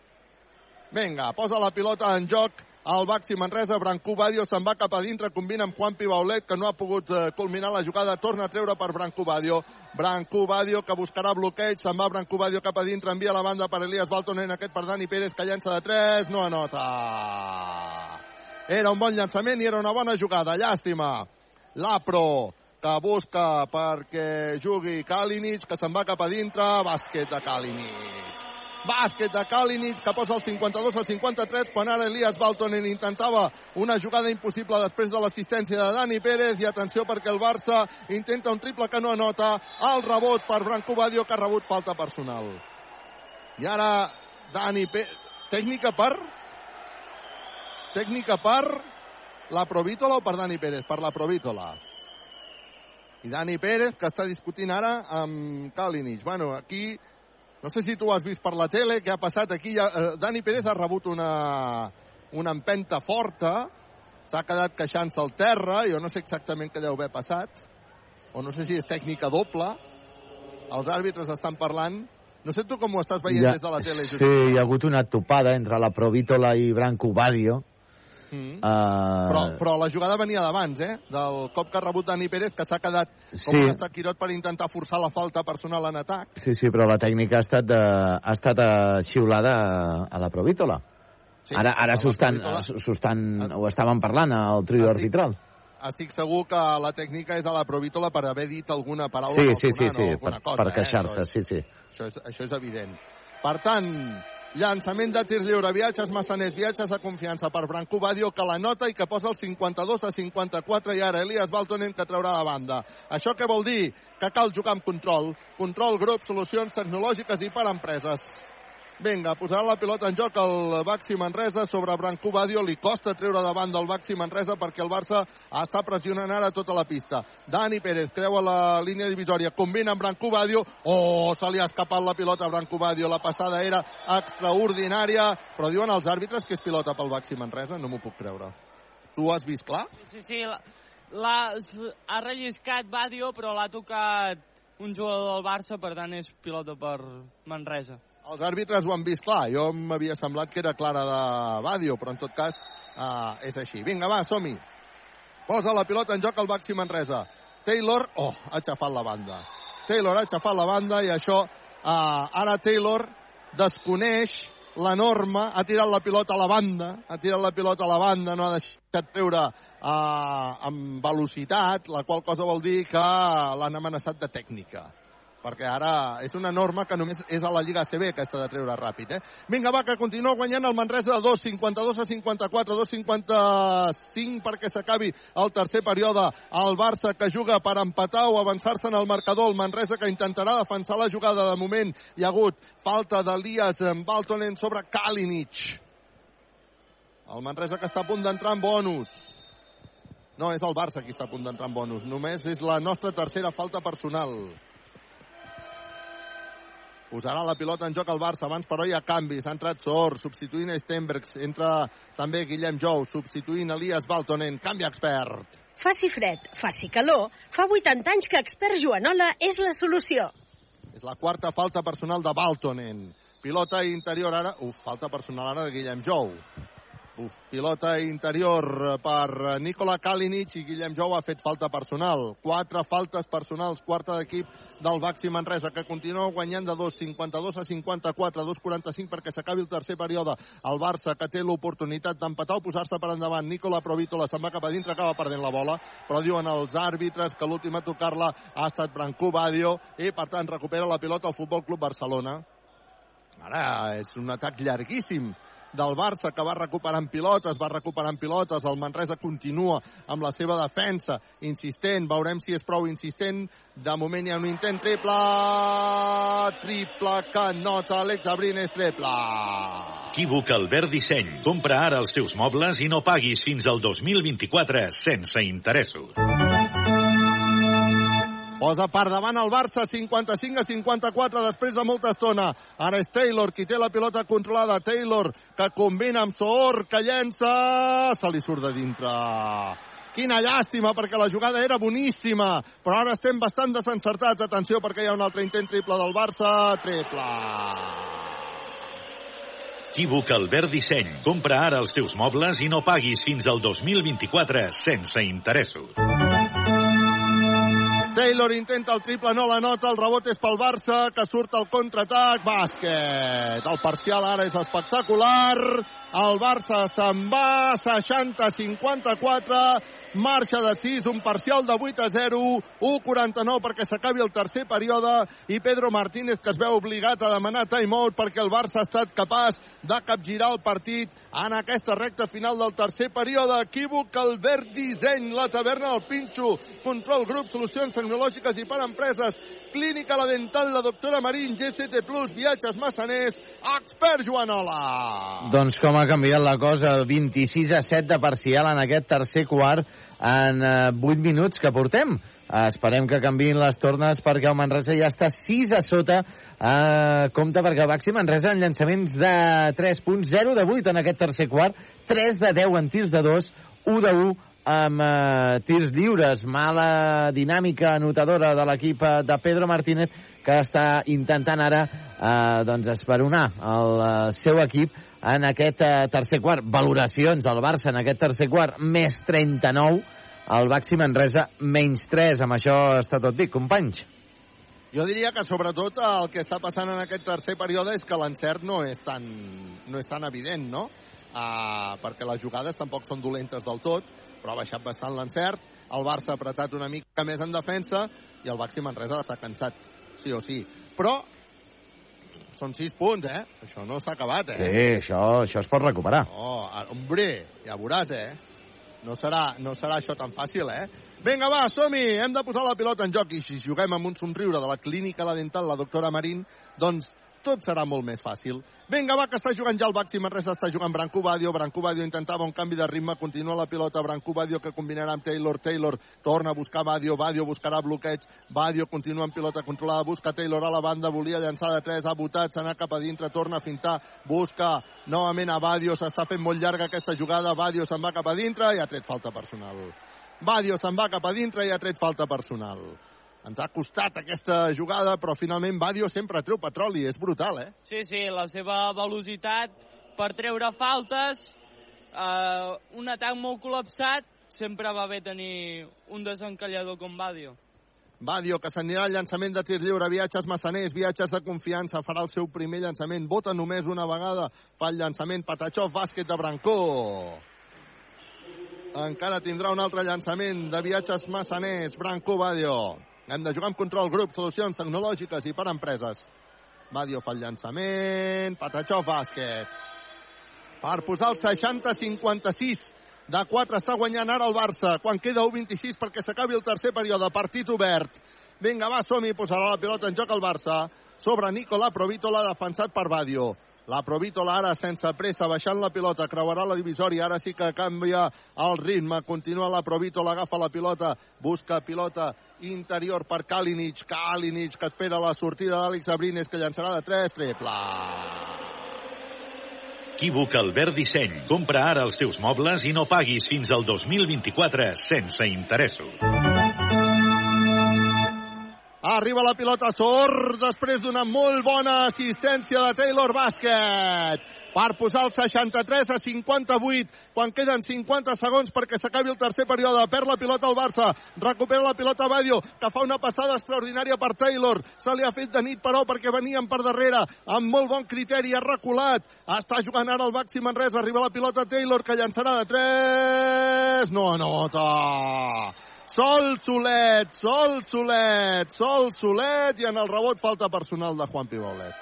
Vinga, posa la pilota en joc el Baxi Manresa, Brancú Badio se'n va cap a dintre, combina amb Juan Pibaulet, que no ha pogut eh, culminar la jugada, torna a treure per Brancú Badio. Brancú Badio, que buscarà bloqueig, se'n va Brancú Badio cap a dintre, envia la banda per Elias Baltonen, aquest per Dani Pérez, que llença de 3, no anota. Era un bon llançament i era una bona jugada, llàstima. L'Apro, que busca perquè jugui Kalinic, que se'n va cap a dintre, bàsquet de Kalinic. Bàsquet de Kalinic que posa el 52 al 53 quan ara Elias Baltonen intentava una jugada impossible després de l'assistència de Dani Pérez i atenció perquè el Barça intenta un triple que no anota el rebot per Branco Badio que ha rebut falta personal. I ara Dani Pérez tècnica per tècnica per la Provítola o per Dani Pérez? Per la Provítola. I Dani Pérez, que està discutint ara amb Kalinic. Bueno, aquí no sé si tu has vist per la tele què ha passat. Aquí. Ja, eh, Dani Pérez ha rebut una, una empenta forta. S'ha quedat queixant-se al terra, jo no sé exactament què deu haver passat, o no sé si és tècnica doble, els àrbitres estan parlant, no sé tu com ho estàs veient Ja- des de la tele, Sí, hi ha hagut una topada entre la Provítola i Branco Badio. Mm. Uh, Però, però la jugada venia d'abans, eh? Del cop que ha rebut Dani Pérez, que s'ha quedat com Sí. un estaquirot per intentar forçar la falta personal en atac. Sí, sí, però la tècnica ha estat, de, ha estat eh, xiulada a, a la Provítola. Sí, ara ara a s'ho estan, estan, ho estaven parlant al trio Estic- arbitral. Estic segur que la tècnica és a la Provítola per haver dit alguna paraula Sí, sí, sí, sí, o per, alguna cosa, per eh? queixar-se, Això sí, sí. Això és, això és evident. Per tant, llançament de tir lliure, viatges massaners, viatges de confiança per Branco Badio, que la nota i que posa el 52 a 54, i ara Elias Baltonen que traurà la banda. Això què vol dir? Que cal jugar amb control. Control, grup, solucions tecnològiques i per empreses. Vinga, posarà la pilota en joc el Baxi Manresa sobre Branco Badio. Li costa treure davant del Baxi Manresa perquè el Barça està pressionant ara tota la pista. Dani Pérez creua la línia divisòria, combina amb Branco Badio. Oh, se li ha escapat la pilota a Branco Badio. La passada era extraordinària, però diuen els àrbitres que és pilota pel Baxi Manresa. No m'ho puc creure. Tu has vist clar? Sí, sí, la, la, s- ha relliscat Badio, però l'ha tocat un jugador del Barça, per tant és pilota per Manresa. Els àrbitres ho han vist clar. Jo m'havia semblat que era clara de Badio, però en tot cas uh, és així. Vinga, va, som-hi. Posa la pilota en joc al Baxi Manresa. Taylor, oh, ha aixafat la banda. Taylor ha aixafat la banda i això, uh, ara Taylor desconeix la norma, ha tirat la pilota a la banda, ha tirat la pilota a la banda, no ha deixat treure uh, amb velocitat, la qual cosa vol dir que l'han amenaçat de tècnica perquè ara és una norma que només és a la Lliga ACB aquesta de treure ràpid. Eh? Vinga, va, que continua guanyant el Manresa de 2, 52 a 54, 2, 55 perquè s'acabi el tercer període. El Barça que juga per empatar o avançar-se en el marcador. El Manresa que intentarà defensar la jugada. De moment hi ha hagut falta d'Elias Baltonen sobre Kalinic. El Manresa que està a punt d'entrar en bonus. No, és el Barça qui està a punt d'entrar en bonus. Només és la nostra tercera falta personal. Posarà la pilota en joc al Barça. Abans, però, hi ha canvis. Ha entrat Sor, substituint Stenbergs. Entra també Guillem Jou, substituint Elias Baltonen. Canvi expert. Faci fred, faci calor, fa 80 anys que expert Joanola és la solució. És la quarta falta personal de Baltonen. Pilota interior ara... Uf, falta personal ara de Guillem Jou. Uf, pilota interior per Nicola Kalinic i Guillem Jou ha fet falta personal. Quatre faltes personals, quarta d'equip del Baxi Manresa, que continua guanyant de 2, 52 a 54, 2,45 perquè s'acabi el tercer període. El Barça, que té l'oportunitat d'empatar o posar-se per endavant. Nicola Provítola se'n va cap a dintre, acaba perdent la bola, però diuen els àrbitres que l'últim a tocar-la ha estat Branco Badio i, per tant, recupera la pilota el Futbol Club Barcelona. Ara és un atac llarguíssim del Barça que va recuperant pilotes, va recuperant pilotes, el Manresa continua amb la seva defensa, insistent, veurem si és prou insistent, de moment hi ha un intent triple, triple que nota Alex Abrines, triple. Equívoc Albert Disseny. Compra ara els teus mobles i no paguis fins al 2024 sense interessos. Posa per davant el Barça, 55 a 54 després de molta estona. Ara és Taylor qui té la pilota controlada. Taylor que combina amb Soor, que llença... Se li surt de dintre. Quina llàstima, perquè la jugada era boníssima. Però ara estem bastant desencertats. Atenció, perquè hi ha un altre intent triple del Barça. Triple. Equívoc Albert Disseny. Compra ara els teus mobles i no paguis fins al 2024 sense interessos. Taylor intenta el triple, no la nota, el rebot és pel Barça, que surt al contraatac, bàsquet. El parcial ara és espectacular, el Barça se'n va, 60-54, marxa de 6, un parcial de 8 a 0, 1-49 perquè s'acabi el tercer període i Pedro Martínez que es veu obligat a demanar timeout perquè el Barça ha estat capaç de capgirar el partit en aquesta recta final del tercer període. Equívoc, Albert Disseny, la taverna del Pinxo, control grup, solucions tecnològiques i per empreses, clínica la dental, la doctora Marín, GCT+, viatges massaners, expert Joanola. Doncs com ha canviat la cosa, 26 a 7 de parcial en aquest tercer quart en eh, 8 minuts que portem. Eh, esperem que canviïn les tornes perquè el Manresa ja està 6 a sota. Eh, compte perquè el Baxi Manresa en llançaments de 3 punts, 0 de 8 en aquest tercer quart, 3 de 10 en tirs de 2, 1 de 1 amb eh, tirs lliures. Mala dinàmica anotadora de l'equip eh, de Pedro Martínez, que està intentant ara eh, doncs esperonar el eh, seu equip en aquest eh, tercer quart. Valoracions del Barça en aquest tercer quart, més 39, el Baxi Manresa, menys 3. Amb això està tot dit, companys. Jo diria que sobretot el que està passant en aquest tercer període és que l'encert no és tan, no és tan evident, no? Uh, perquè les jugades tampoc són dolentes del tot, però ha baixat bastant l'encert, el Barça ha apretat una mica més en defensa i el Baxi Manresa està cansat, sí o sí. Però són sis punts, eh? Això no s'ha acabat, eh? Sí, això, això es pot recuperar. Oh, hombre, ja veuràs, eh? No serà, no serà això tan fàcil, eh? Vinga, va, som-hi! Hem de posar la pilota en joc i si juguem amb un somriure de la clínica La Dental, la doctora Marín, doncs tot serà molt més fàcil. Vinga, va, que està jugant ja el Baxi Manresa, està jugant Branco Badio. Branco Badio intentava un canvi de ritme, continua la pilota. Branco Badio que combinarà amb Taylor. Taylor torna a buscar Badio. Badio buscarà bloqueig. Badio continua amb pilota controlada, busca Taylor a la banda, volia llançar de 3, ha votat, s'ha anat cap a dintre, torna a fintar, busca novament a Badio, s'està fent molt llarga aquesta jugada, Badio se'n va cap a dintre i ha tret falta personal. Badio se'n va cap a dintre i ha tret falta personal. Ens ha costat aquesta jugada, però finalment Badio sempre treu petroli. És brutal, eh? Sí, sí, la seva velocitat per treure faltes, eh, un atac molt col·lapsat, sempre va bé tenir un desencallador com Badio. Badio, que s'anirà al llançament de tir lliure, viatges massaners, viatges de confiança, farà el seu primer llançament, vota només una vegada, fa el llançament, Patachó, bàsquet de Brancó. Encara tindrà un altre llançament de viatges massaners, Brancó, Badio. Hem de jugar amb control grup, solucions tecnològiques i per empreses. Badio fa el llançament, Patachó, bàsquet. Per posar el 60-56 de 4 està guanyant ara el Barça, quan queda 1-26 perquè s'acabi el tercer període, partit obert. Vinga, va, som-hi, posarà la pilota en joc el Barça. Sobre Nicola Provítola, defensat per Badio. La Provítola ara sense pressa, baixant la pilota, creuarà la divisòria, ara sí que canvia el ritme, continua la Provítola, agafa la pilota, busca pilota interior per Kalinic, Kalinic que espera la sortida d'Àlex Abrines que llançarà de 3, triple. Equívoc Albert Disseny. Compra ara els teus mobles i no paguis fins al 2024 sense interessos. Arriba la pilota Sor després d'una molt bona assistència de Taylor Basket per posar el 63 a 58 quan queden 50 segons perquè s'acabi el tercer període. Perd la pilota al Barça, recupera la pilota Badio, que fa una passada extraordinària per Taylor. Se li ha fet de nit, però, perquè venien per darrere amb molt bon criteri, ha reculat. Està jugant ara el màxim en res, arriba la pilota Taylor, que llançarà de 3. No anota. Sol Solet, Sol Solet, Sol Solet i en el rebot falta personal de Juan Pibolet.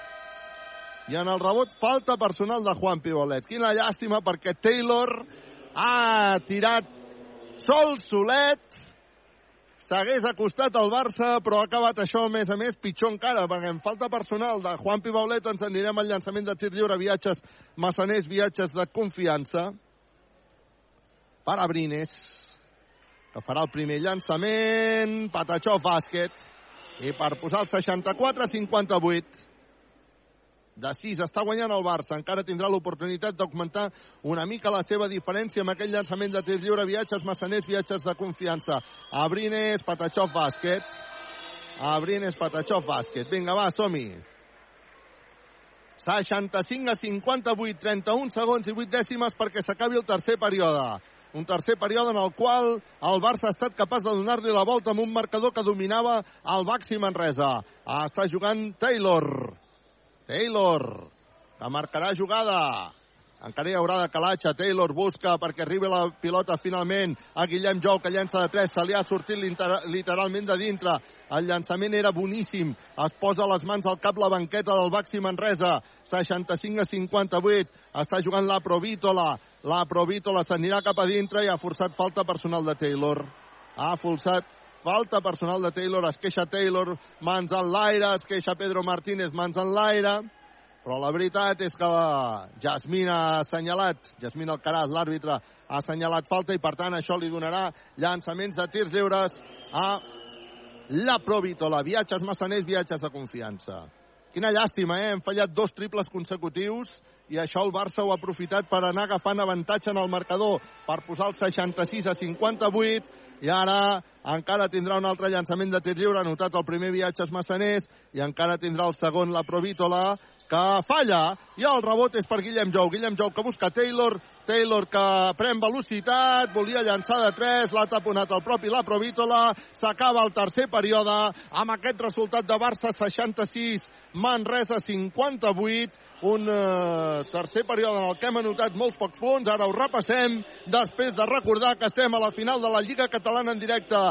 I en el rebot falta personal de Juan Pibolet. Quina llàstima perquè Taylor ha tirat Sol Solet s'hagués acostat al Barça, però ha acabat això, a més a més, pitjor encara, perquè en falta personal de Juan Pibaulet ens anirem al llançament de tir lliure, viatges massaners, viatges de confiança. Per Abrines, que farà el primer llançament, Patachó bàsquet, i per posar el 64-58, de 6 està guanyant el Barça, encara tindrà l'oportunitat d'augmentar una mica la seva diferència amb aquell llançament de tir lliure, viatges massaners, viatges de confiança. Abrines, Patachó bàsquet, Abrines, Patachó bàsquet. Vinga, va, som-hi. 65 a 58, 31 segons i 8 dècimes perquè s'acabi el tercer període. Un tercer període en el qual el Barça ha estat capaç de donar-li la volta amb un marcador que dominava el Baxi Manresa. Està jugant Taylor. Taylor, que marcarà jugada. Encara hi haurà de calatge. Taylor busca perquè arribi la pilota finalment a Guillem Jou, que llença de 3. Se li ha sortit literalment de dintre. El llançament era boníssim. Es posa les mans al cap la banqueta del Baxi Manresa. 65 a 58. Està jugant la Provítola. La Provítola s'anirà cap a dintre i ha forçat falta personal de Taylor. Ha forçat falta personal de Taylor. Es queixa Taylor, mans en l'aire. Es queixa Pedro Martínez, mans en l'aire. Però la veritat és que la Jasmine ha assenyalat, Jasmine Alcaraz, l'àrbitre, ha assenyalat falta i per tant això li donarà llançaments de tirs lliures a la Provítola. Viatges massaners, viatges de confiança. Quina llàstima, eh? Hem fallat dos triples consecutius i això el Barça ho ha aprofitat per anar agafant avantatge en el marcador per posar el 66 a 58 i ara encara tindrà un altre llançament de tir lliure, ha anotat el primer viatge Massaners i encara tindrà el segon la Provítola que falla i el rebot és per Guillem Jou. Guillem Jou que busca Taylor, Taylor que pren velocitat, volia llançar de 3, l'ha taponat el propi la Provítola, s'acaba el tercer període amb aquest resultat de Barça 66, Manresa 58, un eh, tercer període en el que hem anotat molts pocs punts, ara ho repassem, després de recordar que estem a la final de la Lliga Catalana en directe.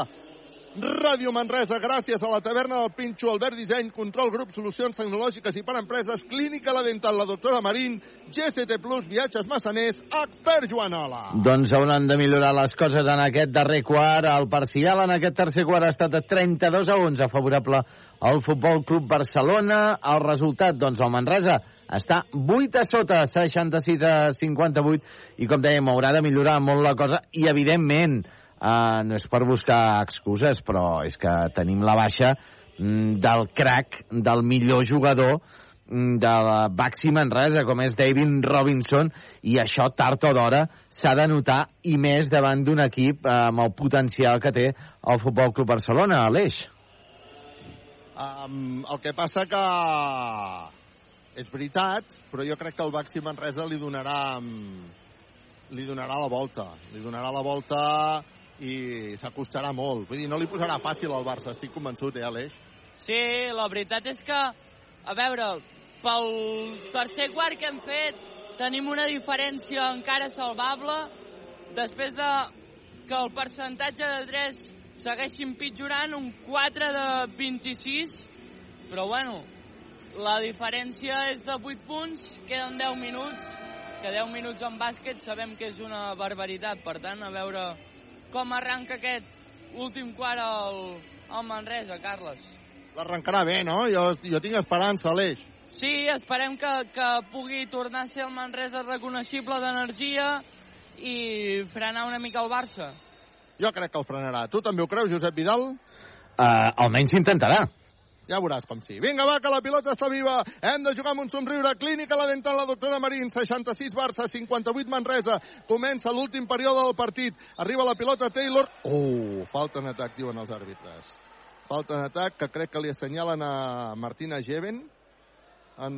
Ràdio Manresa, gràcies a la taverna del Pinxo, Albert Disseny, Control Grup, Solucions Tecnològiques i per Empreses, Clínica La Dental, la doctora Marín, GCT Plus, Viatges Massaners, Expert Joanola. Doncs hauran de millorar les coses en aquest darrer quart. El parcial en aquest tercer quart ha estat de 32 a 11 favorable al Futbol Club Barcelona. El resultat, doncs, el Manresa està 8 a sota, 66 a 58, i com dèiem, haurà de millorar molt la cosa, i evidentment, Uh, no és per buscar excuses, però és que tenim la baixa mm, del crack, del millor jugador mm, de la Baxi Manresa, com és David Robinson, i això tard o d'hora s'ha de notar, i més davant d'un equip uh, amb el potencial que té el Futbol Club Barcelona, Aleix. Um, el que passa que és veritat, però jo crec que el Baxi Manresa li donarà li donarà la volta. Li donarà la volta i s'acostarà molt. Vull dir, no li posarà fàcil al Barça, estic convençut, eh, Aleix? Sí, la veritat és que, a veure, pel tercer quart que hem fet, tenim una diferència encara salvable, després de que el percentatge de 3 segueixi empitjorant, un 4 de 26, però bueno, la diferència és de 8 punts, queden 10 minuts, que 10 minuts en bàsquet sabem que és una barbaritat, per tant, a veure com arranca aquest últim quart al, al Manresa, Carles. L'arrencarà bé, no? Jo, jo tinc esperança, Aleix. Sí, esperem que, que pugui tornar a ser el Manresa reconeixible d'energia i frenar una mica el Barça. Jo crec que el frenarà. Tu també ho creus, Josep Vidal? Uh, almenys intentarà. Ja veuràs com sí. Vinga, va, que la pilota està viva. Hem de jugar amb un somriure. Clínica la dental, la doctora Marín. 66 Barça, 58 Manresa. Comença l'últim període del partit. Arriba la pilota Taylor. Oh, falta en atac, diuen els àrbitres. Falta en atac que crec que li assenyalen a Martina Geven. En,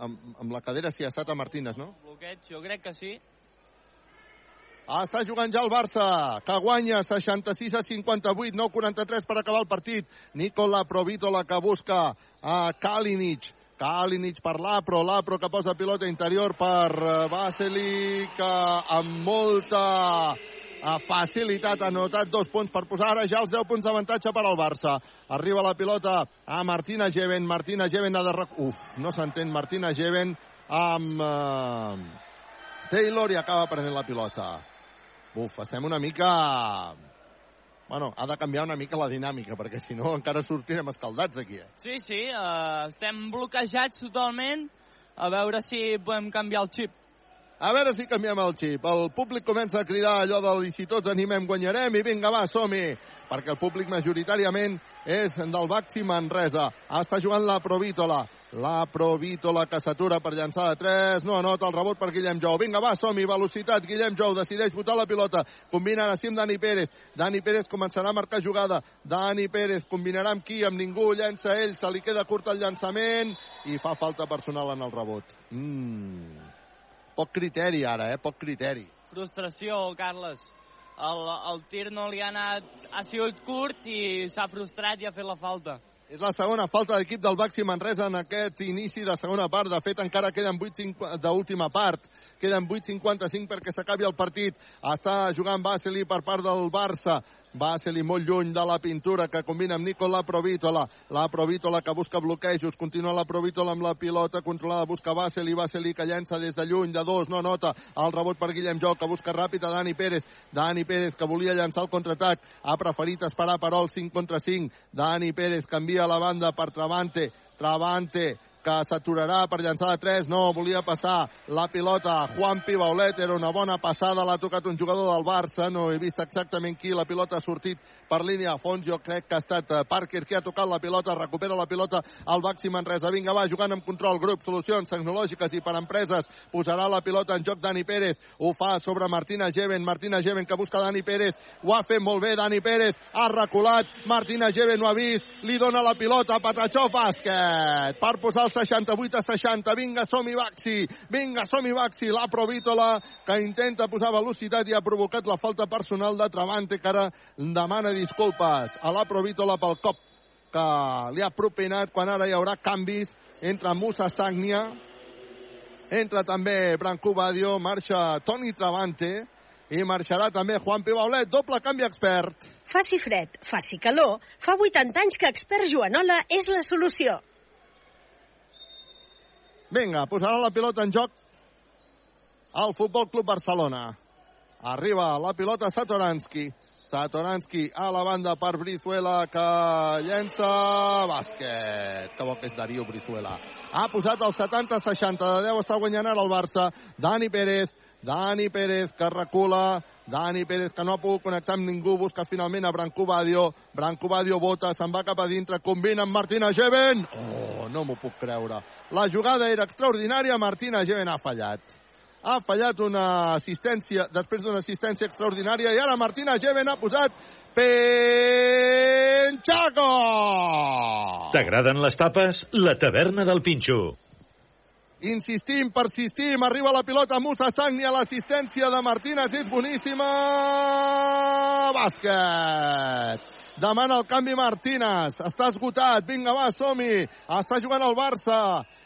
amb, amb la cadera si ha estat a Martínez, no? Bloqueig, jo crec que sí. Està jugant ja el Barça, que guanya 66 a 58, 9-43 per acabar el partit. Nicola Provítola que busca a Kalinic. Kalinic per l'Apro, l'Apro que posa pilota interior per Vasily, que amb molta facilitat ha notat dos punts per posar ara ja els 10 punts d'avantatge per al Barça. Arriba la pilota a Martina Geven. Martina Geven ha de... Rec... Uf, no s'entén Martina Geven amb Taylor i acaba prenent la pilota. Uf, estem una mica... Bueno, ha de canviar una mica la dinàmica, perquè si no encara sortirem escaldats d'aquí. Eh? Sí, sí, uh, estem bloquejats totalment. A veure si podem canviar el xip. A veure si canviem el xip. El públic comença a cridar allò de si tots animem, guanyarem, i vinga, va, som-hi! Perquè el públic majoritàriament és del Baxi Manresa. Està jugant la Provítola. La Provítola que s'atura per llançar de 3. No anota el rebot per Guillem Jou. Vinga, va, som-hi, velocitat. Guillem Jou decideix botar la pilota. Combina amb Dani Pérez. Dani Pérez començarà a marcar jugada. Dani Pérez combinarà amb qui? Amb ningú. Llença ell. Se li queda curt el llançament i fa falta personal en el rebot. Mm. Poc criteri ara, eh? Poc criteri. Frustració, Carles. El, el tir no li ha anat... Ha sigut curt i s'ha frustrat i ha fet la falta. És la segona falta d'equip del Baxi Manresa en aquest inici de segona part. De fet, encara queden 8 d'última part. Queden 8.55 perquè s'acabi el partit. Està jugant Basili per part del Barça. Basili molt lluny de la pintura que combina amb Nicola Provítola. La Provítola que busca bloquejos. Continua la Provítola amb la pilota controlada. Busca Basili. Basili que llença des de lluny de dos. No nota el rebot per Guillem Joc que busca ràpid a Dani Pérez. Dani Pérez que volia llançar el contraatac. Ha preferit esperar per al 5 contra 5. Dani Pérez canvia la banda per Travante. Travante que s'aturarà per llançar de 3, no, volia passar la pilota. Juan Pibaulet, era una bona passada, l'ha tocat un jugador del Barça, no he vist exactament qui, la pilota ha sortit per línia. A fons, jo crec que ha estat eh, Parker qui ha tocat la pilota, recupera la pilota al Baxi Manresa, vinga va, jugant amb control, grup, solucions tecnològiques i per empreses, posarà la pilota en joc Dani Pérez, ho fa sobre Martina Geven, Martina Geven que busca Dani Pérez, ho ha fet molt bé Dani Pérez, ha reculat, Martina Geven ho ha vist, li dona la pilota, Patachó bàsquet, per posar el 68 a 60. Vinga, som-hi, Baxi. Vinga, som-hi, Baxi. La Provítola, que intenta posar velocitat i ha provocat la falta personal de Travante, que ara demana disculpes a la Provítola pel cop que li ha propinat quan ara hi haurà canvis entre Musa Sagnia, entra també Branco Badio, marxa Toni Travante i marxarà també Juan Pibaulet, doble canvi expert. Faci fred, faci calor, fa 80 anys que expert Joanola és la solució. Vinga, posarà la pilota en joc al Futbol Club Barcelona. Arriba la pilota Satoranski. Satoranski a la banda per Brizuela que llença bàsquet. Que bo que és Darío Brizuela. Ha posat el 70-60 de 10, està guanyant ara el Barça. Dani Pérez, Dani Pérez que recula, Dani Pérez que no ha pogut connectar amb ningú, busca finalment a Branco Badio. Branco Badio vota, se'n va cap a dintre, combina amb Martina Geven. Oh, no m'ho puc creure. La jugada era extraordinària, Martina Geven ha fallat. Ha fallat una assistència, després d'una assistència extraordinària, i ara Martina Geven ha posat Penchaco! T'agraden les tapes? La taverna del Pinxo. Insistim, persistim, arriba la pilota Musa Sagni a l'assistència de Martínez, és boníssima! Bàsquet! Demana el canvi Martínez, està esgotat, vinga va, som-hi! Està jugant el Barça,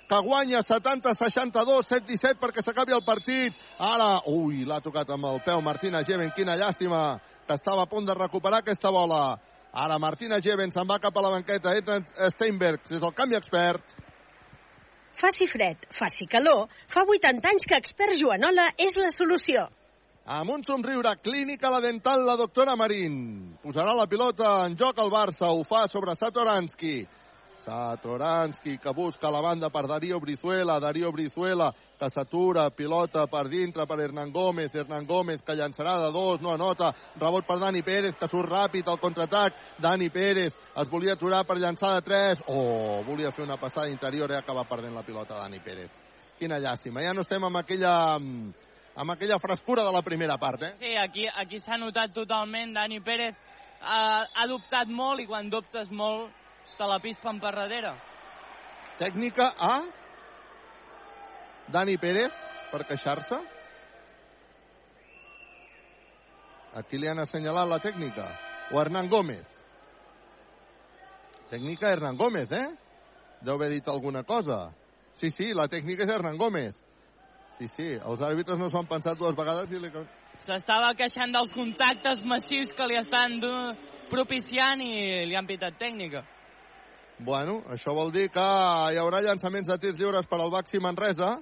que guanya 70-62, 7-17 perquè s'acabi el partit. Ara, ui, l'ha tocat amb el peu Martina Geven, quina llàstima, que estava a punt de recuperar aquesta bola. Ara Martina Geven se'n va cap a la banqueta, entra Steinberg, és el canvi expert. Faci fred, faci calor, fa 80 anys que expert Joanola és la solució. Amb un somriure, clínica la dental la doctora Marín. Posarà la pilota en joc al Barça, ho fa sobre Satoranski. Satoranski que busca la banda per Darío Brizuela, Darío Brizuela que s'atura, pilota per dintre per Hernán Gómez, Hernán Gómez que llançarà de dos, no anota, rebot per Dani Pérez que surt ràpid al contraatac, Dani Pérez es volia aturar per llançar de tres, oh, volia fer una passada interior i acaba perdent la pilota Dani Pérez. Quina llàstima, ja no estem amb aquella amb aquella frescura de la primera part, eh? Sí, aquí, aquí s'ha notat totalment, Dani Pérez ha, ha dubtat molt i quan dubtes molt te la pispen per darrere. Tècnica a Dani Pérez per queixar-se. Aquí li han assenyalat la tècnica. O Hernán Gómez. Tècnica Hernán Gómez, eh? Deu haver dit alguna cosa. Sí, sí, la tècnica és Hernán Gómez. Sí, sí, els àrbitres no s'ho han pensat dues vegades i li... S'estava queixant dels contactes massius que li estan propiciant i li han pitat tècnica. Bueno, això vol dir que hi haurà llançaments de tirs lliures per al Baxi Manresa.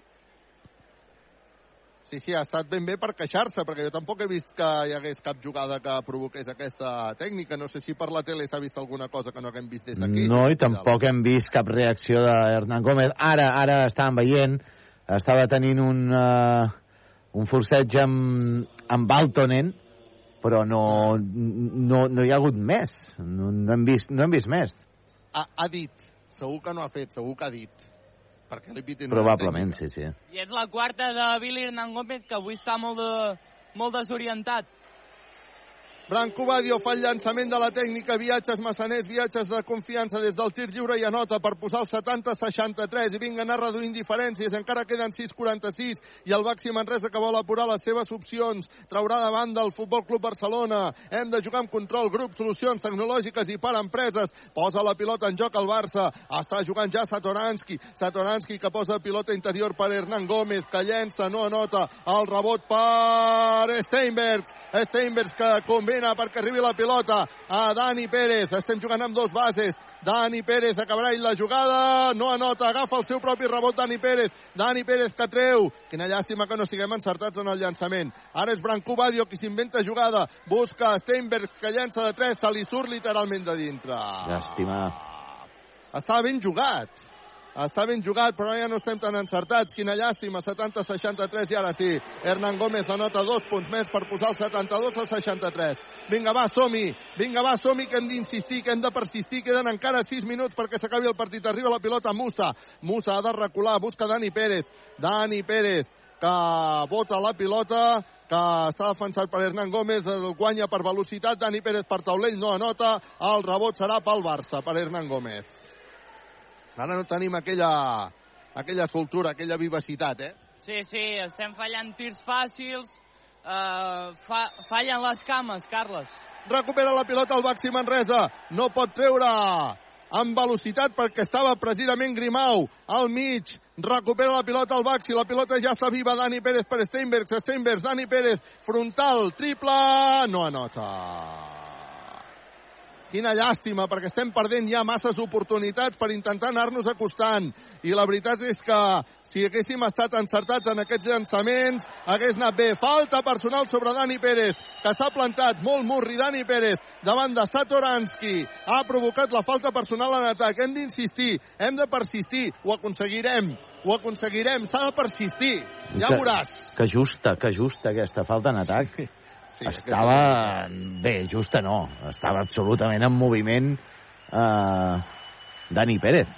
Sí, sí, ha estat ben bé per queixar-se, perquè jo tampoc he vist que hi hagués cap jugada que provoqués aquesta tècnica. No sé si per la tele s'ha vist alguna cosa que no haguem vist des d'aquí. No, i tampoc hem vist cap reacció de Hernán Gómez. Ara, ara estàvem veient, estava tenint un, uh, un forceig amb, amb Baltonen, però no, no, no hi ha hagut més. No, no, hem, vist, no hem vist més. Ha, ha dit, segur que no ha fet, segur que ha dit. Perquè li pitin Probablement, sí, sí. I és la quarta de Billy Hernán Gómez, que avui està molt, de, molt desorientat. Branco Badio fa el llançament de la tècnica, viatges massaners, viatges de confiança des del tir lliure i anota per posar el 70-63 i vinga anar reduint diferències, encara queden 6-46 i el Baxi Manresa que vol apurar les seves opcions, traurà davant del Futbol Club Barcelona, hem de jugar amb control, grup, solucions tecnològiques i per empreses, posa la pilota en joc al Barça, està jugant ja Satoranski, Satoranski que posa pilota interior per Hernán Gómez, que llença, no anota, el rebot per Steinbergs, Steinbergs que combina perquè arribi la pilota a Dani Pérez. Estem jugant amb dos bases. Dani Pérez acabarà la jugada, no anota, agafa el seu propi rebot Dani Pérez. Dani Pérez que treu. Quina llàstima que no estiguem encertats en el llançament. Ara és Branco Badio qui s'inventa jugada. Busca Steinberg que llença de 3, se li surt literalment de dintre. Llàstima. Estava ben jugat. Està ben jugat, però ja no estem tan encertats. Quina llàstima, 70-63 i ara sí. Hernán Gómez anota dos punts més per posar el 72 a 63. Vinga, va, som-hi. Vinga, va, som-hi, que hem d'insistir, que hem de persistir. Queden encara 6 minuts perquè s'acabi el partit. Arriba la pilota Musa. Musa ha de recular, busca Dani Pérez. Dani Pérez, que bota la pilota, que està defensat per Hernán Gómez, guanya per velocitat, Dani Pérez per taulell, no anota, el rebot serà pel Barça, per Hernán Gómez. Ara no tenim aquella, aquella soltura, aquella vivacitat, eh? Sí, sí, estem fallant tirs fàcils, uh, fa, fallen les cames, Carles. Recupera la pilota el Baxi Manresa, no pot treure amb velocitat perquè estava precisament Grimau al mig, recupera la pilota al Baxi, la pilota ja s'aviva Dani Pérez per Steinbergs, Steinbergs, Dani Pérez, frontal, triple, no anota. Quina llàstima, perquè estem perdent ja masses oportunitats per intentar anar-nos acostant. I la veritat és que si haguéssim estat encertats en aquests llançaments, hagués anat bé. Falta personal sobre Dani Pérez, que s'ha plantat molt murri Dani Pérez davant de Satoransky. Ha provocat la falta personal en atac. Hem d'insistir, hem de persistir. Ho aconseguirem, ho aconseguirem. S'ha de persistir. Ja que, veuràs. Que justa, que justa aquesta falta en atac. Sí, estava... Bé, justa no. Estava absolutament en moviment eh, Dani Pérez.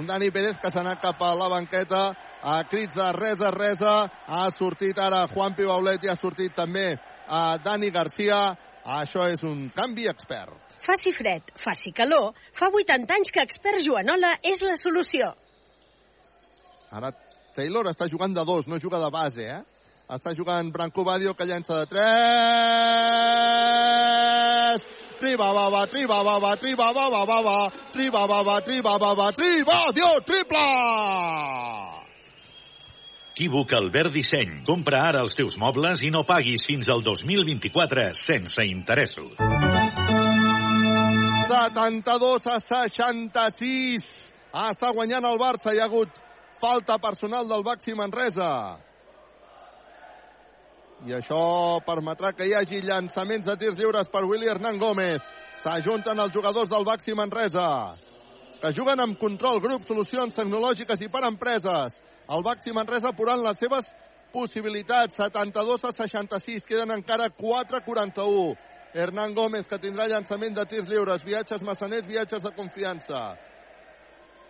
Un Dani Pérez que s'ha anat cap a la banqueta a crits de resa, resa. Ha sortit ara Juan Pibaulet i ha sortit també a Dani Garcia. Això és un canvi expert. Faci fred, faci calor. Fa 80 anys que expert Joanola és la solució. Ara Taylor està jugant de dos, no juga de base, eh? Està jugant Branco Badio, que llença de 3. Triba, baba, triba, baba, triba, baba, baba, triba, baba, triba, baba, tribadio, triple! Equívoc Albert Disseny. Compra ara els teus mobles i no paguis fins al 2024 sense interessos. 72 a 66. Ah, està guanyant el Barça. Hi ha hagut falta personal del Baxi Manresa. I això permetrà que hi hagi llançaments de tirs lliures per Willy Hernán Gómez. S'ajunten els jugadors del Baxi Manresa, que juguen amb control, grup, solucions tecnològiques i per empreses. El Baxi Manresa posant les seves possibilitats. 72 a 66. Queden encara 4-41. Hernán Gómez, que tindrà llançament de tirs lliures. Viatges massaners, viatges de confiança.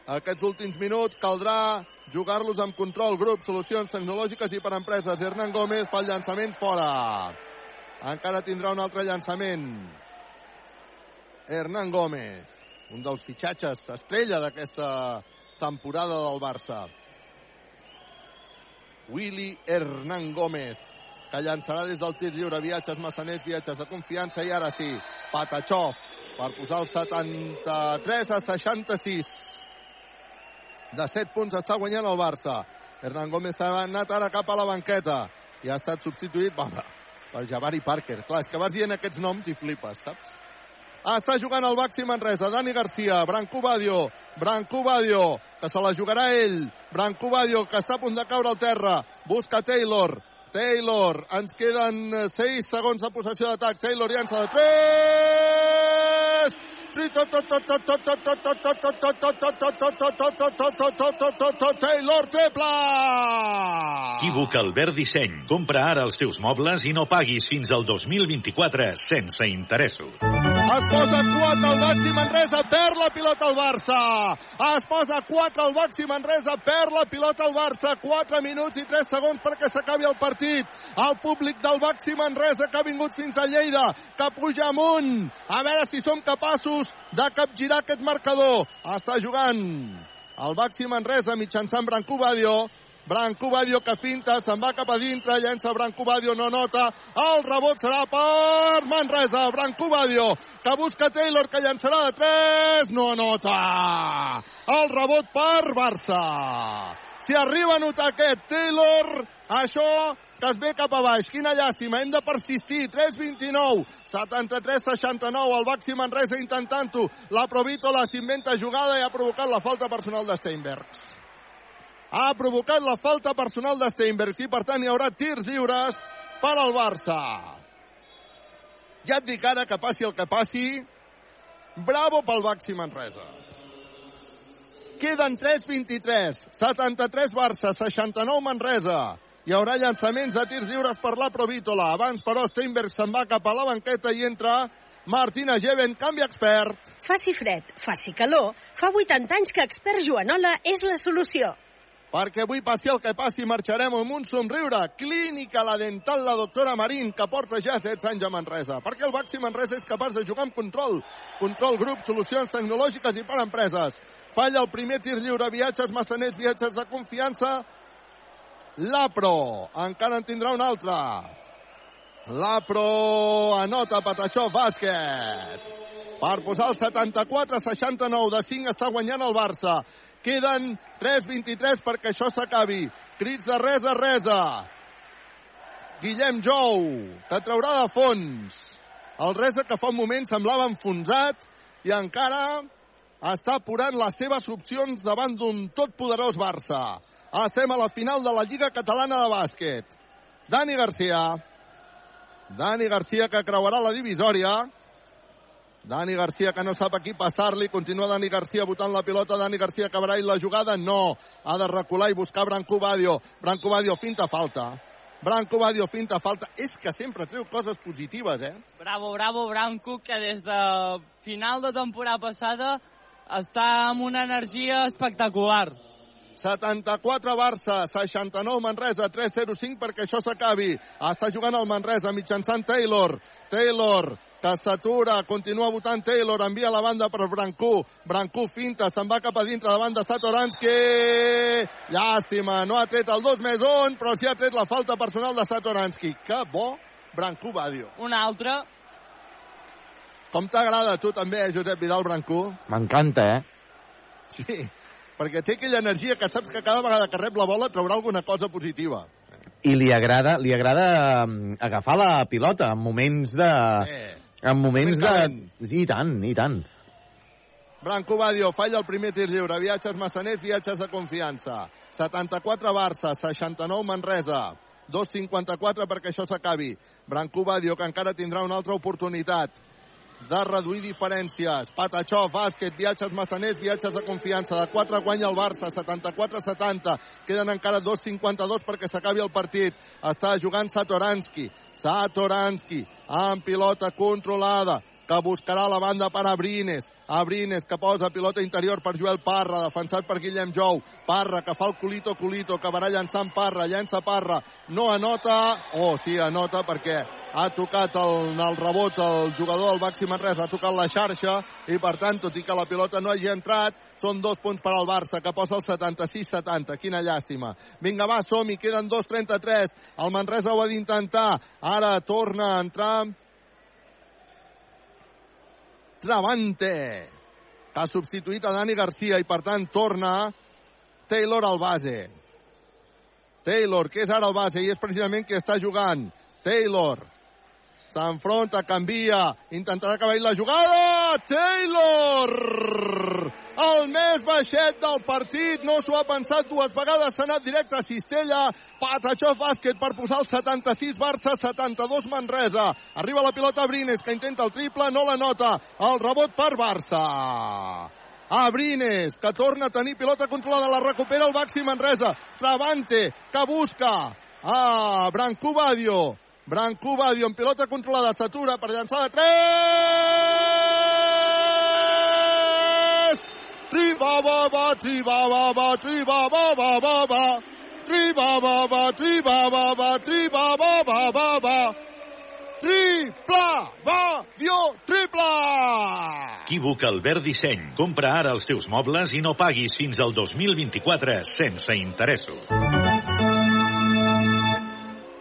Aquests últims minuts caldrà jugar-los amb control, grup, solucions tecnològiques i per empreses. Hernán Gómez fa el llançament fora. Encara tindrà un altre llançament. Hernán Gómez, un dels fitxatges estrella d'aquesta temporada del Barça. Willy Hernán Gómez, que llançarà des del tir lliure viatges massaners, viatges de confiança i ara sí, Patachó per posar el 73 a 66 de 7 punts està guanyant el Barça. Hernán Gómez ha anat ara cap a la banqueta i ha estat substituït va, per Javari Parker. Clar, és que vas dient aquests noms i flipes, saps? Està jugant el Baxi Manresa. Dani Garcia, Branco Badio, Branco Badio, que se la jugarà ell. Branco Badio, que està a punt de caure al terra. Busca Taylor. Taylor, ens queden 6 segons de possessió d'atac. Taylor llança de 3! Taylor triple! Equívoc Albert Disseny. Compra ara els teus mobles i no paguis fins al 2024 sense interessos. Es posa 4 al Baxi Manresa, perd la pilota al Barça. Es posa 4 al Baxi Manresa, perd la pilota al Barça. 4 minuts i 3 segons perquè s'acabi el partit. El públic del Baxi Manresa que ha vingut fins a Lleida, que puja amunt. A veure si som capaços de capgirar aquest marcador. Està jugant el Baxi Manresa mitjançant Branco Badio. Branco Badio que finta, se'n va cap a dintre, llença Branco Badio, no nota. El rebot serà per Manresa. Branco Badio que busca Taylor, que llançarà de 3, no nota. El rebot per Barça. Si arriba a notar aquest Taylor, això que es ve cap a baix. Quina llàstima, hem de persistir. 3-29, 73-69, el Baxi Manresa intentant-ho. La Provítola s'inventa jugada i ha provocat la falta personal de Steinbergs. Ha provocat la falta personal de Steinbergs i, per tant, hi haurà tirs lliures per al Barça. Ja et dic ara que passi el que passi, bravo pel Baxi Manresa. Queden 3-23. 73 Barça, 69 Manresa. Hi haurà llançaments de tirs lliures per la Provítola. Abans, però, Steinberg se'n va cap a la banqueta i entra Martina Geven, canvi expert. Faci fred, faci calor. Fa 80 anys que expert Joanola és la solució. Perquè avui passi el que passi, marxarem amb un somriure. Clínica La Dental, la doctora Marín, que porta ja 16 anys a Manresa. Perquè el Baxi Manresa és capaç de jugar amb control. Control grup, solucions tecnològiques i per empreses. Falla el primer tir lliure, viatges massaners, viatges de confiança. L'Apro, encara en tindrà un altre. L'Apro anota Patachó bàsquet. Per posar el 74-69 de 5 està guanyant el Barça. Queden 3-23 perquè això s'acabi. Crits de res a resa. Guillem Jou, que traurà de fons. El resa que fa un moment semblava enfonsat i encara està apurant les seves opcions davant d'un totpoderós Barça. Estem a la final de la Lliga Catalana de Bàsquet. Dani Garcia. Dani Garcia que creuarà la divisòria. Dani Garcia que no sap a qui passar-li. Continua Dani Garcia votant la pilota. Dani Garcia acabarà i la jugada. No. Ha de recular i buscar Branco Badio. Branco Badio finta falta. Branco Badio finta falta. És que sempre treu coses positives, eh? Bravo, bravo, Branco, que des de final de temporada passada està amb una energia espectacular. 74 Barça, 69 Manresa, 3-0-5 perquè això s'acabi. Està jugant el Manresa mitjançant Taylor. Taylor, que s'atura, continua votant Taylor, envia la banda per Brancú. Brancú finta, se'n va cap a dintre davant de Satoransky. Llàstima, no ha tret el 2 més 1, però sí ha tret la falta personal de Satoransky. Que bo, Brancú Badio. Una altra. Com t'agrada a tu també, eh, Josep Vidal Brancú? M'encanta, eh? Sí, perquè té aquella energia que saps que cada vegada que rep la bola traurà alguna cosa positiva. I li agrada, li agrada um, agafar la pilota en moments de... Eh. En moments de... I tant, i tant. Branco Badio falla el primer tir lliure. Viatges Massaners, viatges de confiança. 74 Barça, 69 Manresa. 2.54 perquè això s'acabi. Branco Badio, que encara tindrà una altra oportunitat de reduir diferències. Patachó, bàsquet, viatges massaners, viatges de confiança. De 4 guanya el Barça, 74-70. Queden encara 2.52 perquè s'acabi el partit. Està jugant Satoransky. Satoransky, amb pilota controlada, que buscarà la banda per Abrines. Abrines, que posa pilota interior per Joel Parra, defensat per Guillem Jou. Parra, que fa el culito, culito, acabarà llançant Parra, llença Parra. No anota, oh, sí, anota perquè ha tocat el, el rebot el jugador del Baxi Manresa, ha tocat la xarxa i per tant, tot i que la pilota no hagi entrat, són dos punts per al Barça, que posa el 76-70. Quina llàstima. Vinga, va, som-hi, queden 2-33. El Manresa ho ha d'intentar. Ara torna a entrar Travante, que ha substituït a Dani Garcia i per tant torna Taylor al base. Taylor, que és ara el base i és precisament qui està jugant. Taylor s'enfronta, canvia, intentarà acabar la jugada. Taylor! El més baixet del partit, no s'ho ha pensat dues vegades, s'ha anat directe a Cistella. Patachó bàsquet per posar el 76 Barça, 72 Manresa. Arriba la pilota Brines, que intenta el triple, no la nota. El rebot per Barça. Abrines, que torna a tenir pilota controlada, la recupera el Baxi Manresa. Travante, que busca a Branco Badio. Branco Badio amb pilota controlada, s'atura per llançar de 3! Tri-ba-ba-ba, tri-ba-ba-ba, tri-ba-ba-ba-ba-ba. Tri-ba-ba-ba, tri-ba-ba-ba, tri-ba-ba-ba-ba-ba. Triple! Va! Dio! Triple! Equívoc Albert Disseny. Compra ara els teus mobles i no paguis fins al 2024 sense interessos.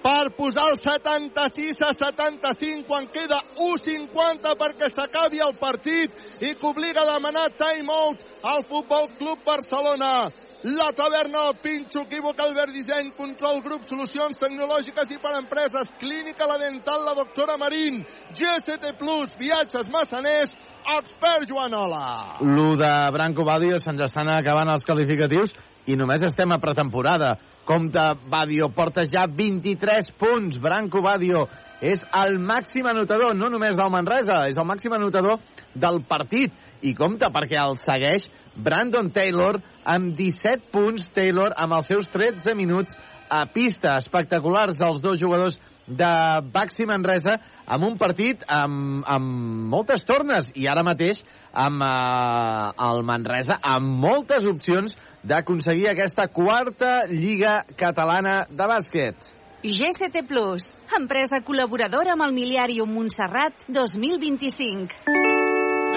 Per posar el 76 a 75 quan queda 1.50 perquè s'acabi el partit i que obliga a demanar time-out al Futbol Club Barcelona. La taverna del Pinxo, equívoc Albert Disseny, control grup, solucions tecnològiques i per empreses, clínica la dental, la doctora Marín, GST Plus, viatges massaners, expert Joanola. Lo de Branco Badio se'ns estan acabant els qualificatius i només estem a pretemporada. Compte, Badio porta ja 23 punts. Branco Badio és el màxim anotador, no només del Manresa, és el màxim anotador del partit. I compte, perquè el segueix Brandon Taylor, amb 17 punts, Taylor amb els seus 13 minuts a pista. Espectaculars els dos jugadors de Baxi Manresa amb un partit amb, amb moltes tornes i ara mateix amb eh, el Manresa amb moltes opcions d'aconseguir aquesta quarta Lliga Catalana de Bàsquet. GCT Plus, empresa col·laboradora amb el Miliàrium Montserrat 2025.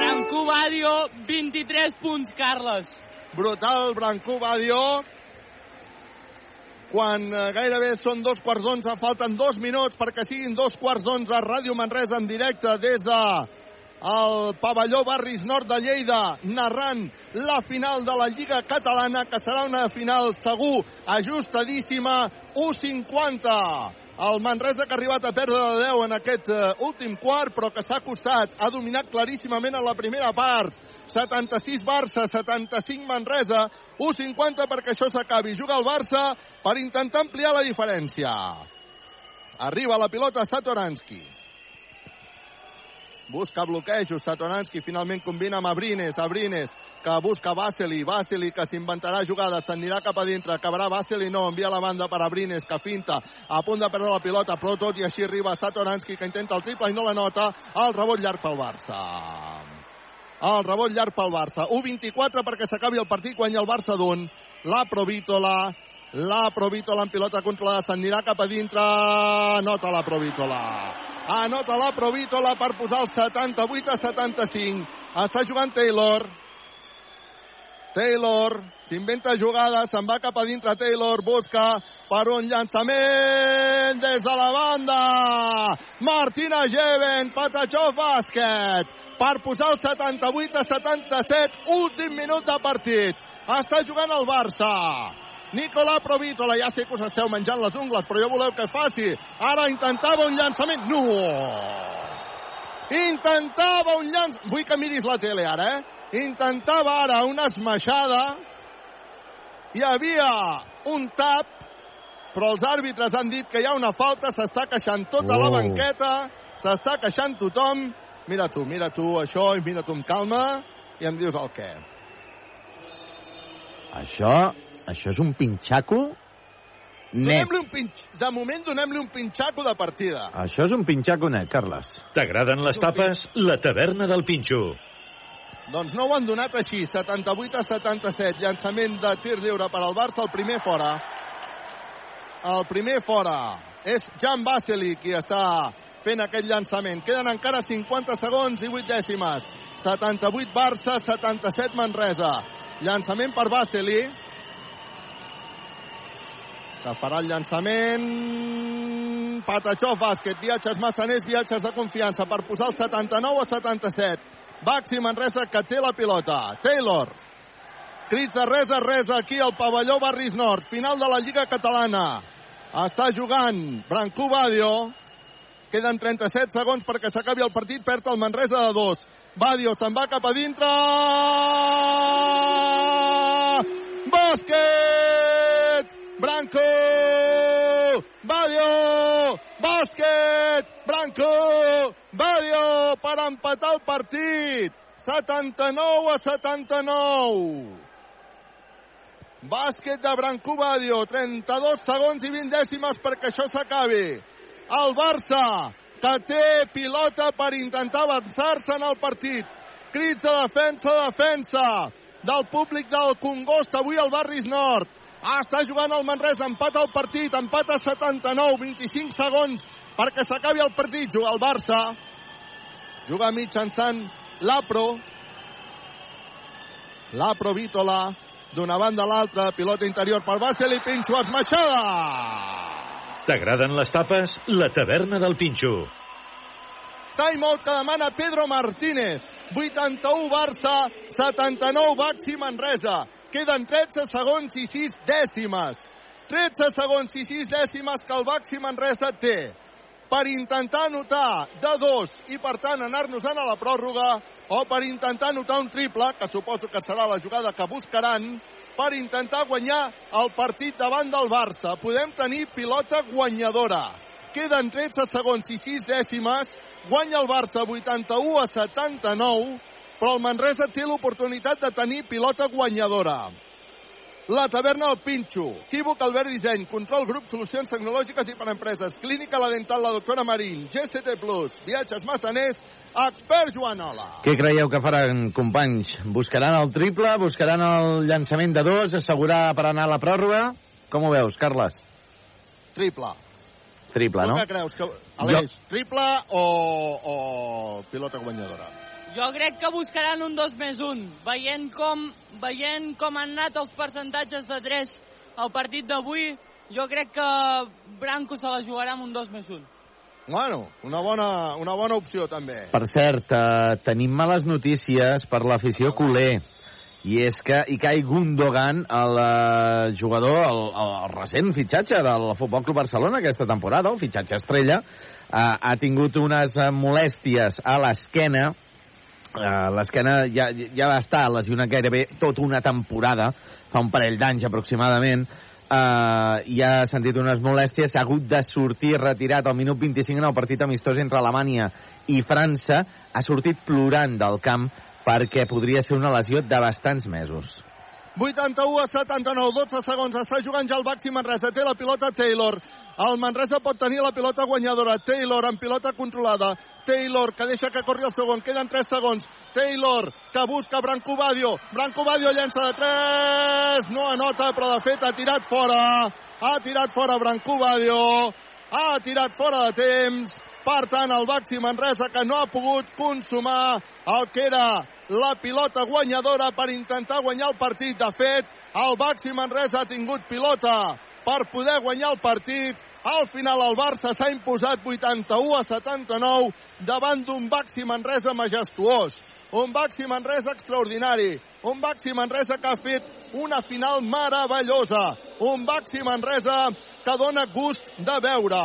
Brancú Badio, 23 punts, Carles. Brutal, Brancú Badio. Quan eh, gairebé són dos quarts d'onze, falten dos minuts perquè siguin dos quarts d'onze a Ràdio Manresa en directe des de el pavelló Barris Nord de Lleida narrant la final de la Lliga Catalana que serà una final segur ajustadíssima 1-50 el Manresa que ha arribat a perdre de 10 en aquest uh, últim quart però que s'ha acostat, ha dominat claríssimament en la primera part. 76 Barça, 75 Manresa 1-50 perquè això s'acabi. Juga el Barça per intentar ampliar la diferència. Arriba la pilota Satoranski busca bloquejos, Satoranski finalment combina amb Abrines, Abrines que busca Vasily, Vasily que s'inventarà jugades, s'anirà cap a dintre, acabarà Vasily, no, envia la banda per Abrines, que finta, a punt de perdre la pilota, però tot i així arriba Satoranski, que intenta el triple i no la nota, el rebot llarg pel Barça. El rebot llarg pel Barça. 1-24 perquè s'acabi el partit, guanya el Barça d'un. La Provítola, la Provítola en pilota controlada, s'anirà cap a dintre, nota la Provítola anota la Provítola per posar el 78 a 75. Està jugant Taylor. Taylor s'inventa jugada, se'n va cap a dintre Taylor, busca per un llançament des de la banda. Martina Jeven, Patachó bàsquet, per posar el 78 a 77, últim minut de partit. Està jugant el Barça. Nicolà Provítola, ja sé que us esteu menjant les ungles, però jo voleu que faci. Ara intentava un llançament. No! Intentava un llançament... Vull que miris la tele ara, eh? Intentava ara una esmaixada. Hi havia un tap, però els àrbitres han dit que hi ha una falta, s'està queixant tota oh. la banqueta, s'està queixant tothom. Mira tu, mira tu això i mira tu amb calma i em dius el què. Això, això és un pinxaco net. Donem-li un pinx... De moment donem-li un pinxaco de partida. Això és un pinxaco net, Carles. T'agraden les tapes? La taverna del Pinxo. Doncs no ho han donat així. 78 a 77. Llançament de tir lliure per al Barça. El primer fora. El primer fora. És Jan Baseli qui està fent aquest llançament. Queden encara 50 segons i 8 dècimes. 78 Barça, 77 Manresa. Llançament per Baseli. Que farà el llançament... Patachó, bàsquet, viatges massaners, viatges de confiança per posar el 79 a 77. Baxi Manresa que té la pilota. Taylor. Crits de res a res aquí al pavelló Barris Nord. Final de la Lliga Catalana. Està jugant Brancú Badio. Queden 37 segons perquè s'acabi el partit. Perd el Manresa de dos. Badio se'n va cap a dintre. Bàsquet! Branco! Badio! Bàsquet! Branco! Badio per empatar el partit. 79 a 79. Bàsquet de Branco Badio. 32 segons i 20 dècimes perquè això s'acabi. El Barça que té pilota per intentar avançar-se en el partit. Crits de defensa, defensa del públic del Congost avui al Barris Nord. Ah, està jugant el Manresa, empata el partit, empata 79, 25 segons perquè s'acabi el partit. Juga el Barça, juga mitjançant l'Apro, l'Apro Vítola, d'una banda a l'altra, pilota interior per Basel i Pinxo esmaixada. T'agraden les tapes? La taverna del Pinxo. Timeout que demana Pedro Martínez. 81 Barça, 79 Baxi Manresa. Queden 13 segons i 6 dècimes. 13 segons i 6 dècimes que el Baxi Manresa té per intentar anotar de dos i per tant anar-nos-en a la pròrroga o per intentar anotar un triple, que suposo que serà la jugada que buscaran, per intentar guanyar el partit davant del Barça. Podem tenir pilota guanyadora. Queden 13 segons i 6 dècimes. Guanya el Barça 81 a 79. Però el Manresa té l'oportunitat de tenir pilota guanyadora. La taverna El Pinxo, Equívoc Albert Disseny, Control Grup, Solucions Tecnològiques i per Empreses, Clínica La Dental, la doctora Marín, GCT Plus, Viatges Massaners, Expert Joanola. Què creieu que faran, companys? Buscaran el triple? Buscaran el llançament de dos? Assegurar per anar a la pròrroga? Com ho veus, Carles? Triple. Triple, no? Tu què creus? Que, Aleix, jo... triple o, o pilota guanyadora? Jo crec que buscaran un 2 més 1, veient com, veient com han anat els percentatges de 3 al partit d'avui, jo crec que Branco se la jugarà amb un 2 més 1. Bueno, una bona, una bona opció, també. Per cert, eh, tenim males notícies per l'afició culer. I és que Ikai Gundogan, el eh, jugador, el, el recent fitxatge del Futbol Club Barcelona aquesta temporada, el fitxatge estrella, eh, ha tingut unes molèsties a l'esquena Uh, L'esquena ja, ja va estar lesionat gairebé tota una temporada, fa un parell d'anys aproximadament, uh, i ha sentit unes molèsties, ha hagut de sortir retirat al minut 25 en el partit amistós entre Alemanya i França, ha sortit plorant del camp perquè podria ser una lesió de bastants mesos. 81 a 79, 12 segons, està jugant ja el Baxi Manresa, té la pilota Taylor, el Manresa pot tenir la pilota guanyadora, Taylor amb pilota controlada, Taylor que deixa que corri el segon, queden 3 segons, Taylor que busca Branco Badio, Branco Badio llença de 3, no anota però de fet ha tirat fora, ha tirat fora Branco Badio, ha tirat fora de temps, per tant el Baxi Manresa que no ha pogut consumar el que era la pilota guanyadora per intentar guanyar el partit. De fet, el Baxi Manresa ha tingut pilota per poder guanyar el partit. Al final el Barça s'ha imposat 81 a 79 davant d'un Baxi Manresa majestuós. Un Baxi Manresa extraordinari. Un Baxi Manresa que ha fet una final meravellosa. Un Baxi Manresa que dona gust de veure.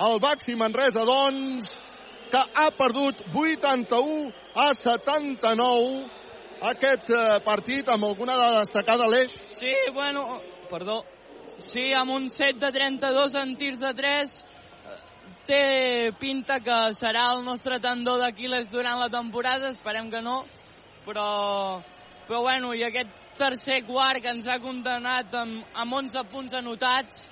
El Baxi Manresa, doncs, que ha perdut 81 a 79 aquest eh, partit amb alguna de destacada l'eix. Sí, bueno, perdó. Sí, amb un set de 32 en tirs de 3 té pinta que serà el nostre tendó d'Aquiles durant la temporada, esperem que no, però, però bueno, i aquest tercer quart que ens ha condemnat amb, amb 11 punts anotats,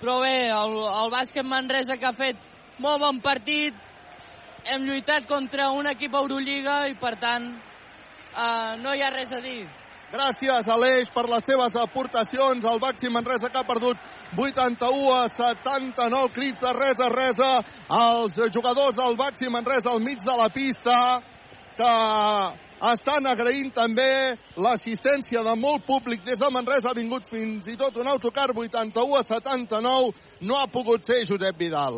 però bé, el, el bàsquet Manresa que ha fet molt bon partit, hem lluitat contra un equip Euroliga i per tant eh, no hi ha res a dir. Gràcies, Aleix, per les teves aportacions. El Baxi Manresa que ha perdut 81 a 79 crits de res a res als jugadors del Baxi Manresa al mig de la pista que estan agraint també l'assistència de molt públic des de Manresa. Ha vingut fins i tot un autocar 81 a 79. No ha pogut ser Josep Vidal.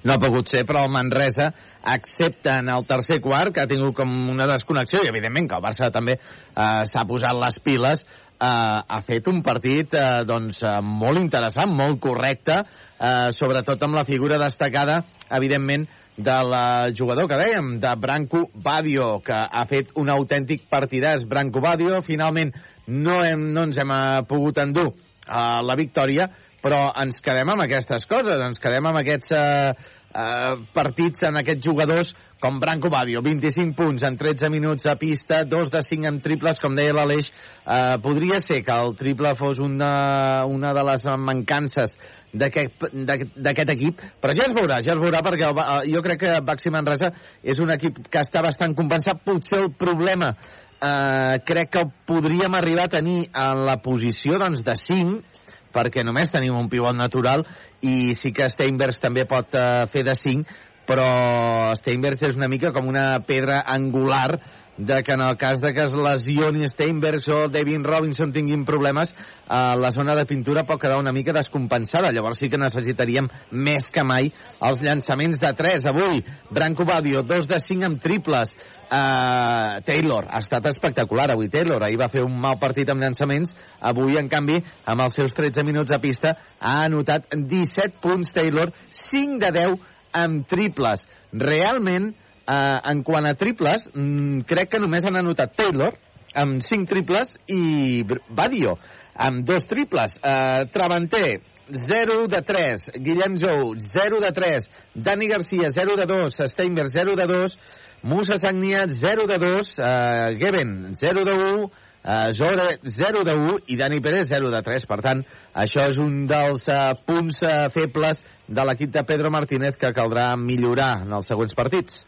No ha pogut ser, però el Manresa accepta en el tercer quart, que ha tingut com una desconnexió, i evidentment que el Barça també eh, s'ha posat les piles, eh, ha fet un partit eh, doncs, eh, molt interessant, molt correcte, eh, sobretot amb la figura destacada, evidentment, del jugador que dèiem, de Branco Badio, que ha fet un autèntic partidàs. Branco Badio, finalment, no, hem, no ens hem eh, pogut endur uh, la victòria, però ens quedem amb aquestes coses, ens quedem amb aquests uh, uh, partits, en aquests jugadors com Branco Badio, 25 punts en 13 minuts a pista, 2 de 5 en triples, com deia l'Aleix, uh, podria ser que el triple fos una, una de les mancances d'aquest equip, però ja es veurà, ja es veurà, perquè el, jo crec que Baxi Manresa és un equip que està bastant compensat. Potser el problema eh, crec que podríem arribar a tenir en la posició doncs, de 5, perquè només tenim un pivot natural i sí que Steinbergs també pot eh, fer de 5, però Steinbergs és una mica com una pedra angular de que en el cas de que es lesioni Steinbergs o Devin Robinson tinguin problemes, eh, la zona de pintura pot quedar una mica descompensada. Llavors sí que necessitaríem més que mai els llançaments de 3. Avui, Branco Badio, 2 de 5 amb triples. Uh, Taylor, ha estat espectacular avui Taylor, ahir va fer un mal partit amb llançaments avui en canvi amb els seus 13 minuts a pista ha anotat 17 punts Taylor 5 de 10 amb triples realment Uh, en quant a triples, mm, crec que només han anotat Taylor, amb 5 triples, i Badio, amb dos triples. Uh, Travanter, 0 de 3. Guillem Jou, 0 de 3. Dani Garcia, 0 de 2. Steinberg, 0 de 2. Musa Sagniat 0 de 2, uh, Geben 0 de 1, uh, Zore 0 de 1 i Dani Pérez 0 de 3. Per tant, això és un dels uh, punts uh, febles de l'equip de Pedro Martínez que caldrà millorar en els següents partits.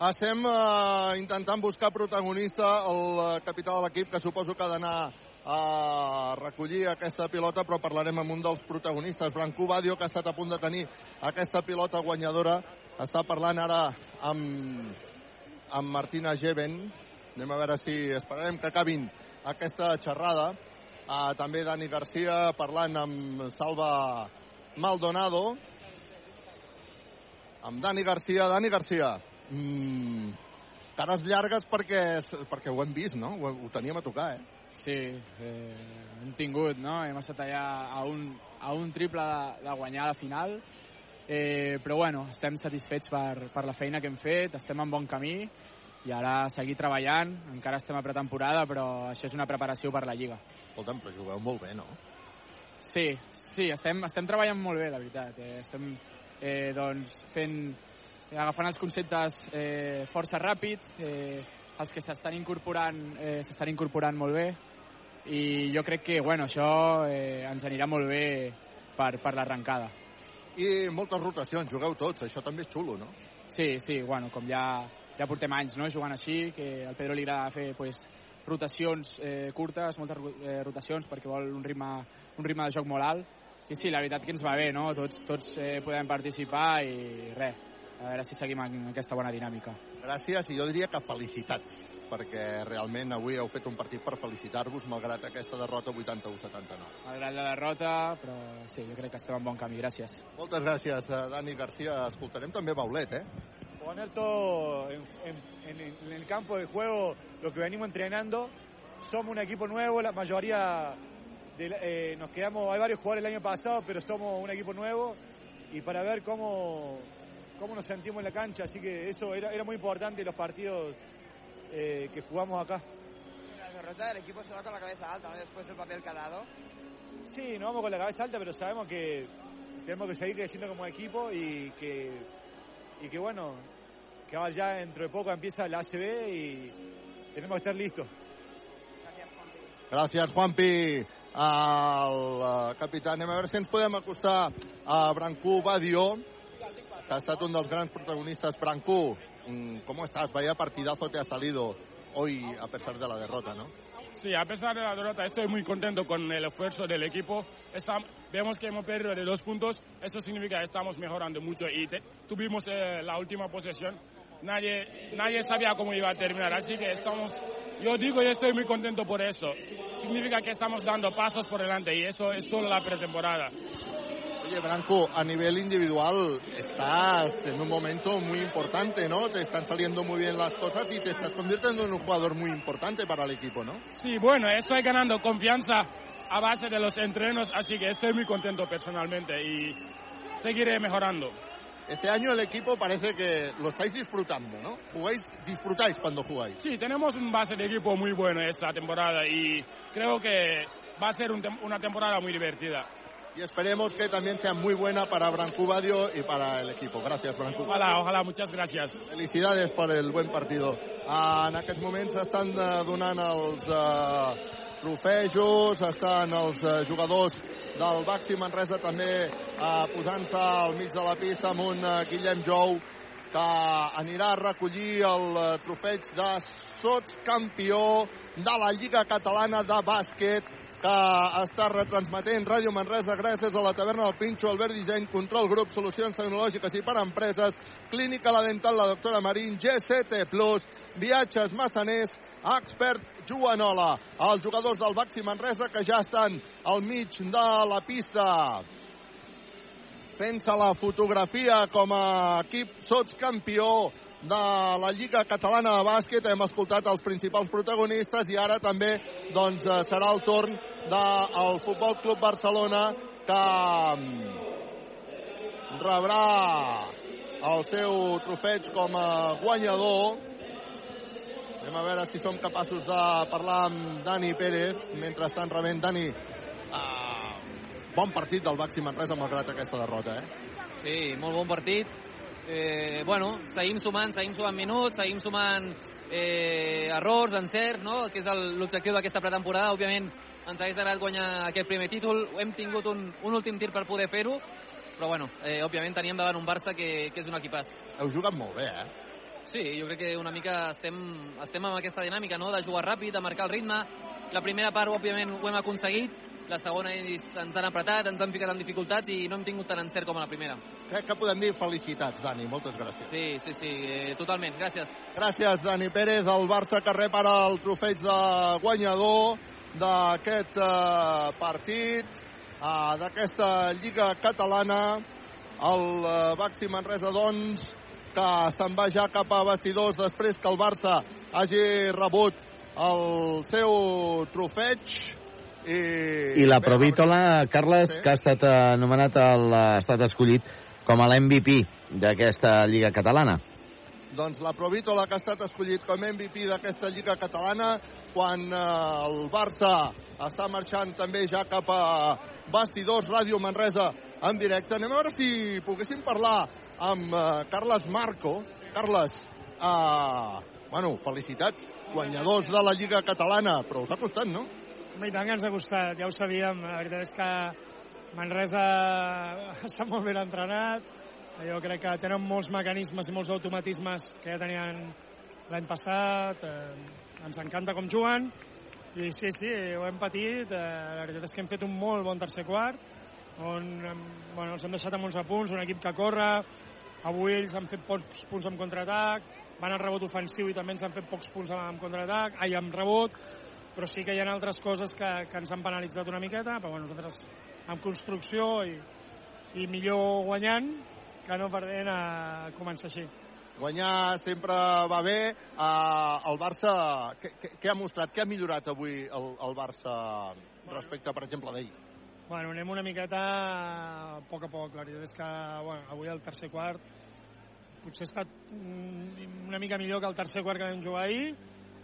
Estem uh, intentant buscar protagonista, el uh, capità de l'equip, que suposo que ha d'anar a recollir aquesta pilota, però parlarem amb un dels protagonistes, Brancú Badio, que ha estat a punt de tenir aquesta pilota guanyadora. Està parlant ara amb, amb Martina Geven. Anem a veure si esperarem que acabin aquesta xerrada. Uh, també Dani Garcia parlant amb Salva Maldonado. Amb Dani Garcia. Dani Garcia, mm, cares llargues perquè, perquè ho hem vist, no? Ho, ho teníem a tocar, eh? Sí, eh, hem tingut, no? Hem estat allà a un, a un triple de, de guanyar la final, eh, però bueno, estem satisfets per, per la feina que hem fet, estem en bon camí i ara seguir treballant, encara estem a pretemporada, però això és una preparació per la Lliga. Escolta'm, però jugueu molt bé, no? Sí, sí, estem, estem treballant molt bé, la veritat. Eh, estem eh, doncs, fent, agafant els conceptes eh, força ràpid, eh, els que s'estan incorporant eh, s'estan incorporant molt bé i jo crec que bueno, això eh, ens anirà molt bé per, per l'arrencada. I moltes rotacions, jugueu tots, això també és xulo, no? Sí, sí, bueno, com ja, ja portem anys no, jugant així, que al Pedro li agrada fer pues, rotacions eh, curtes, moltes eh, rotacions, perquè vol un ritme, un ritme de joc molt alt. I sí, la veritat que ens va bé, no? Tots, tots eh, podem participar i res, a veure si seguim en aquesta bona dinàmica. Gràcies i jo diria que felicitats, perquè realment avui heu fet un partit per felicitar-vos malgrat aquesta derrota 81-79. Malgrat la derrota, però sí, jo crec que estem en bon camí. Gràcies. Moltes gràcies, Dani Garcia. Escoltarem també Baulet, eh? Poner todo en, en, en, el campo de juego lo que venimos entrenando. Somos un equipo nuevo, la mayoría de, eh, nos quedamos, hay varios jugadores el año pasado, pero somos un equipo nuevo y para ver cómo, cómo nos sentimos en la cancha, así que eso era, era muy importante los partidos eh, que jugamos acá. La derrota del equipo se va con la cabeza alta, ¿no? Después del papel que ha dado. Sí, nos vamos con la cabeza alta, pero sabemos que tenemos que seguir creciendo como equipo y que, y que bueno, que ahora ya dentro de poco empieza la ACB y tenemos que estar listos. Gràcies, Juanpi. El uh, capità, anem a veure si ens podem acostar a Brancú Badio, que ha estat un dels grans protagonistas. Brancú, ¿cómo estás? Vaya partidazo te ha salido hoy a pesar de la derrota, ¿no? Sí, a pesar de la derrota estoy muy contento con el esfuerzo del equipo. Está, vemos que hemos perdido de dos puntos, eso significa que estamos mejorando mucho y te, tuvimos eh, la última posesión. Nadie, nadie sabía cómo iba a terminar, así que estamos, yo digo, yo estoy muy contento por eso. Significa que estamos dando pasos por delante y eso es solo la pretemporada. Oye, Branco, a nivel individual estás en un momento muy importante, ¿no? Te están saliendo muy bien las cosas y te estás convirtiendo en un jugador muy importante para el equipo, ¿no? Sí, bueno, estoy ganando confianza a base de los entrenos, así que estoy muy contento personalmente y seguiré mejorando. Este año el equipo parece que lo estáis disfrutando, ¿no? Jugáis, disfrutáis cuando jugáis. Sí, tenemos un base de equipo muy bueno esta temporada y creo que va a ser un una temporada muy divertida. Y esperemos que también sea muy buena para Brancu Badio y para el equipo. Gracias, Brancu. Ojalá, ojalá, muchas gracias. Felicidades per el buen partido. En aquests moments s'estan eh, donant els uh, trofejos, estan els uh, jugadors del Baxi Manresa també uh, posant-se al mig de la pista amb un uh, Guillem Jou que anirà a recollir el trofeig de sots campió de la Lliga Catalana de Bàsquet que està retransmetent Ràdio Manresa gràcies a la taverna del Pinxo, Albert Disseny, Control Grup, Solucions Tecnològiques i per Empreses, Clínica La Dental, la doctora Marín, GCT+, Viatges Massaners, Expert Joanola, els jugadors del Baxi Manresa que ja estan al mig de la pista fent-se la fotografia com a equip sotscampió de la Lliga Catalana de Bàsquet. Hem escoltat els principals protagonistes i ara també doncs, eh, serà el torn del Futbol Club Barcelona que mm, rebrà el seu trofeig com a guanyador. Anem a veure si som capaços de parlar amb Dani Pérez mentre estan rebent Dani. Uh, bon partit del Baxi Manresa malgrat aquesta derrota, eh? Sí, molt bon partit. eh, bueno, seguim sumant, seguim sumant minuts, seguim sumant eh, errors, encerts, no? que és l'objectiu d'aquesta pretemporada. Òbviament, ens hagués agradat guanyar aquest primer títol. Hem tingut un, un últim tir per poder fer-ho, però bueno, eh, òbviament teníem davant un Barça que, que és un equipàs. Heu jugat molt bé, eh? Sí, jo crec que una mica estem, estem amb aquesta dinàmica, no?, de jugar ràpid, de marcar el ritme. La primera part, òbviament, ho hem aconseguit. La segona ells ens han apretat, ens han ficat en dificultats i no hem tingut tant encert com a la primera. Crec que podem dir felicitats, Dani. Moltes gràcies. Sí, sí, sí, eh, totalment. Gràcies. Gràcies, Dani Pérez, el Barça que rep ara el trofeig de guanyador d'aquest eh, partit, eh, d'aquesta Lliga Catalana. El eh, Baxi Manresa, doncs, que se'n va ja cap a vestidors després que el Barça hagi rebut el seu trofeig. I, I la Provítola, Carles, Sí. que ha estat anomenat, el, ha estat escollit com a l'MVP d'aquesta Lliga Catalana. Doncs la Provítola que ha estat escollit com MVP d'aquesta Lliga Catalana quan eh, el Barça està marxant també ja cap a Bastidors, Ràdio Manresa en directe. Anem a veure si poguéssim parlar amb eh, Carles Marco. Carles, eh, bueno, felicitats, guanyadors de la Lliga Catalana, però us ha costat, no? Home, i tant que ens ha costat, ja ho sabíem. La veritat és que Manresa està molt ben entrenat. Jo crec que tenen molts mecanismes i molts automatismes que ja tenien l'any passat. Eh, ens encanta com juguen. I sí, sí, ho hem patit. Eh, la veritat és que hem fet un molt bon tercer quart, on bueno, els hem deixat amb 11 punts, un equip que corre. Avui ells han fet pocs punts en contraatac, van al rebot ofensiu i també ens han fet pocs punts en contraatac, ai, amb rebot, però sí que hi ha altres coses que, que ens han penalitzat una miqueta, però bueno, nosaltres amb construcció i, i millor guanyant que no perdent a començar així. Guanyar sempre va bé. Uh, el Barça, què, què, què ha mostrat? Què ha millorat avui el, el Barça respecte, per exemple, d'ahir? Bueno, anem una miqueta a poc a poc. La veritat és que bueno, avui el tercer quart potser ha estat una mica millor que el tercer quart que vam jugar ahir.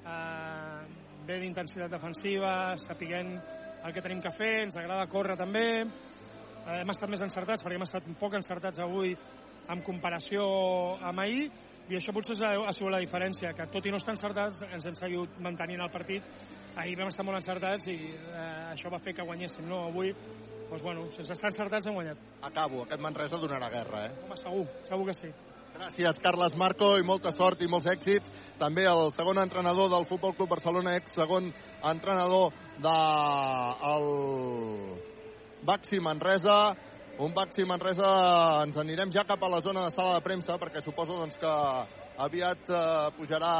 Uh, bé d'intensitat defensiva, sapiguent el que tenim que fer, ens agrada córrer també. Uh, hem estat més encertats, perquè hem estat poc encertats avui en comparació amb ahir, i això potser ha ha sigut la diferència, que tot i no estar encertats ens hem seguit mantenint el partit. Ahir vam estar molt encertats i eh, això va fer que guanyéssim. No, avui, doncs, bueno, sense estar encertats hem guanyat. Acabo, aquest Manresa donarà guerra, eh? Home, segur, segur que sí. Gràcies, Carles Marco, i molta sort i molts èxits. També el segon entrenador del Futbol Club Barcelona, ex segon entrenador de el Baxi Manresa. Un Baxi Manresa, ens anirem ja cap a la zona de sala de premsa, perquè suposo doncs, que aviat eh, pujarà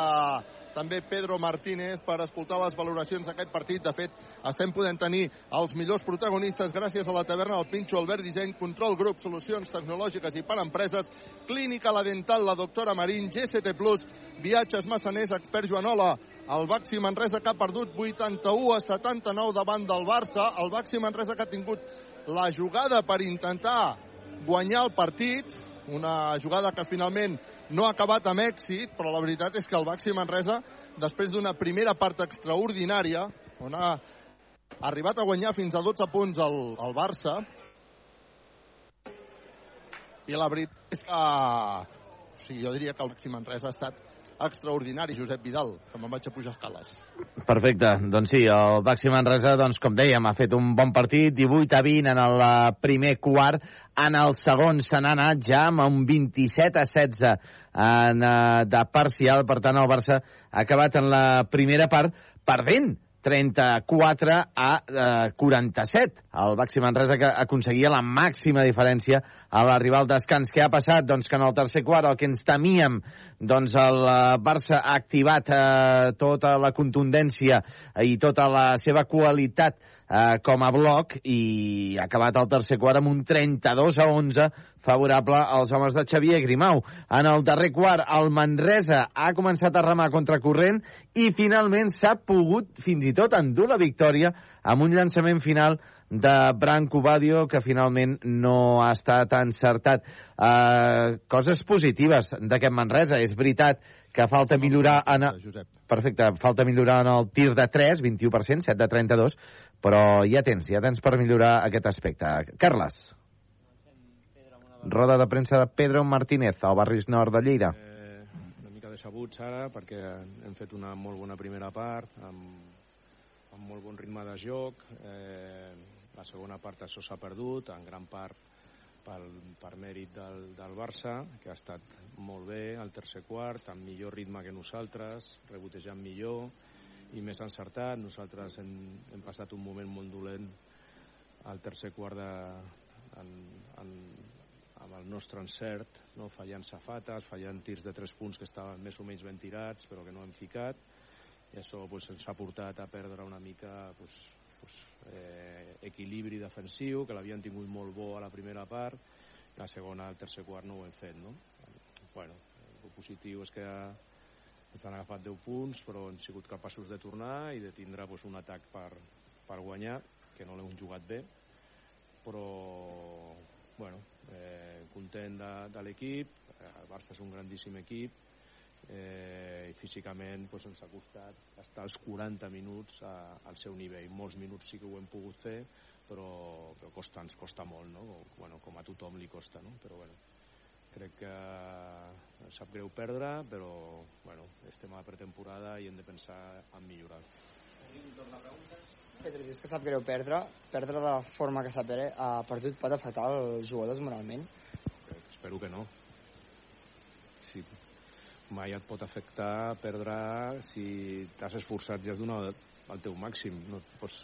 també Pedro Martínez per escoltar les valoracions d'aquest partit. De fet, estem podent tenir els millors protagonistes gràcies a la taverna del Pinxo, Albert Disseny, Control Grup, Solucions Tecnològiques i per Empreses, Clínica La Dental, la doctora Marín, GCT Plus, Viatges Massaners, Expert Joanola, el Baxi Manresa que ha perdut 81 a 79 davant del Barça, el Baxi Manresa que ha tingut la jugada per intentar guanyar el partit, una jugada que finalment no ha acabat amb èxit, però la veritat és que el Baxi Manresa, després d'una primera part extraordinària, on ha arribat a guanyar fins a 12 punts el, el Barça, i la veritat és que o sigui, jo diria que el Baxi Manresa ha estat extraordinari, Josep Vidal, que me'n vaig a pujar escales. Perfecte, doncs sí, el Baxi Manresa, doncs, com dèiem, ha fet un bon partit, 18 a 20 en el eh, primer quart, en el segon se n'ha anat ja amb un 27 a 16 en, uh, de parcial, per tant el Barça ha acabat en la primera part perdent 34 a eh, 47. El Baxi Manresa que aconseguia la màxima diferència a l'arribar al descans. Què ha passat? Doncs que en el tercer quart, el que ens temíem, doncs el eh, Barça ha activat eh, tota la contundència i tota la seva qualitat eh, com a bloc i ha acabat el tercer quart amb un 32 a 11 favorable als homes de Xavier Grimau. En el darrer quart, el Manresa ha començat a remar contracorrent i finalment s'ha pogut fins i tot endur la victòria amb un llançament final de Branco Badio, que finalment no ha estat encertat. Uh, coses positives d'aquest Manresa. És veritat que falta millorar en... Perfecte, falta millorar en el tir de 3, 21%, 7 de 32, però ja tens, ja tens per millorar aquest aspecte. Carles. Roda de premsa de Pedro Martínez, al barris nord de Lleida. Eh, una mica decebuts ara perquè hem fet una molt bona primera part amb, amb molt bon ritme de joc. Eh, la segona part això s'ha perdut, en gran part pel, per mèrit del, del Barça, que ha estat molt bé al tercer quart, amb millor ritme que nosaltres, rebotejant millor i més encertat. Nosaltres hem, hem passat un moment molt dolent al tercer quart de, en, en, amb el nostre encert, no? fallant safates, fallant tirs de tres punts que estaven més o menys ben tirats però que no hem ficat i això pues, ens ha portat a perdre una mica pues, pues, eh, equilibri defensiu que l'havien tingut molt bo a la primera part la segona, al tercer quart no ho hem fet no? bueno, el positiu és que ens han agafat 10 punts però hem sigut capaços de tornar i de tindre pues, un atac per, per guanyar que no l'hem jugat bé però bueno, eh, content de, de l'equip el Barça és un grandíssim equip eh, i físicament pues, ens ha costat estar als 40 minuts a, al seu nivell. Molts minuts sí que ho hem pogut fer, però, però costa, ens costa molt, no? O, bueno, com a tothom li costa, no? Però bueno, crec que sap greu perdre, però bueno, estem a la pretemporada i hem de pensar en millorar. Pedro, dius que sap greu perdre, perdre de la forma que s'ha perdut pot afectar els jugadors moralment? Espero que no. Sí, mai et pot afectar perdre si t'has esforçat i has donat el teu màxim. No pots...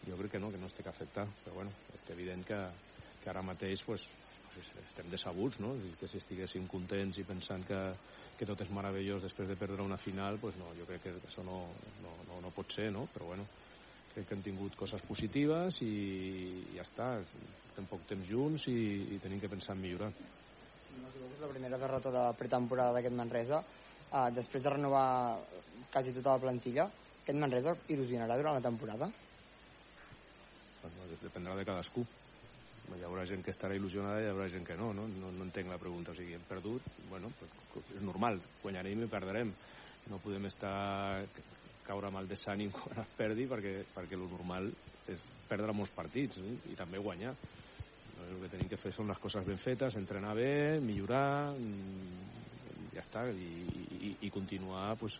Jo crec que no, que no es té que afectar, però bueno, és evident que, que ara mateix pues, estem decebuts, no? Que si estiguéssim contents i pensant que, que tot és meravellós després de perdre una final, pues no, jo crec que això no, no, no, no pot ser, no? Però bueno, crec que hem tingut coses positives i ja està, estem poc temps junts i, i tenim que pensar en millorar. És la primera derrota de la pretemporada d'aquest Manresa. Uh, després de renovar quasi tota la plantilla, aquest Manresa il·lusionarà durant la temporada? Bueno, dependrà de cadascú. Hi haurà gent que estarà il·lusionada i hi haurà gent que no, no? No, no entenc la pregunta. O sigui, hem perdut, bueno, és normal, guanyarem i perdrem. No podem estar caure amb el desànim quan es perdi perquè, perquè el normal és perdre molts partits no? i també guanyar el que tenim que fer són les coses ben fetes, entrenar bé, millorar, mm, ja està, i, i, i continuar pues,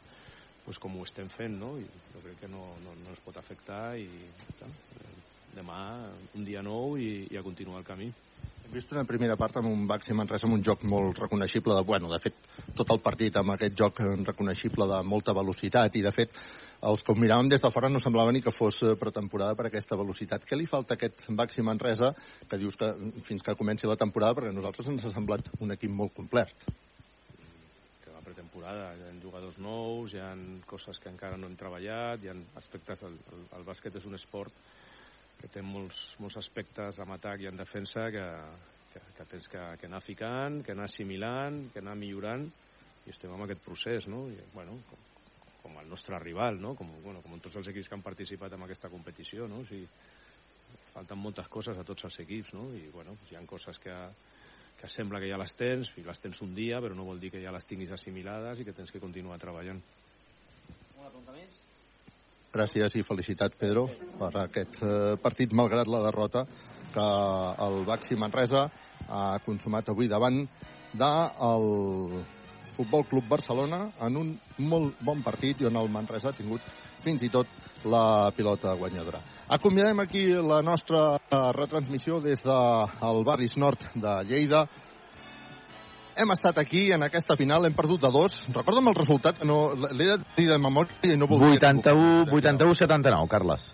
pues com ho estem fent, no? I jo crec que no, no, no es pot afectar i ja està. Demà un dia nou i, i a continuar el camí. Hem vist una primera part amb un Baxi Manresa amb un joc molt reconeixible, de, bueno, de fet, tot el partit amb aquest joc reconeixible de molta velocitat i, de fet, els que ho miràvem des de fora no semblava ni que fos pretemporada per aquesta velocitat. Què li falta a aquest Baxi Manresa, que dius que fins que comenci la temporada, perquè a nosaltres ens ha semblat un equip molt complet? Que la pretemporada, hi ha jugadors nous, hi ha coses que encara no hem treballat, hi ha aspectes... El, el, el bàsquet és un esport que té molts, molts aspectes en atac i en defensa que, que, que tens que, que anar ficant, que anar assimilant, que anar millorant, i estem en aquest procés, no? I, bueno, com, com el nostre rival, no? Com, bueno, com tots els equips que han participat en aquesta competició, no? O sigui, falten moltes coses a tots els equips, no? I, bueno, hi ha coses que, que sembla que ja les tens, i les tens un dia, però no vol dir que ja les tinguis assimilades i que tens que continuar treballant. Una pregunta més? Gràcies i felicitat, Pedro, per aquest eh, partit, malgrat la derrota que el Baxi Manresa ha consumat avui davant del Futbol Club Barcelona en un molt bon partit i on el Manresa ha tingut fins i tot la pilota guanyadora. Acomiadem aquí la nostra retransmissió des del barris nord de Lleida, hem estat aquí en aquesta final, hem perdut de dos. Recorda'm el resultat, no, l'he de dir de memòria i no voldria... 81, 81 79, Carles.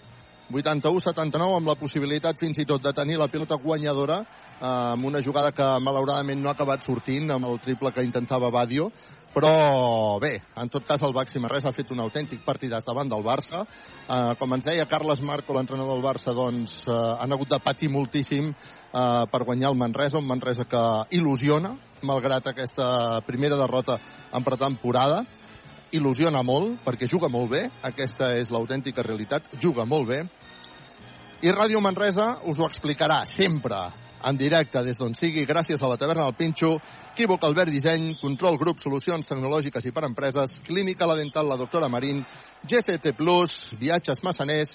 81-79 amb la possibilitat fins i tot de tenir la pilota guanyadora eh, amb una jugada que malauradament no ha acabat sortint amb el triple que intentava Badio però bé, en tot cas el Baxi Marrès ha fet un autèntic partidàs davant del Barça eh, com ens deia Carles Marco l'entrenador del Barça doncs eh, han hagut de patir moltíssim eh, per guanyar el Manresa un Manresa que il·lusiona malgrat aquesta primera derrota en pretemporada. Il·lusiona molt perquè juga molt bé, aquesta és l'autèntica realitat, juga molt bé. I Ràdio Manresa us ho explicarà sempre en directe des d'on sigui, gràcies a la taverna del Pinxo, Equívoc Albert Disseny, Control Grup, Solucions Tecnològiques i per Empreses, Clínica La Dental, la doctora Marín, GCT Plus, Viatges Massaners,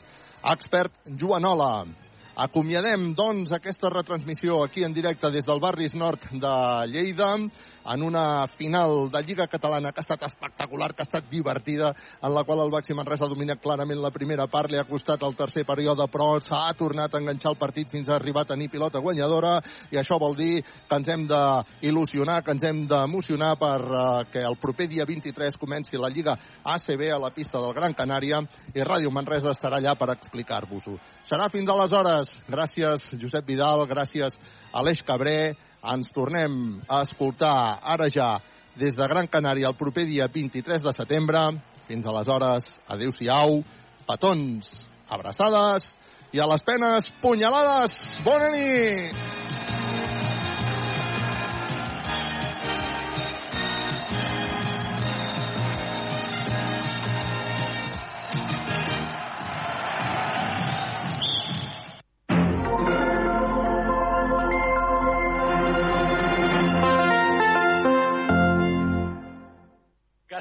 Expert Joanola. Acomiadem, doncs, aquesta retransmissió aquí en directe des del barris nord de Lleida en una final de Lliga Catalana que ha estat espectacular, que ha estat divertida, en la qual el Baxi Manresa ha dominat clarament la primera part, li ha costat el tercer període, però s'ha tornat a enganxar el partit fins a arribar a tenir pilota guanyadora, i això vol dir que ens hem d'il·lusionar, que ens hem d'emocionar per uh, que el proper dia 23 comenci la Lliga ACB a la pista del Gran Canària, i Ràdio Manresa estarà allà per explicar-vos-ho. Serà fins aleshores. Gràcies, Josep Vidal, gràcies, Aleix Cabré, ens tornem a escoltar ara ja des de Gran Canària el proper dia 23 de setembre. Fins aleshores, adeu-siau, petons, abraçades i a les penes, punyalades. Bona nit!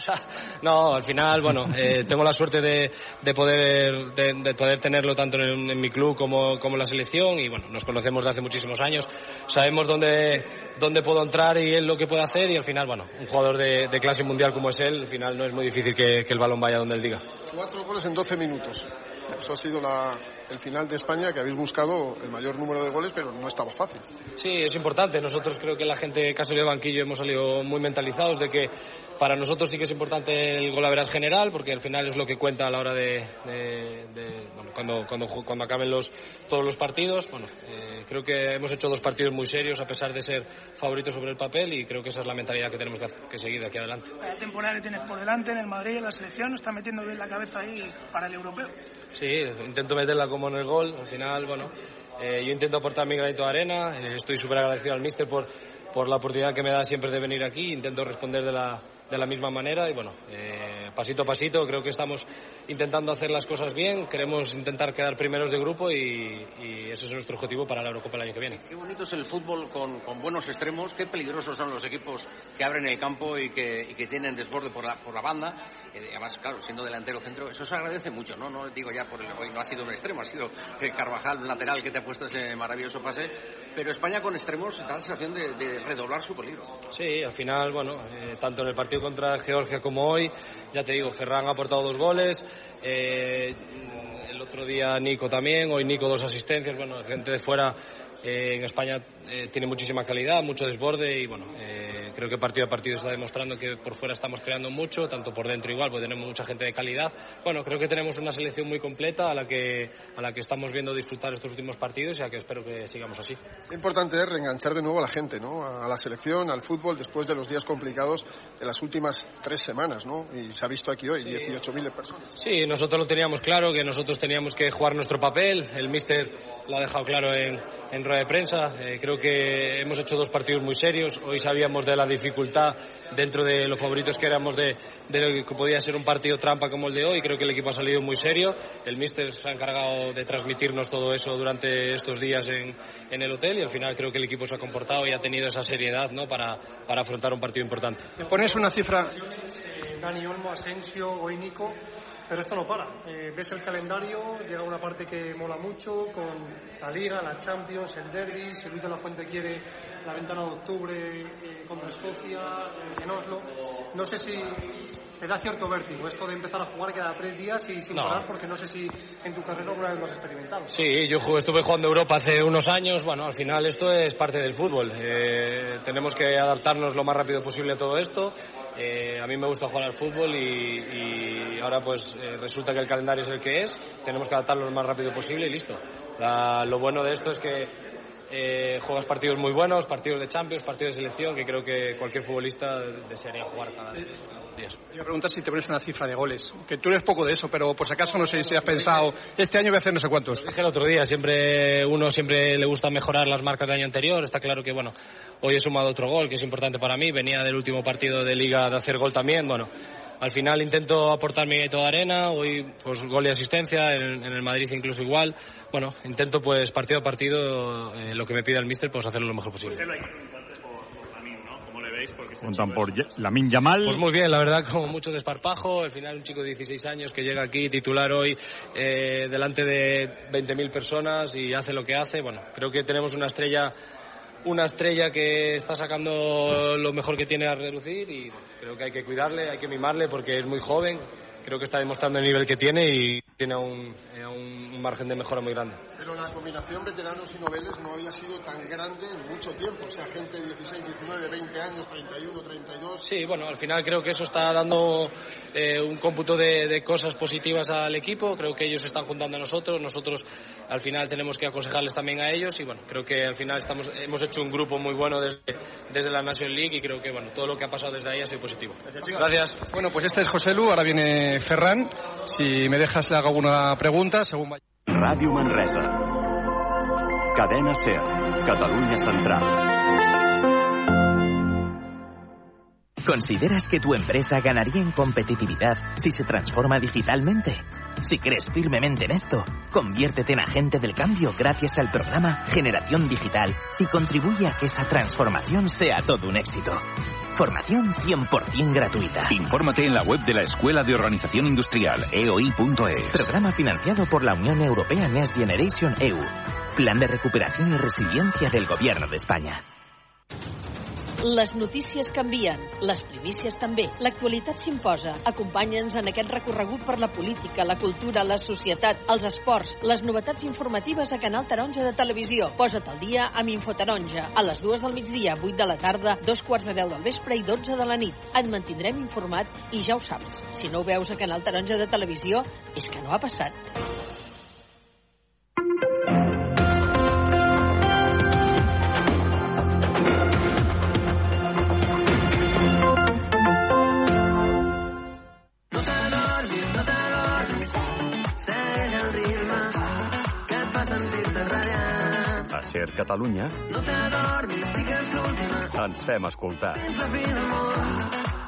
Casa. No, al final, bueno, eh, tengo la suerte de, de poder de, de, poder tenerlo tanto en, en, mi club como, como en la selección y bueno, nos conocemos de hace muchísimos años, sabemos dónde, dónde puedo entrar y él lo que puede hacer y al final, bueno, un jugador de, de clase mundial como es él, al final no es muy difícil que, que el balón vaya donde él diga. Cuatro goles en 12 minutos. Eso ha sido la, el final de España, que habéis buscado el mayor número de goles, pero no estaba fácil. Sí, es importante. Nosotros creo que la gente casi de banquillo hemos salido muy mentalizados de que para nosotros sí que es importante el gol a general, porque al final es lo que cuenta a la hora de, de, de bueno, cuando, cuando, cuando acaben los, todos los partidos. Bueno, eh, creo que hemos hecho dos partidos muy serios a pesar de ser favoritos sobre el papel y creo que esa es la mentalidad que tenemos que, que seguir de aquí adelante. La temporada que tienes por delante en el Madrid, en la selección, está metiendo bien la cabeza ahí para el europeo. Sí, intento meterla como en el gol. Al final, bueno, eh, yo intento aportar mi granito de arena. Eh, estoy súper agradecido al míster por, por la oportunidad que me da siempre de venir aquí. Intento responder de la, de la misma manera y bueno, eh, pasito a pasito creo que estamos intentando hacer las cosas bien, queremos intentar quedar primeros de grupo y, y, ese es nuestro objetivo para la Eurocopa el año que viene. Qué bonito es el fútbol con, con buenos extremos, qué peligrosos son los equipos que abren el campo y que, y que tienen desborde por la, por la banda. Además, claro, siendo delantero centro, eso se agradece mucho, ¿no? No digo ya por el, hoy no ha sido un extremo, ha sido Carvajal, un lateral que te ha puesto ese maravilloso pase, pero España con extremos da la sensación de, de redoblar su peligro. Sí, al final, bueno, eh, tanto en el partido contra Georgia como hoy. Ya te digo, Ferran ha aportado dos goles. Eh, el otro día Nico también. Hoy Nico dos asistencias. Bueno, gente de fuera eh, en España eh, tiene muchísima calidad, mucho desborde y bueno, eh, creo que partido a partido está demostrando que por fuera estamos creando mucho, tanto por dentro igual, porque tenemos mucha gente de calidad. Bueno, creo que tenemos una selección muy completa a la que, a la que estamos viendo disfrutar estos últimos partidos y a que espero que sigamos así. Importante es reenganchar de nuevo a la gente, ¿no? A la selección, al fútbol, después de los días complicados de las últimas tres semanas, ¿no? Y se ha visto aquí hoy, sí. 18.000 personas. Sí, nosotros lo teníamos claro, que nosotros teníamos que jugar nuestro papel. El míster lo ha dejado claro en, en rueda de prensa. Eh, creo que hemos hecho dos partidos muy serios. Hoy sabíamos de la dificultad dentro de los favoritos que éramos de, de lo que podía ser un partido trampa como el de hoy. Creo que el equipo ha salido muy serio. El míster se ha encargado de transmitirnos todo eso durante estos días en, en el hotel y al final creo que el equipo se ha comportado y ha tenido esa seriedad ¿no? para, para afrontar un partido importante. ¿Te pones una cifra? Dani Olmo, Asensio, hoy Nico pero esto no para. Eh, ves el calendario, llega una parte que mola mucho, con la Liga, la Champions, el Derby, si Luis de la Fuente quiere la ventana de octubre eh, contra Escocia, eh, en Oslo. No sé si te da cierto vértigo esto de empezar a jugar cada tres días y sin No. parar, porque no sé si en tu carrera alguna vez lo has experimentado. Sí, yo jugué- estuve jugando Europa hace unos años. Bueno, al final esto es parte del fútbol. Eh, tenemos que adaptarnos lo más rápido posible a todo esto. Eh, a mí me gusta jugar al fútbol y, y ahora pues eh, resulta que el calendario es el que es. Tenemos que adaptarlo lo más rápido posible y listo. La- lo bueno de esto es que eh, juegas partidos muy buenos, partidos de Champions, partidos de selección, que creo que cualquier futbolista desearía jugar cada vez. Yo pregunto si te pones una cifra de goles, que tú eres poco de eso, pero por si acaso no sé si has pensado, este año voy a hacer no sé cuántos. Dije el otro día, siempre uno siempre le gusta mejorar las marcas del año anterior. Está claro que bueno, hoy he sumado otro gol que es importante para mí. Venía del último partido de liga de hacer gol también. Bueno, al final intento aportar mi granito de arena. Hoy pues gol y asistencia. En, en el Madrid incluso igual. Bueno, intento pues partido a partido eh, lo que me pide el míster pues hacerlo lo mejor posible. Pues que preguntarte por, por Lamine, ¿no? ¿Cómo le Preguntan Lamin Yamal. Pues muy bien, la verdad, con mucho desparpajo. Al final, un chico de 16 años que llega aquí titular hoy eh, delante de 20.000 personas y hace lo que hace. Bueno, creo que tenemos una estrella una estrella que está sacando lo mejor que tiene a reducir y creo que hay que cuidarle, hay que mimarle porque es muy joven, creo que está demostrando el nivel que tiene y tiene un, eh, un margen de mejora muy grande. Pero la combinación veteranos y noveles no había sido tan grande en mucho tiempo, o sea, gente de 16, 19, 20 años, 31, 32. Sí, bueno, al final creo que eso está dando eh, un cómputo de, de, cosas positivas al equipo, creo que ellos se están juntando a nosotros, nosotros al final tenemos que aconsejarles también a ellos y bueno, creo que al final estamos, hemos hecho un grupo muy bueno desde, desde la National League y creo que bueno, todo lo que ha pasado desde ahí ha sido positivo. Gracias. Bueno, pues este es José Lu, ahora viene Ferran. Si me dejas le hago alguna pregunta según vaya. Ràdio Manresa. Cadena SER. Catalunya Central. ¿Consideras que tu empresa ganaría en competitividad si se transforma digitalmente? Si crees firmemente en esto, conviértete en agente del cambio gracias al programa Generación Digital y contribuye a que esa transformación sea todo un éxito. Formación 100% gratuita. Infórmate en la web de la Escuela de Organización Industrial, eoi.es. Programa financiado por la Unión Europea Next Generation EU. Plan de recuperación y resiliencia del Gobierno de España. Les notícies canvien, les primícies també. L'actualitat s'imposa. Acompanya'ns en aquest recorregut per la política, la cultura, la societat, els esports, les novetats informatives a Canal Taronja de Televisió. Posa't al dia amb Infotaronja. A les dues del migdia, 8 de la tarda, dos quarts de deu del vespre i 12 de la nit. Et mantindrem informat i ja ho saps. Si no ho veus a Canal Taronja de Televisió, és que no ha passat. A Ser Catalunya No t'adormis, sí que ens fem escoltar. Tens la.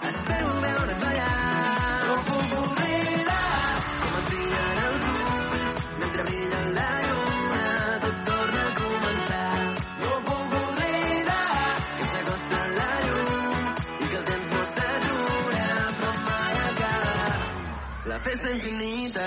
Espero veure't ballar. No puc oblidar com et brillen els ulls mentre brilla la lluna. Tot torna a començar. No puc oblidar que s'acosta la llum i que el temps no s'atura però mai acaba. La festa infinita.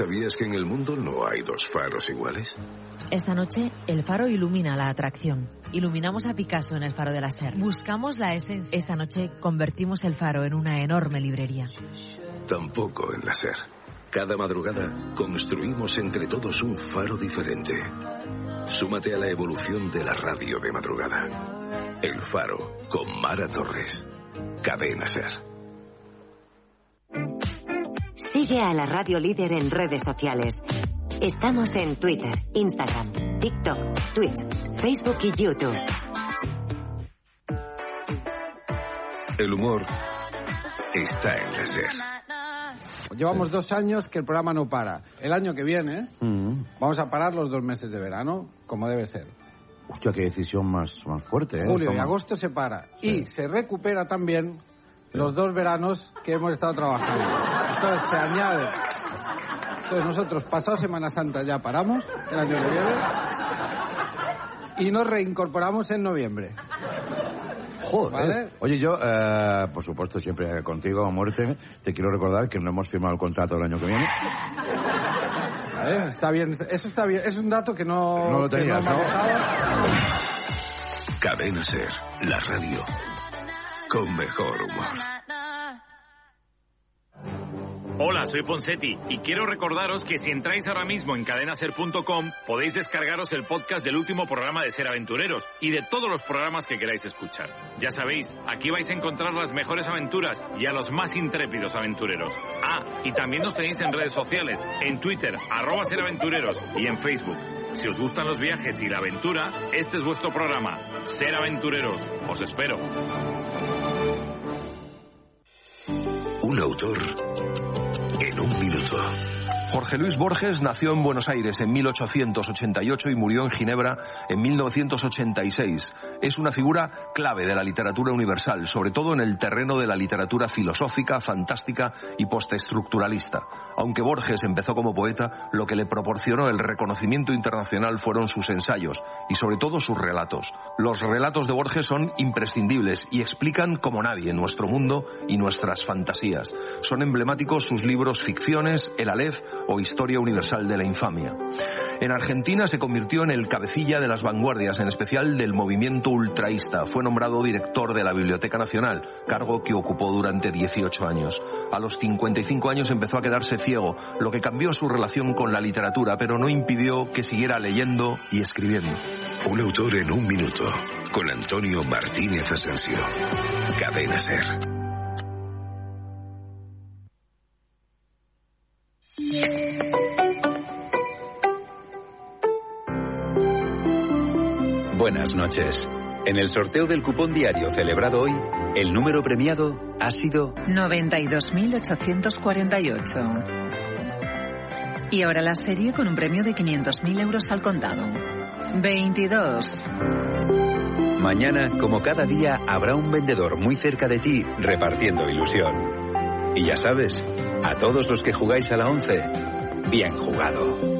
¿Sabías que en el mundo no hay dos faros iguales? Esta noche, el faro ilumina la atracción. Iluminamos a Picasso en el faro de la SER. Buscamos la esencia. Esta noche, convertimos el faro en una enorme librería. Tampoco en la SER. Cada madrugada construimos entre todos un faro diferente. Súmate a la evolución de la radio de madrugada. El faro con Mara Torres. Cadena SER. Sigue a la radio líder en redes sociales. Estamos en Twitter, Instagram, TikTok, Twitch, Facebook y YouTube. El humor está en la SER. Llevamos dos años que el programa no para. El año que viene Mm. vamos a parar los dos meses de verano, como debe ser. Hostia, qué decisión más, más fuerte, ¿eh? Julio y agosto se para. Y se recupera también los dos veranos que hemos estado trabajando. Entonces se añade. Entonces nosotros, pasado Semana Santa, ya paramos, el año que viene, y nos reincorporamos en noviembre. Joder. ¿Vale? Oye, yo, eh, por supuesto, siempre contigo a muerte, te quiero recordar que no hemos firmado el contrato del año que viene. ¿Vale? Está bien, eso está bien. Es un dato que no, No lo que tenías, ¿no? manejaba. Cadena SER, la radio con mejor humor. Hola, soy Ponsetti y quiero recordaros que si entráis ahora mismo en cadenaser.com podéis descargaros el podcast del último programa de Ser Aventureros y de todos los programas que queráis escuchar. Ya sabéis, aquí vais a encontrar las mejores aventuras y a los más intrépidos aventureros. Ah, y también nos tenéis en redes sociales, en Twitter, arroba Ser Aventureros y en Facebook. Si os gustan los viajes y la aventura, este es vuestro programa, Ser Aventureros. Os espero. Autor en un minuto. Jorge Luis Borges nació en Buenos Aires en 1888 y murió en Ginebra en 1986. Es una figura clave de la literatura universal, sobre todo en el terreno de la literatura filosófica, fantástica y postestructuralista. Aunque Borges empezó como poeta, lo que le proporcionó el reconocimiento internacional fueron sus ensayos y sobre todo sus relatos. Los relatos de Borges son imprescindibles y explican como nadie nuestro mundo y nuestras fantasías. Son emblemáticos sus libros Ficciones, El Aleph o Historia Universal de la Infamia. En Argentina se convirtió en el cabecilla de las vanguardias, en especial del movimiento ultraísta. Fue nombrado director de la Biblioteca Nacional, cargo que ocupó durante 18 años. A los 55 años empezó a quedarse ciego, lo que cambió su relación con la literatura, pero no impidió que siguiera leyendo y escribiendo. Un autor en un minuto. Con Antonio Martínez Asensio. Cadena Ser. Buenas noches. En el sorteo del cupón diario celebrado hoy, el número premiado ha sido 92.848. Y ahora la serie con un premio de 500.000 euros al contado. 22. Mañana, como cada día, habrá un vendedor muy cerca de ti repartiendo ilusión. Y ya sabes, a todos los que jugáis a la 11, bien jugado.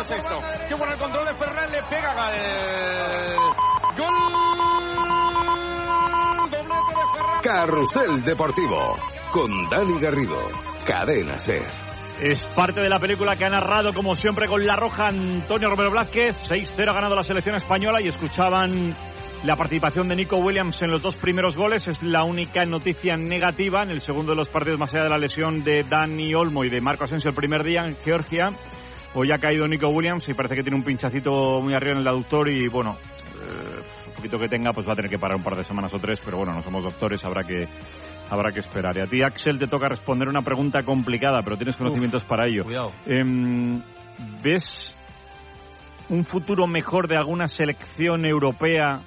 El sexto. Qué bueno el control de Ferran, le pega Gal. Carrusel Deportivo. Con Dani Garrido. Cadena Ser. Es parte de la película que ha narrado, como siempre, con la roja Antonio Romero Blázquez. 6-0 ha ganado la selección española y escuchaban la participación de Nico Williams en los dos primeros goles. Es la única noticia negativa en el segundo de los partidos, más allá de la lesión de Dani Olmo y de Marco Asensio el primer día en Georgia. Hoy ha caído Nico Williams y parece que tiene un pinchacito muy arriba en el aductor y bueno, eh, un poquito que tenga, pues va a tener que parar un par de semanas o tres, pero bueno, no somos doctores, habrá que habrá que esperar. Y a ti, Axel, te toca responder una pregunta complicada, pero tienes conocimientos para ello. cuidado. Em, ¿Ves un futuro mejor de alguna selección europea?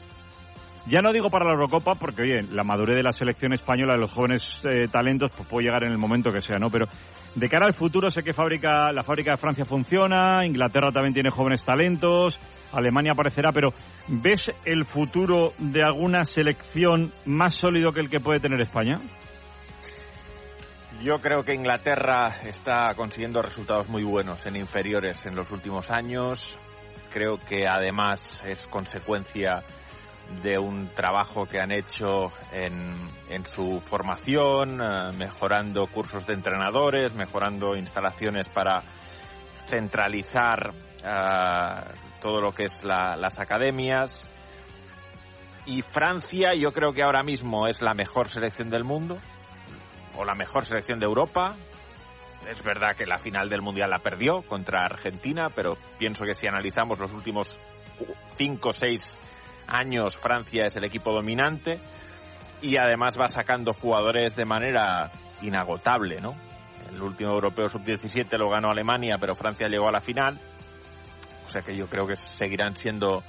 Ya no digo para la Eurocopa, porque oye, la madurez de la selección española, de los jóvenes eh, talentos, pues puede llegar en el momento que sea, ¿no? Pero de cara al futuro, sé que fábrica, la fábrica de Francia funciona, Inglaterra también tiene jóvenes talentos, Alemania aparecerá, pero ¿ves el futuro de alguna selección más sólido que el que puede tener España? Yo creo que Inglaterra está consiguiendo resultados muy buenos en inferiores en los últimos años. Creo que además es consecuencia de un trabajo que han hecho en, en su formación, eh, mejorando cursos de entrenadores, mejorando instalaciones para centralizar eh, todo lo que es la- las academias. Y Francia yo creo que ahora mismo es la mejor selección del mundo o la mejor selección de Europa. Es verdad que la final del Mundial la perdió contra Argentina, pero pienso que si analizamos los últimos cinco o seis años, Francia es el equipo dominante y además va sacando jugadores de manera inagotable, ¿no? El último europeo sub-17 lo ganó Alemania, pero Francia llegó a la final. O sea que yo creo que seguirán siendo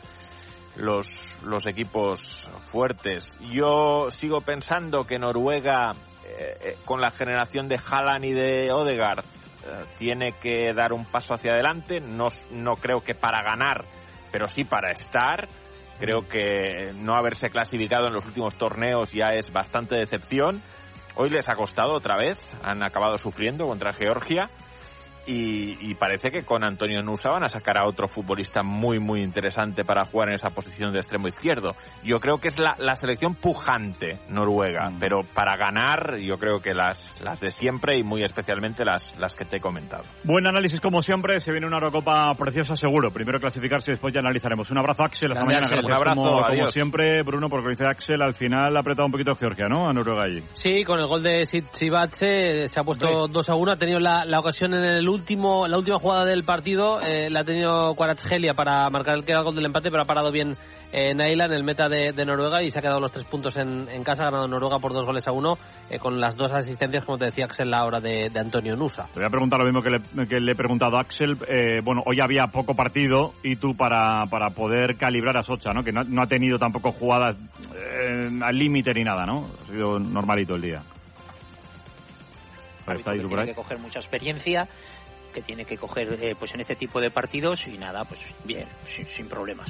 los, los equipos fuertes. Yo sigo pensando que Noruega, eh, eh, con la generación de Haaland y de Odegaard, eh, tiene que dar un paso hacia adelante. No, no creo que para ganar, pero sí para estar. Creo que no haberse clasificado en los últimos torneos ya es bastante decepción. Hoy les ha costado otra vez, han acabado sufriendo contra Georgia. Y, y parece que con Antonio Nusa van a sacar a otro futbolista muy, muy interesante para jugar en esa posición de extremo izquierdo. Yo creo que es la, la selección pujante noruega, pero para ganar yo creo que las, las de siempre y muy especialmente las, las que te he comentado. Buen análisis como siempre, se viene una Eurocopa preciosa seguro. Primero clasificarse y después ya analizaremos. Un abrazo Axel, hasta mañana. Axel. Gracias Un abrazo, como, como siempre, Bruno, porque dice Axel, al final ha apretado un poquito Georgia, ¿no? A Noruega allí. Sí, con el gol de Sibatse se ha puesto 2 a 1. Ha tenido la, la ocasión en el último, la última jugada del partido. eh, la ha tenido Kvaratskhelia para marcar el, que era el gol del empate, pero ha parado bien eh, Naila en el meta de, de Noruega y se ha quedado los tres puntos en, en casa. Ha ganado Noruega por dos goles a uno, eh, con las dos asistencias, como te decía Axel, la hora de, de Antonio Nusa. Te voy a preguntar lo mismo que le, que le he preguntado a Axel. Eh, bueno, hoy había poco partido y tú para, para poder calibrar a Socha, ¿no? Que no, no ha tenido tampoco jugadas eh, al límite ni nada, ¿no? Ha sido normalito el día. Ahí está, que ¿y tú por tiene ahí? que coger mucha experiencia, que tiene que coger eh, pues en este tipo de partidos y nada, pues bien, sin, sin problemas.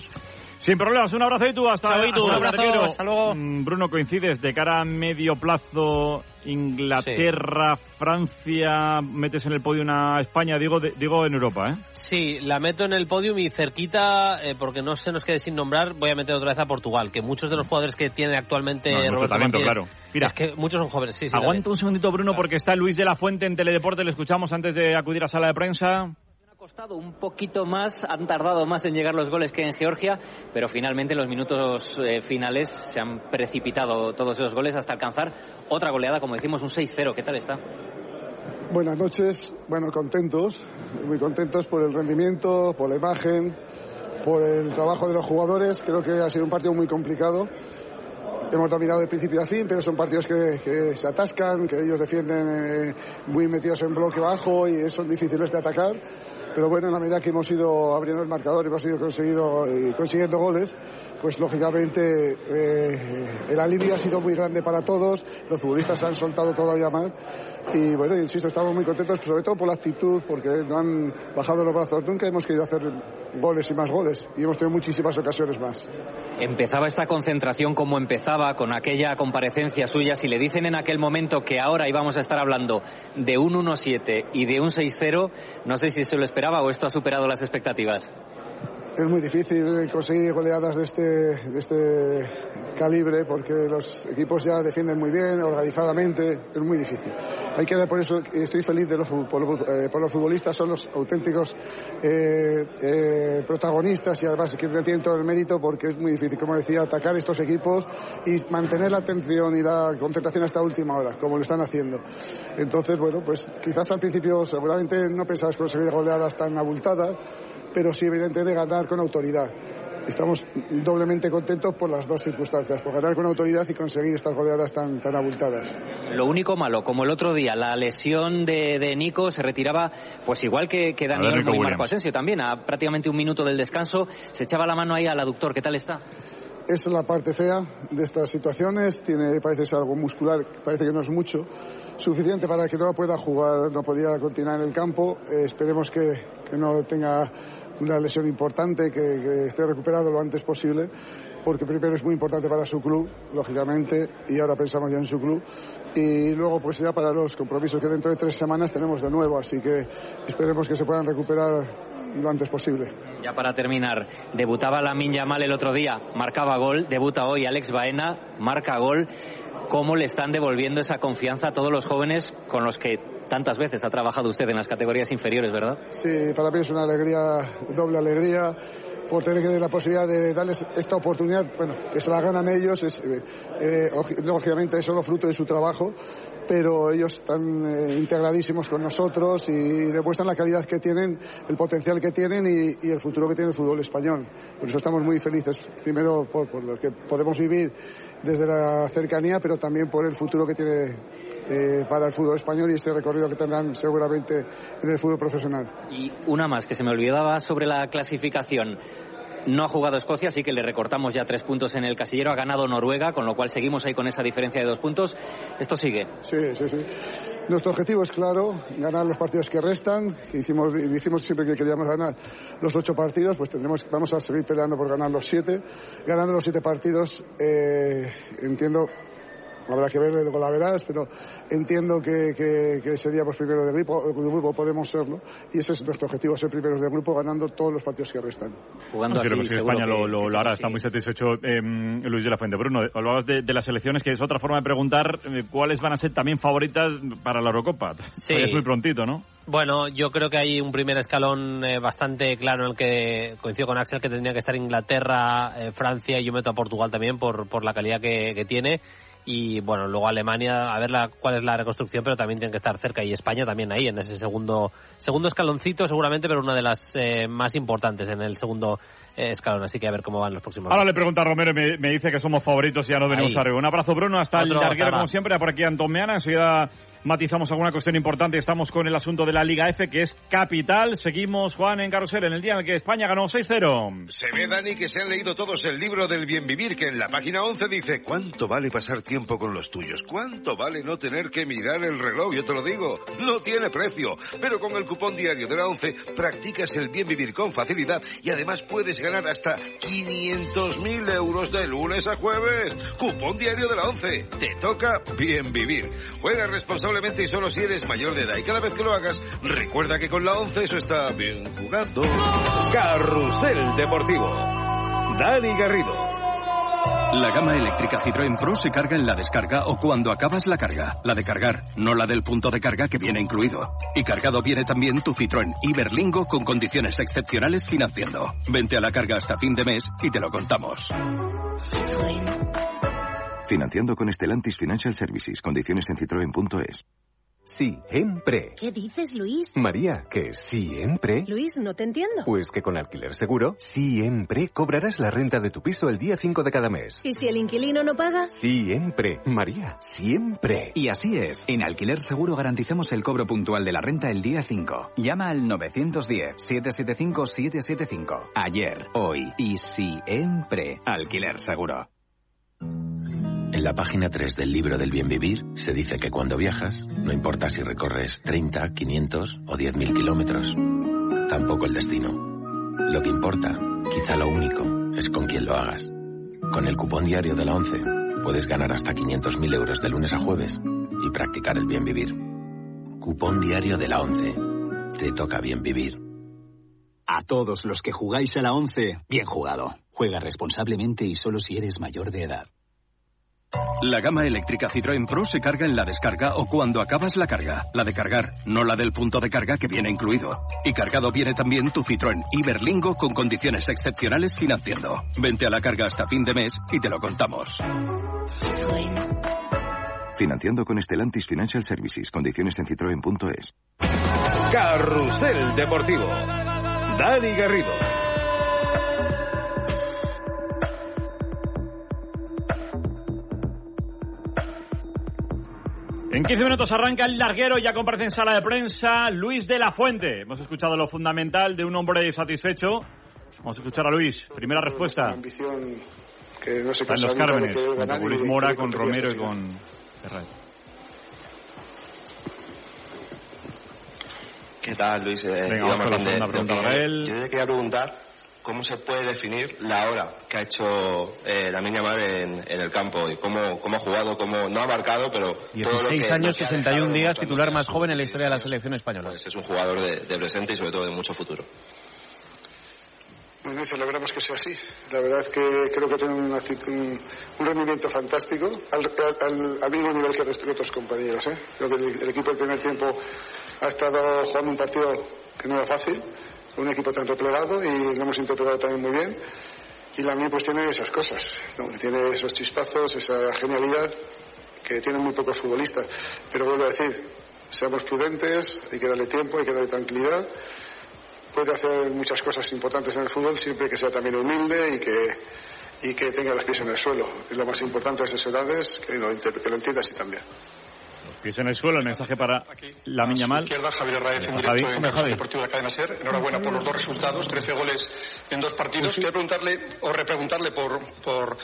Sin problemas, un abrazo y tú hasta, hasta abrazo, larguero. hasta luego. Mm, Bruno, coincides de cara a medio plazo Inglaterra, Francia, metes en el podio una España, digo, de- digo en Europa, ¿eh? Sí, la meto en el podium y cerquita, eh, porque no se nos quede sin nombrar, voy a meter otra vez a Portugal, que muchos de los jugadores que tiene actualmente No, mucho talento, Martínez, claro. Mira. es que muchos son jóvenes, sí, sí. Aguanta un segundito, Bruno, porque está Luis de la Fuente en Teledeporte, le escuchamos antes de acudir a sala de prensa. Costado un poquito más, han tardado más en llegar los goles que en Georgia, pero finalmente en los minutos eh, finales se han precipitado todos esos goles hasta alcanzar otra goleada, como decimos, un 6-0. ¿Qué tal está? Buenas noches, bueno, contentos, muy contentos por el rendimiento, por la imagen, por el trabajo de los jugadores. Creo que ha sido un partido muy complicado. Hemos dominado de principio a fin, pero son partidos que, que se atascan, que ellos defienden eh, muy metidos en bloque bajo y son difíciles de atacar. Pero bueno, en la medida que hemos ido abriendo el marcador y hemos ido y consiguiendo goles, pues lógicamente eh, el alivio ha sido muy grande para todos, los futbolistas se han soltado todavía más y bueno, insisto, estamos muy contentos, sobre todo por la actitud, porque no han bajado los brazos nunca, hemos querido hacer goles y más goles y hemos tenido muchísimas ocasiones más. Empezaba esta concentración como empezaba con aquella comparecencia suya. Si le dicen en aquel momento que ahora íbamos a estar hablando de un 1-7 y de un 6-0, no sé si se lo esperaba o esto ha superado las expectativas. Es muy difícil conseguir goleadas de este, de este calibre porque los equipos ya defienden muy bien, organizadamente, es muy difícil. Hay que dar por eso, estoy feliz de los, por, los, eh, por los futbolistas, son los auténticos eh, eh, protagonistas y además que tienen todo el mérito porque es muy difícil, como decía, atacar estos equipos y mantener la atención y la concentración hasta última hora, como lo están haciendo. Entonces, bueno, pues quizás al principio seguramente no pensabas conseguir goleadas tan abultadas, pero sí evidentemente ganar con autoridad. Estamos doblemente contentos por las dos circunstancias, por ganar con autoridad y conseguir estas goleadas tan, tan abultadas. Lo único malo, como el otro día, la lesión de, de Nico se retiraba, pues igual que, que Daniel y Marco. Asensio también, a prácticamente un minuto del descanso, se echaba la mano ahí al aductor. ¿Qué tal está? Esa es la parte fea de estas situaciones. Tiene, parece ser algo muscular, parece que no es mucho. Suficiente para que no pueda jugar, no podía continuar en el campo. Eh, esperemos que, que no tenga una lesión importante, que, que esté recuperado lo antes posible, porque primero es muy importante para su club, lógicamente, y ahora pensamos ya en su club. Y luego, pues ya para los compromisos que dentro de tres semanas tenemos de nuevo, así que esperemos que se puedan recuperar lo antes posible. Ya para terminar, debutaba Lamin Yamal el otro día, marcaba gol, debuta hoy Alex Baena, marca gol. ¿Cómo le están devolviendo esa confianza a todos los jóvenes con los que tantas veces ha trabajado usted en las categorías inferiores, verdad? Sí, para mí es una alegría, doble alegría, por tener la posibilidad de darles esta oportunidad, bueno, que se la ganan ellos, es, eh, eh, lógicamente es solo fruto de su trabajo, pero ellos están eh, integradísimos con nosotros y demuestran la calidad que tienen, el potencial que tienen y, y el futuro que tiene el fútbol español. Por eso estamos muy felices, primero por, por lo que podemos vivir desde la cercanía, pero también por el futuro que tiene eh, para el fútbol español y este recorrido que tendrán seguramente en el fútbol profesional. Y una más que se me olvidaba sobre la clasificación. No ha jugado Escocia, así que le recortamos ya tres puntos en el casillero. Ha ganado Noruega, con lo cual seguimos ahí con esa diferencia de dos puntos. Esto sigue. Sí, sí, sí. Nuestro objetivo es claro, ganar los partidos que restan. Hicimos, dijimos siempre que queríamos ganar los ocho partidos, pues tendremos, vamos a seguir peleando por ganar los siete. Ganando los siete partidos, eh, entiendo Habrá que ver luego la verás, pero entiendo que, que, que seríamos primero de grupo, de grupo, podemos serlo, y ese es nuestro objetivo, ser primeros de grupo, ganando todos los partidos que restan. Jugando así, que España lo, lo, lo, hará, está muy satisfecho eh, Luis de la Fuente. Bruno, hablabas de, de, las elecciones, que es otra forma de preguntar eh, cuáles van a ser también favoritas para la Eurocopa. Sí. Es muy prontito, ¿no? Bueno, yo creo que hay un primer escalón eh, bastante claro en el que coincido con Axel que tendría que estar Inglaterra, eh, Francia y yo meto a Portugal también por, por la calidad que, que tiene y bueno, luego Alemania, a ver la, cuál es la reconstrucción, pero también tienen que estar cerca. Y España también ahí en ese segundo segundo escaloncito seguramente, pero una de las eh, más importantes en el segundo eh, escalón, así que a ver cómo van los próximos. Ahora le pregunta a Romero y me, me dice que somos favoritos y ya no venimos arriba. Un abrazo Bruno, hasta Otro, el larguero como siempre, por aquí Antón Meana, enseguida matizamos alguna cuestión importante. Estamos con el asunto de la Liga F, que es capital. Seguimos, Juan, en Carrusel, en el día en el que España ganó 6-0. Se ve, Dani, que se han leído todos el libro del bien vivir, que en la página 11 dice ¿Cuánto vale pasar tiempo con los tuyos? ¿Cuánto vale no tener que mirar el reloj? Yo te lo digo, no tiene precio. Pero con el cupón diario de la 11 practicas el bien vivir con facilidad y además puedes ganar hasta 500.000 euros de lunes a jueves. Cupón diario de la 11. Te toca bien vivir. Juega responsablemente y solo si eres mayor de edad. Y cada vez que lo hagas, recuerda que con la 11 eso está bien jugado. Carrusel Deportivo. Dani Garrido. La gama eléctrica Citroën Pro se carga en la descarga o cuando acabas la carga. La de cargar, no la del punto de carga que viene incluido. Y cargado viene también tu Citroën Iberlingo con condiciones excepcionales financiando. Vente a la carga hasta fin de mes y te lo contamos. Financiando con Stellantis Financial Services. Condiciones en citroen.es. Siempre. ¿Qué dices, Luis? María, que siempre. Luis, no te entiendo. Pues que con Alquiler Seguro, siempre cobrarás la renta de tu piso el día 5 de cada mes. ¿Y si el inquilino no paga? Siempre. María, siempre. Y así es. En Alquiler Seguro garantizamos el cobro puntual de la renta el día 5. Llama al 910-775-775. Ayer, hoy y siempre. Alquiler Seguro. En la página 3 del libro del bien vivir se dice que cuando viajas, no importa si recorres 30, 500 o 10.000 kilómetros, tampoco el destino. Lo que importa, quizá lo único, es con quién lo hagas. Con el cupón diario de la 11 puedes ganar hasta 500.000 euros de lunes a jueves y practicar el bien vivir. Cupón diario de la 11. Te toca bien vivir. A todos los que jugáis a la 11, bien jugado. Juega responsablemente y solo si eres mayor de edad. La gama eléctrica Citroën Pro se carga en la descarga o cuando acabas la carga. La de cargar, no la del punto de carga que viene incluido. Y cargado viene también tu Citroën Iberlingo con condiciones excepcionales financiando. Vente a la carga hasta fin de mes y te lo contamos. Financiando con Stellantis Financial Services. Condiciones en citroen.es. Carrusel Deportivo. Dani Garrido. En 15 minutos arranca el larguero, ya comparece en sala de prensa Luis de la Fuente. Hemos escuchado lo fundamental de un hombre satisfecho. Vamos a escuchar a Luis. Primera respuesta. Una ambición que no se Está en los Cármenes, con y Luis Mora, con Romero y con Ferrer. ¿Qué tal, Luis? Eh, Venga, vamos de- segunda de pregunta para él. Yo te quería preguntar cómo se puede definir la hora que ha hecho eh, la Mar en, en el campo y cómo, cómo ha jugado, cómo no ha marcado, pero todo lo 16 que, años, lo ha 61 dejado días, titular más joven en la historia de la selección española. Pues es un jugador de, de presente y sobre todo de mucho futuro. Bueno, celebramos que sea así. La verdad es que creo que tiene una un, un rendimiento fantástico, al, al- al- al mismo nivel que el resto de otros compañeros. ¿eh? Creo que el, el equipo el primer tiempo ha estado jugando un partido que no era fácil, un equipo tan replegado y lo hemos interpretado también muy bien. Y la mí pues tiene esas cosas, ¿no? tiene esos chispazos, esa genialidad que tienen muy pocos futbolistas. Pero vuelvo a decir, seamos prudentes, hay que darle tiempo, hay que darle tranquilidad puede hacer muchas cosas importantes en el fútbol siempre que sea también humilde y que, y que tenga los pies en el suelo. Y lo más importante a esas edades, que lo, que lo entienda así también. Pies en el suelo, el mensaje para la Miña Mal. izquierda, Javier Raez, en directo en Deportivo de la Cadena SER. Enhorabuena por los dos resultados, 13 goles en dos partidos. Quiero preguntarle o repreguntarle por, por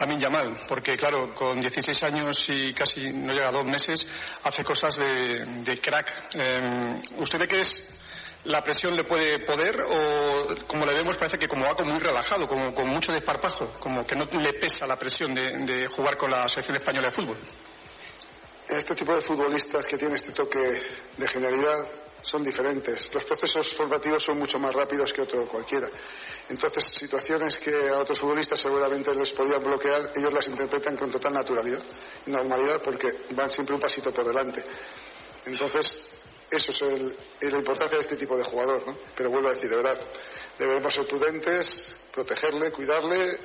Lamin Yamal, porque claro, con 16 años y casi no llega a dos meses, hace cosas de, de crack. Eh, ¿Usted ve que es la presión le puede poder o como le vemos parece que como va como muy relajado, como con mucho desparpajo, como que no le pesa la presión de, de jugar con la selección española de fútbol. Este tipo de futbolistas que tiene este toque de genialidad son diferentes. Los procesos formativos son mucho más rápidos que otro cualquiera. Entonces, situaciones que a otros futbolistas seguramente les podían bloquear, ellos las interpretan con total naturalidad y normalidad porque van siempre un pasito por delante. Entonces, eso es, el, es la importancia de este tipo de jugador, ¿no? Pero vuelvo a decir, de verdad, debemos ser prudentes, protegerle, cuidarle,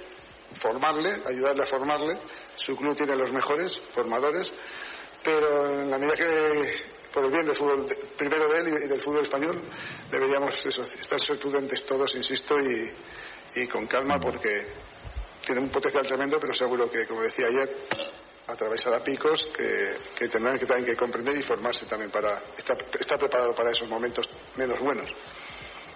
formarle, ayudarle a formarle. Su club tiene los mejores formadores, pero en la medida que por el bien del fútbol, primero de él y del fútbol español, deberíamos eso, estar ser prudentes todos, insisto, y, y con calma porque tiene un potencial tremendo, pero seguro que, como decía ayer, atravesará picos que, que tendrán que también que comprender y formarse también para estar, estar preparado para esos momentos menos buenos.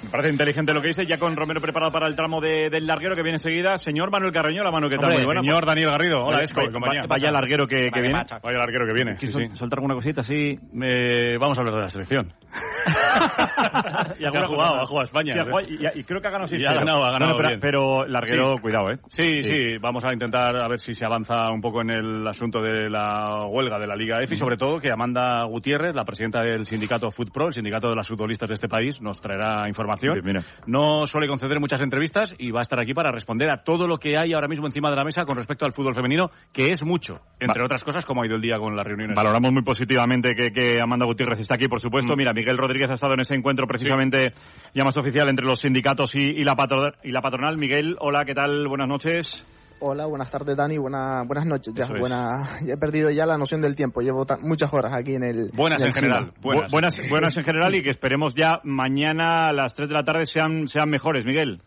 Me parece inteligente lo que dice, ya con Romero preparado para el tramo de, del larguero que viene enseguida. Señor Manuel Carreño, la mano que tal, Hombre, muy buena. señor Daniel Garrido, hola, Vaya- Esco compañía. Vaya, vaya larguero que, que Vale, viene. Vaya larguero que viene, sí, ¿Quieres sí. soltar alguna cosita así? Eh, vamos a hablar de la selección. y ha jugado, ha jugado a España. Sí, ha jugado y, y creo que ha ganado Y 6 ha ganado, ha ganado pero, bien. pero larguero, Sí. cuidado, ¿eh? Sí, sí, vamos a intentar a ver si se avanza un poco en el asunto de la huelga de la Liga F y sobre todo que Amanda Gutiérrez, la presidenta del sindicato FootPro, el sindicato de las futbolistas de este país, nos traerá información. Mira. No suele conceder muchas entrevistas y va a estar aquí para responder a todo lo que hay ahora mismo encima de la mesa con respecto al fútbol femenino, que es mucho, entre otras cosas, como ha ido el día con las reuniones. Valoramos muy positivamente que, que Amanda Gutiérrez está aquí, por supuesto. Mm. Mira, Miguel Rodríguez ha estado en ese encuentro precisamente ya más oficial entre los sindicatos y, y la, patro- y la patronal. Miguel, hola, ¿qué tal? Buenas noches. Hola, buenas tardes Dani, buena, buenas noches. Ya, buena, ya he perdido ya la noción del tiempo, llevo muchas horas aquí en el... Buenas en general. Bu- Buenas, buenas en general y que esperemos ya mañana a las 3 de la tarde sean, sean mejores, Miguel.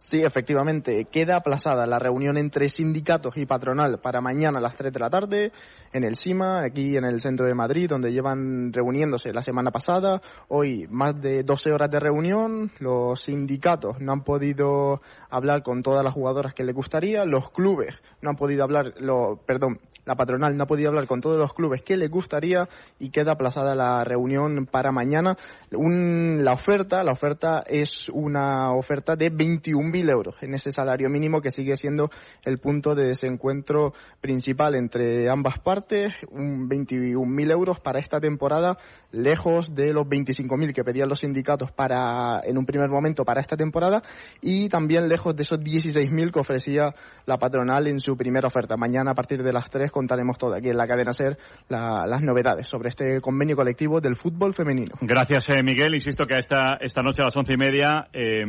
Sí, efectivamente, queda aplazada la reunión entre sindicatos y patronal para mañana a las 3 de la tarde en el CIMA, aquí en el centro de Madrid, donde llevan reuniéndose la semana pasada. Hoy más de 12 horas de reunión, los sindicatos no han podido hablar con todas las jugadoras que les gustaría, los clubes no han podido hablar, lo, perdón, la patronal no ha podido hablar con todos los clubes que les gustaría y queda aplazada la reunión para mañana. La oferta, la oferta es una oferta de 21.000 euros en ese salario mínimo que sigue siendo el punto de desencuentro principal entre ambas partes. Un 21.000 euros para esta temporada, lejos de los 25.000 que pedían los sindicatos para, en un primer momento para esta temporada y también lejos de esos 16.000 que ofrecía la patronal en su primera oferta. Mañana a partir de las 3 contaremos todo aquí en la cadena SER la- las novedades sobre este convenio colectivo del fútbol femenino. Gracias, eh, Miguel. Insisto que esta, esta noche a las once y media eh,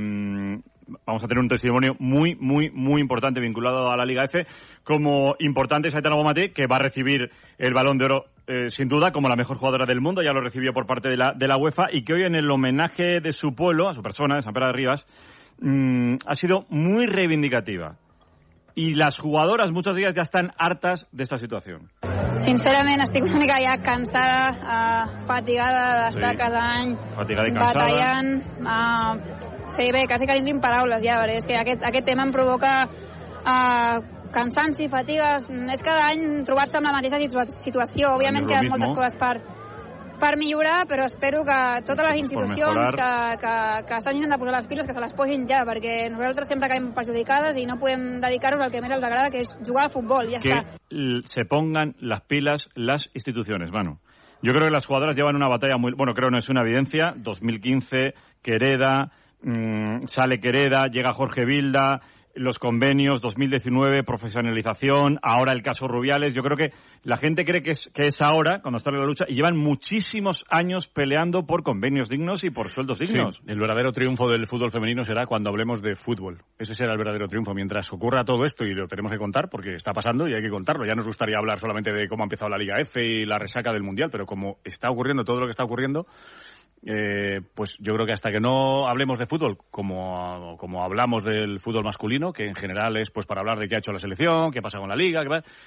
vamos a tener un testimonio muy, muy, muy importante vinculado a la Liga F. Como importante es Aitana Bonmatí, que va a recibir el Balón de Oro, eh, sin duda, como la mejor jugadora del mundo. Ya lo recibió por parte de la, de la UEFA y que hoy en el homenaje de su pueblo, a su persona, de San Pedro de Rivas, mm, ha sido muy reivindicativa. Y las jugadoras muchos días ya están hartas de esta situación. Sincerament estic una mica ja cansada, uh, fatigada d'estar Sí. cada any Fatigada i cansada. batallant. Uh, sí, bé, quasi que no tinc paraules ja, perquè és que aquest, aquest tema em provoca uh, cansanci, fatiga. És cada any trobar-se amb la mateixa situa- situació. Òbviament Lo queden moltes coses per, per millorar, però espero que totes les institucions que, que, que s'hagin de posar les piles, que se les posin ja, perquè nosaltres sempre caiem perjudicades i no podem dedicar-nos al que més ens agrada, que és jugar al futbol, ja que està. se pongan las pilas las instituciones, Manu. Yo creo que las jugadoras llevan una batalla muy... Bueno, creo no es una evidencia. 2015, Quereda, mm, sale Quereda, llega Jorge Vilda, los convenios, 2019, profesionalización, ahora el caso Rubiales. Yo creo que la gente cree que es, que es ahora, cuando está en la lucha, y llevan muchísimos años peleando por convenios dignos y por sueldos dignos. Sí, el verdadero triunfo del fútbol femenino será cuando hablemos de fútbol. Ese será el verdadero triunfo. Mientras ocurra todo esto, y lo tenemos que contar porque está pasando y hay que contarlo. Ya nos gustaría hablar solamente de cómo ha empezado la Liga F y la resaca del Mundial, pero como está ocurriendo todo lo que está ocurriendo, eh, pues yo creo que hasta que no hablemos de fútbol, como, como hablamos del fútbol masculino, que en general es pues para hablar de qué ha hecho la selección, qué pasa con la liga,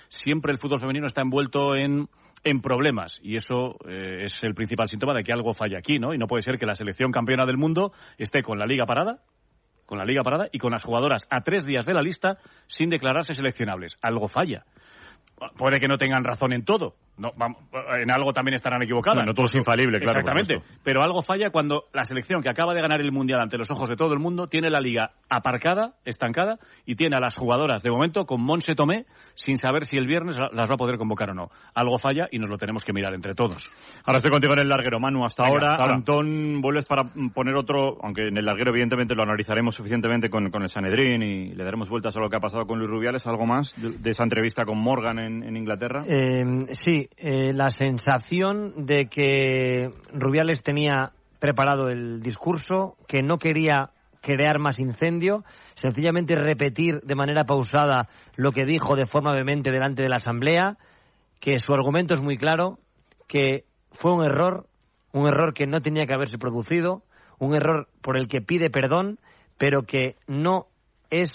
siempre el fútbol femenino está envuelto en, en problemas y eso eh, es el principal síntoma de que algo falla aquí, ¿no? Y no puede ser que la selección campeona del mundo esté con la liga parada, con la liga parada y con las jugadoras a tres días de la lista sin declararse seleccionables. Algo falla. Puede que no tengan razón en todo, No, vamos, en algo también estarán equivocadas. No, no todo es infalible, claro. Exactamente. Pero algo falla cuando la selección que acaba de ganar el Mundial ante los ojos de todo el mundo tiene la liga aparcada, estancada, y tiene a las jugadoras, de momento, con Monse Tomé, sin saber si el viernes las va a poder convocar o no. Algo falla y nos lo tenemos que mirar entre todos. Ahora estoy contigo en el larguero, Manu. Hasta Venga, ahora, hasta ahora. Antón, vuelves para poner otro, aunque en el larguero evidentemente lo analizaremos suficientemente con, con el Sanedrín y le daremos vueltas a lo que ha pasado con Luis Rubiales. ¿Algo más de, de esa entrevista con Morgan en, en Inglaterra? Eh, sí, eh, la sensación de que Rubiales tenía preparado el discurso, que no quería crear más incendio, sencillamente repetir de manera pausada lo que dijo de forma vehemente delante de la Asamblea, que su argumento es muy claro, que fue un error, un error que no tenía que haberse producido, un error por el que pide perdón, pero que no es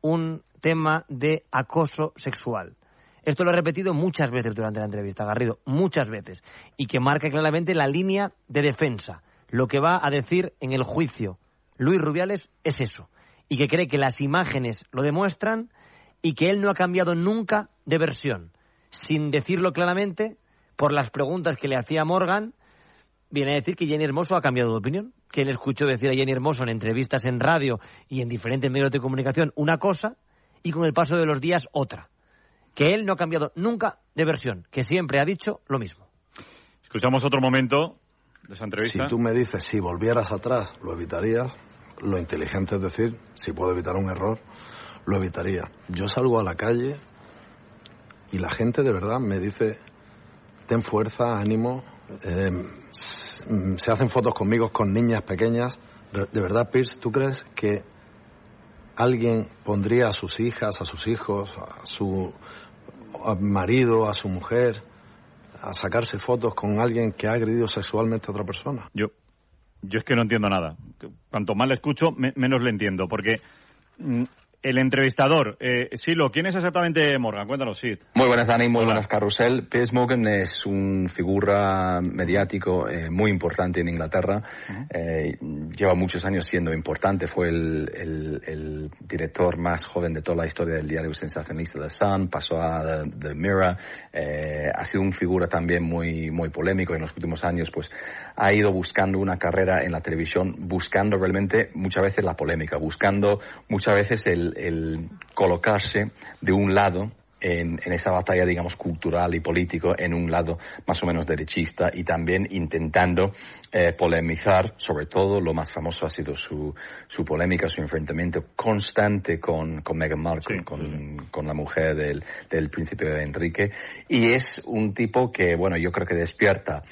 un tema de acoso sexual. Esto lo he repetido muchas veces durante la entrevista, Garrido, muchas veces, y que marca claramente la línea de defensa. Lo que va a decir en el juicio Luis Rubiales es eso, y que cree que las imágenes lo demuestran y que él no ha cambiado nunca de versión. Sin decirlo claramente, por las preguntas que le hacía Morgan, viene a decir que Jenny Hermoso ha cambiado de opinión, que él escuchó decir a Jenny Hermoso en entrevistas en radio y en diferentes medios de comunicación una cosa y con el paso de los días otra. Que él no ha cambiado nunca de versión, que siempre ha dicho lo mismo. Escuchamos otro momento de esa entrevista. Si tú me dices si volvieras atrás, lo evitarías. Lo inteligente es decir, si puedo evitar un error, lo evitaría. Yo salgo a la calle y la gente de verdad me dice, ten fuerza, ánimo. eh, mm, se hacen fotos conmigo con niñas pequeñas. De, de verdad, Pierce, ¿tú crees que alguien pondría a sus hijas, a sus hijos, a su marido, a su mujer, a sacarse fotos con alguien que ha agredido sexualmente a otra persona? Yo, yo es que no entiendo nada. Cuanto más le escucho, me- menos le entiendo. Porque mm, el entrevistador, eh, Silo, ¿quién es exactamente Morgan? Cuéntanos, Sid. Muy buenas, Dani. Muy buenas, Carrusel. Piers Morgan es un figura mediático eh, muy importante en Inglaterra. Eh, lleva muchos años siendo importante. Fue el, el- el director más joven de toda la historia del diario sensacionalista The Sun. Pasó a The, The Mirror. Eh, ha sido un figura también muy, muy polémico en los últimos años. Pues ha ido buscando una carrera en la televisión, buscando realmente muchas veces la polémica, buscando muchas veces el, el colocarse de un lado en, en esa batalla, digamos, cultural y político, en un lado más o menos derechista y también intentando eh, polemizar, sobre todo lo más famoso ha sido su, su polémica, su enfrentamiento constante con, con Meghan Markle, con, con la mujer del, del príncipe Enrique. Y es un tipo que, bueno, yo creo que despierta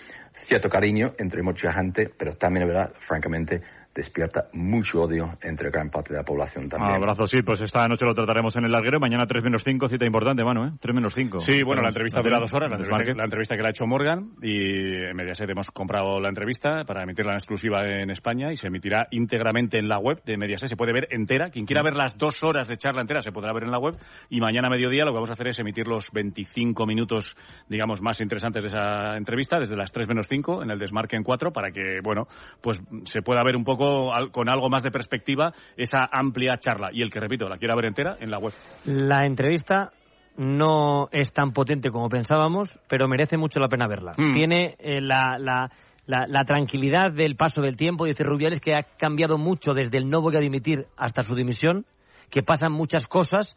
cierto cariño entre mucha gente, pero también, es verdad, francamente, despierta mucho odio entre gran parte de la población también. Abrazo, sí, pues esta noche lo trataremos en el larguero. Mañana 3 menos 5, cita importante, Manu, ¿eh? 3 menos 5. Sí, bueno, la entrevista dura dos horas, la Desmarque. entrevista, la entrevista que le ha hecho Morgan y en Mediaset hemos comprado la entrevista para emitirla en exclusiva en España y se emitirá íntegramente en la web de Mediaset. Se puede ver entera. Quien quiera ver las dos horas de charla entera se podrá ver en la web y mañana a mediodía lo que vamos a hacer es emitir los 25 minutos, digamos, más interesantes de esa entrevista desde las 3 menos 5 en el Desmarque en 4 para que, bueno, pues se pueda ver un poco al- con algo más de perspectiva esa amplia charla. Y el que, repito, la quiera ver entera en la web. La entrevista no es tan potente como pensábamos, pero merece mucho la pena verla. Mm. Tiene eh, la, la- la- la tranquilidad del paso del tiempo. Dice Rubiales que ha cambiado mucho desde el no voy a dimitir hasta su dimisión, que pasan muchas cosas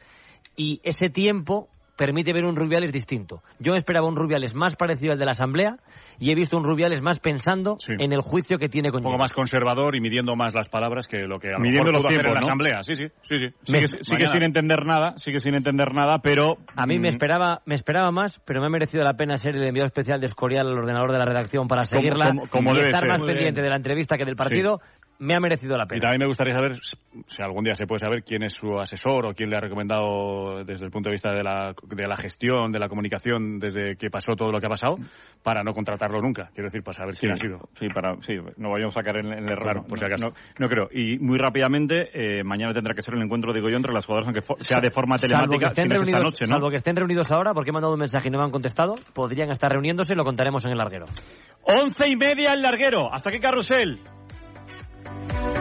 y ese tiempo permite ver un Rubiales distinto. Yo esperaba un Rubiales más parecido al de la Asamblea y he visto un Rubiales más pensando en el juicio que tiene con Un poco más conservador y midiendo más las palabras que lo que a lo Midiendo mejor los tiempos, en la ¿no? asamblea. Sí, sí, sí, sí. Sigue, Me- sigue sin entender nada, sigue sin entender nada, pero... A mí me mm, esperaba, me esperaba más, pero me ha merecido la pena ser el enviado especial de Escorial al ordenador de la redacción para seguirla como- como y debe estar ser. más Muy pendiente bien. de la entrevista que del partido. Me ha merecido la Y pena. también me gustaría saber si algún día se puede saber quién es su asesor o quién le ha recomendado desde el punto de vista de la, de la gestión, de la comunicación, desde que pasó todo lo que ha pasado, para no contratarlo nunca. Quiero decir, para saber quién ha sido. Sí, para, sí, no vayamos a caer en, en el error. Claro, por si No, acaso. No, no creo. Y muy rápidamente, eh, mañana tendrá que ser el encuentro, digo yo, entre las jugadoras, aunque sea de forma Salvo que, telemática, salvo que estén reunidos ahora, porque he mandado un mensaje y no me han contestado, podrían estar reuniéndose y lo contaremos en el larguero. Once y media el larguero. ¿Hasta qué carrusel? あ!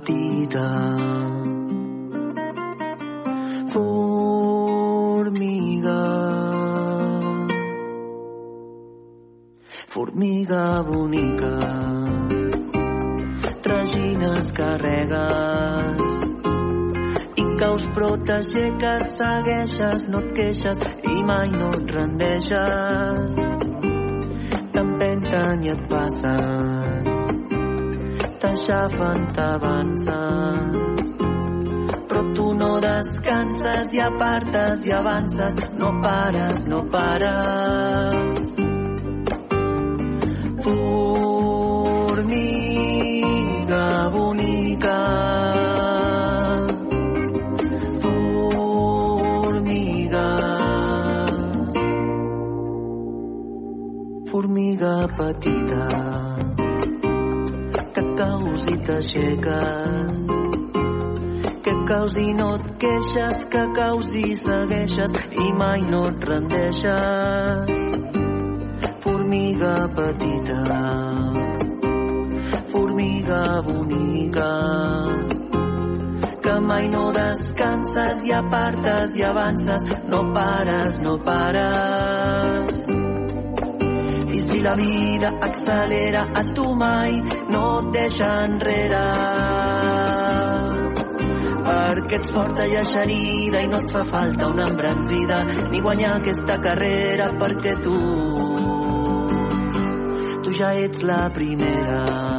Petita. Formiga. Formiga bonica. Tragines, carregues i caus però t'aixeques, segueixes, no et queixes i mai no et rendeixes. T'empenten i et passen, t'aixafen, t'avancen. Però tu no descanses i apartes i avances, no pares, no pares. Formiga bonica, formiga, formiga petita, t'aixeques, que caus i no et queixes, que caus i segueixes i mai no et rendeixes. Formiga petita, formiga bonica, que mai no descanses i apartes i avances, no pares, no pares. La vida accelera a tu mai no et deixa enrere. Perquè ets forta i eixerida i no et fa falta una embranzida ni guanyar aquesta carrera perquè tu tu ja ets la primera